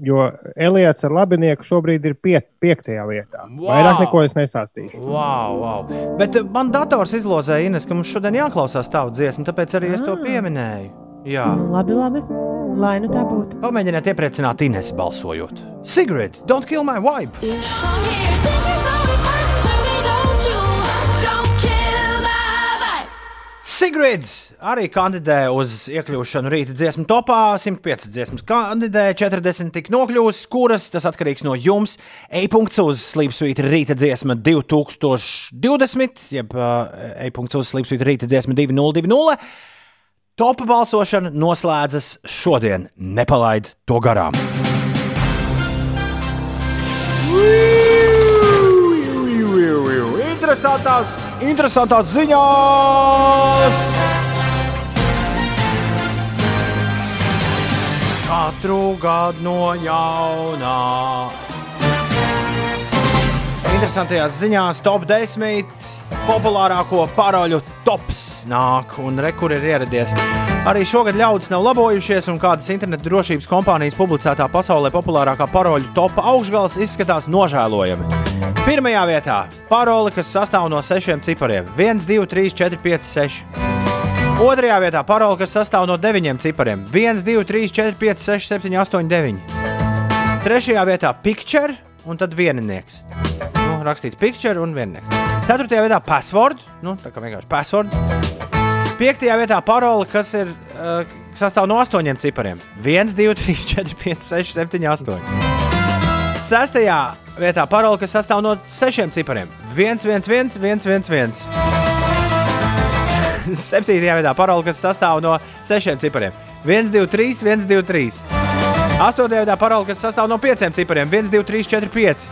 Speaker 2: Jo Elīds ar labinieku šobrīd ir pie, piektajā vietā.
Speaker 1: Wow!
Speaker 2: Vairāk neko es nesāstīšu.
Speaker 1: wow, wow. Bet eh, man dators izlozēja, Ines, ka mums šodien jāklausās tavu dziesmu, tāpēc arī es to pieminēju. Jā,
Speaker 3: Nu, labi, labi. Lai nu tā būtu.
Speaker 1: pamēģiniet iepriecināt Ines balsojot. Sigrid, don't kill my vibe! Sigrid arī kandidē uz iekļūšanu rīta dziesmu topā. 105 dziesmas kandidē, 40 tik nokļūs, kuras tas atkarīgs no jums. E-punkts uz slīpsvītra rīta dziesma 2020, jeb e-punkts uz slīpsvītra rīta dziesma 2020. Topa balsošana noslēdzas šodien. Nepalaid to garām! Interesantās, interesantās ziņās! Katru gadu no jaunā. Interesantajās ziņās top 10 populārāko paroļu tops nāk un rekur ir ieradies. Arī šogad ļaudis nav labojušies, un kādas internetu drošības kompānijas publicētā pasaulē populārākā paroļu topa augšgals izskatās nožēlojami. Pirmajā vietā parole, kas sastāv no sešiem cipariem - 1, 2, 3, 4, 5, 6. Otrajā vietā parole, kas sastāv no deviņiem cipariem - 1, 2, 3, 4, 5, 6, 7, 8, 9. Trešajā vietā - picture un tad vieninieks. Nu, rakstīts picture un viennieks. Ceturtajā vietā - password. Nu, tā kā vienkārši password. Piektajā vietā parole, kas ir uh, sastāv no astoņiem cipariem - 1, 2, 3, 4, 5, 6, 7, 8. Sestajā vietā parole, kas sastāv no sešiem cipariem - 1, 1, 1, 1, 1, 1. Septītajā vietā parole, kas sastāv no sešiem cipariem - 1, 2, 3, 1, 2, 3. Astotajā vietā parole, kas sastāv no pieciem cipariem - 1, 2, 3, 4, 5.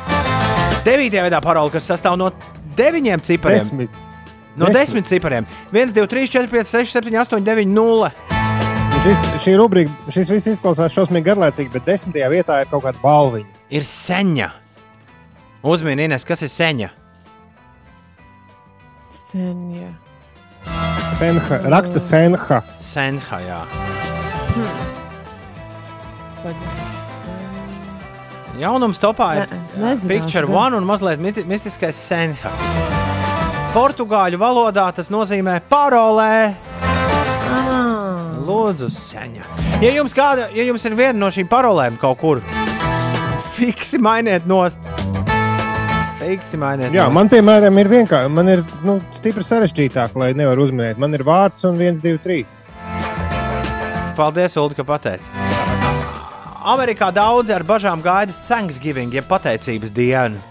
Speaker 1: Devītajā vietā parole, kas sastāv no deviņiem cipariem
Speaker 2: Desmit.
Speaker 1: No
Speaker 2: Desmit.
Speaker 1: desmit cipariem - 1, 2, 3, 4, 5, 6, 7, 8, 9, 0.
Speaker 2: Šis, šī rubrika, šis viss izklausās šausmīgi garlaicīgi, bet desmitajā vietā ir kaut kāda balviņa.
Speaker 1: Ir seņa. Uzmini, kas ir seņa.
Speaker 3: Jā.
Speaker 2: Senha, raksta Senha.
Speaker 1: Senha, jā. Jaunums topā ir
Speaker 3: Ne, nezināšu,
Speaker 1: Picture
Speaker 3: gan.
Speaker 1: One un mazliet mistiskais Senha. Portugāļu valodā tas nozīmē parolē. Lūdzu, seņa. Ja jums, kāda, ja jums ir viena no šīm parolēm kaut kur, fiksi mainiet nost. Fiksi mainiet
Speaker 2: Jā, man, piemēram, ir vienkārši, man ir nu, stipri sarežģītāk, lai nevaru uzminēt. Man ir vārds un 1, 2, 3.
Speaker 1: Paldies, Ulu, ka pateici. Amerikā daudzi ar bažām gaida Thanksgiving, jeb pateicības dienu,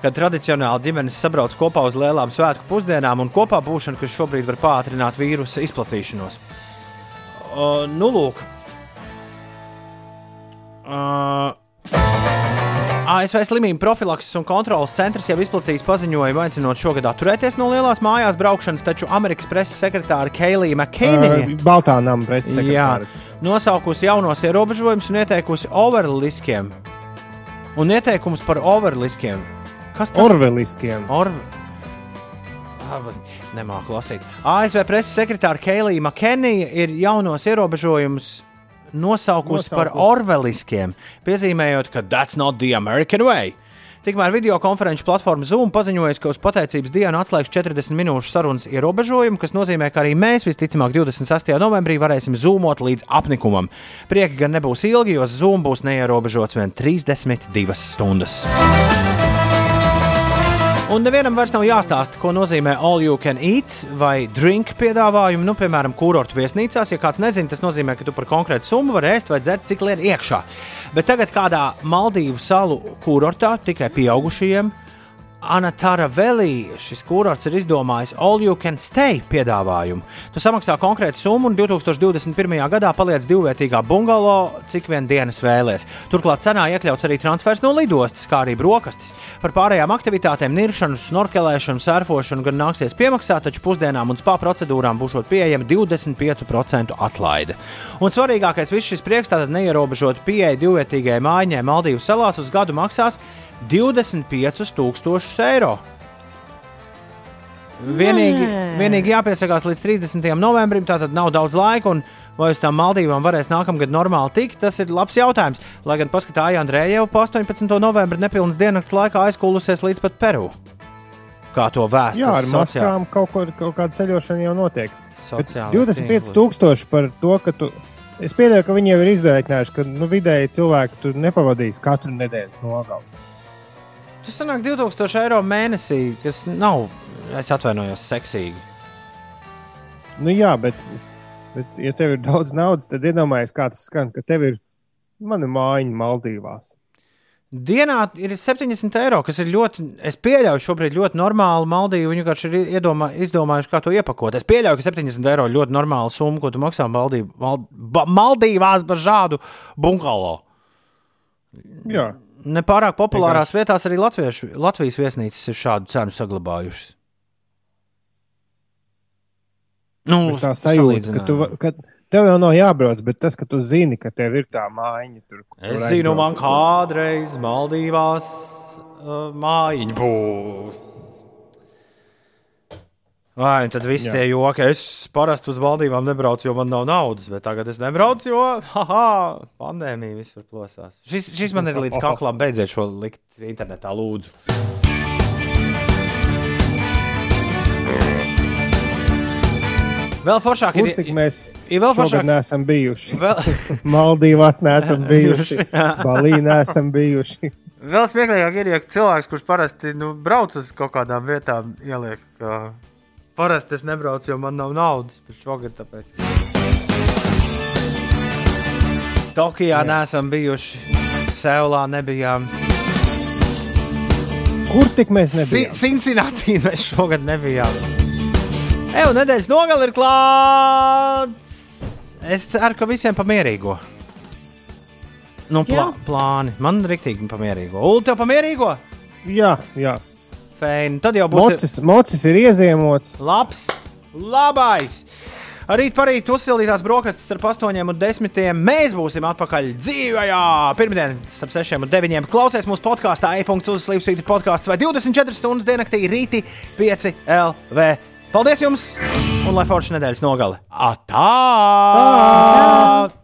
Speaker 1: kad tradicionāli ģimenes sabrauc kopā uz lielām svētku pusdienām un kopā būšana, kas šobrīd var pātrināt vīrusu izplatīšanos. Uh, nu, lūk. Uh, ASV slimību profilakses un kontrolas centrs jau izplatījis paziņojumu, aicinot šogad atturēties no lielās mājās braukšanas, taču Amerikas preses sekretāra Keilija Makēnija
Speaker 2: Uh, Baltā nama preses
Speaker 1: Jā,
Speaker 2: sekretārs.
Speaker 1: nosaukusi jaunos ierobežojumus un ieteikusi overliskiem. Un ieteikums par overliskiem. Kas tas
Speaker 2: Orveliskiem.
Speaker 1: Orv... Nemāku lasīt. ASV preses sekretāra Keilija Makenija ir jaunos ierobežojumus nosaukusi par
Speaker 2: Nosaukusi.
Speaker 1: orveliskiem, piezīmējot, ka that's not the American way. Tikmēr video konferenču platforma Zoom paziņoja, ka uz pateicības dienu atslēgs 40 minūšu sarunas ierobežojumu, kas nozīmē, ka arī mēs visticamāk 26. novembrī varēsim zoomot līdz apnikumam. Prieki gan nebūs ilgi, jo Zoom būs neierobežots vien 32 stundas. Un nevienam vairs nav jāstāsta, ko nozīmē all you can eat vai drink piedāvājumi. Nu, piemēram, kurortu viesnīcās, ja kāds nezina, tas nozīmē, ka tu par konkrētu summu vari ēst vai dzert, cik lien iekšā. Bet tagad kādā Maldīvu salu kurortā tikai pieaugušajiem. Anatara Velī šis kurorts ir izdomājis All You Can Stay piedāvājumu. Tu samaksā konkrētu summu un 2021. gadā paliec divvietīgā bungalo, cik vien dienas vēlēs. Turklāt cenā iekļauts arī transfers no lidostas, kā arī brokastis. Par pārējām aktivitātēm, niršanu, snorkelēšanu, surfošanu gan nāksies piemaksāt, taču pusdienām un spā procedūrām būs pieejama 25% atlaide. Un svarīgākais viss šis prieks tātad neierobežot pieeja divvietīgai mājai Maldīvu salās uz gadu maksās 25,000 eiro. Vienīgi,
Speaker 3: Nē.
Speaker 1: vienīgi jāpiesakās līdz 30. novembrim, tātad nav daudz laika. un Vai uz tām Maldīvām varēs nākamgad normāli tikt, tas ir labs jautājums. Lai gan paskatīja Andrēja jau pa 18. novembra nepilnas diennakts laikā aizkūlusies līdz pat Peru. Kā to vēstures
Speaker 2: Jā, ar maskām kaut, ko, kaut kāda ceļošana jau notiek. Bet
Speaker 1: Sociālajā
Speaker 2: 25
Speaker 1: tīklā.
Speaker 2: tūkstoši par to, ka tu. Es pieļauju, ka viņi jau ir izdarījuši, ka nu, vidēji cilvēki tur nepavadīs katru nedēļas nogali.
Speaker 1: Tas sanāk 2000 eiro mēnesī, kas nav, es atvainojos, seksīgi.
Speaker 2: Nu, jā, bet, bet, ja tev ir daudz naudas, tad iedomājies, kā tas skan, ka tev ir mana mājiņa Maldīvās.
Speaker 1: Dienā ir 70 eiro, kas ir ļoti, es pieļauju, šobrīd ļoti normāli. Maldīvi viņi vienkārši ir iedomā, izdomājuši, kā to iepakot. Es pieļauju, ka 70 eiro ir ļoti normāla summa, ko tu maksā Maldīv, Mal, ba, Maldīvās par šādu bunkalo.
Speaker 2: Jā.
Speaker 1: Nepārāk populārās vietās arī Latviešu, Latvijas viesnīcas ir šādu cenu saglabājušas. Nu,
Speaker 2: Bet tā sajūta, ka, tu, ka tev jau nav jābrauc, bet tas, ka tu zini, ka tev ir tā mājiņa tur.
Speaker 1: Es zinu, man kādreiz Maldīvās uh, mājiņa būs. Vai, un tad viss tie joki. Es parasti uz Maldīvām nebraucu, jo man nav naudas, bet tagad es nebraucu, jo haha, pandēmija visur plosās. Šis, šis man ir līdz kaklam. Beidziet šo likt internetā, lūdzu. Vēl foršāk ir.
Speaker 2: tik mēs
Speaker 1: ir vēl foršāk-
Speaker 2: neesam bijuši?
Speaker 1: Vēl...
Speaker 2: Maldīvās neesam bijuši. Balī neesam bijuši.
Speaker 1: Vēl smieklīgāk ir, ja cilvēks, kurš parasti nu, brauc uz kaut kādām vietām, ieliek, ka parasti es nebraucu, jo man nav naudas. Šogad tāpēc. Tokijā neesam bijuši, Seulā nebijām.
Speaker 2: Kur tik mēs
Speaker 1: nebijām? Cincinnati mēs šogad nebijām. Eju, nedēļas nogali ir klāts. Es ceru, ka visiem pamierīgo. Nu, plā,
Speaker 2: Jā.
Speaker 1: plāni. Man rīktīgi pamierīgo. Ulu, tev pamierīgo?
Speaker 2: Jā, jā.
Speaker 1: Feini. Tad jau būs.
Speaker 2: Mocis, mocis ir ieziemots.
Speaker 1: Labs, labais. Rīt parīt uzsildītās brokastis starp 8 un 10. Mēs būsim atpakaļ dzīvajā. Pirmdien starp 6 un 9. Klausies mūsu podkāstā, e-punkts uz Slimsvītra podkāsts vai 24 stundas diennaktī rīti 5 LV. Paldies jums! Un lai forša nedēļas nogale! Atā!
Speaker 2: Tā!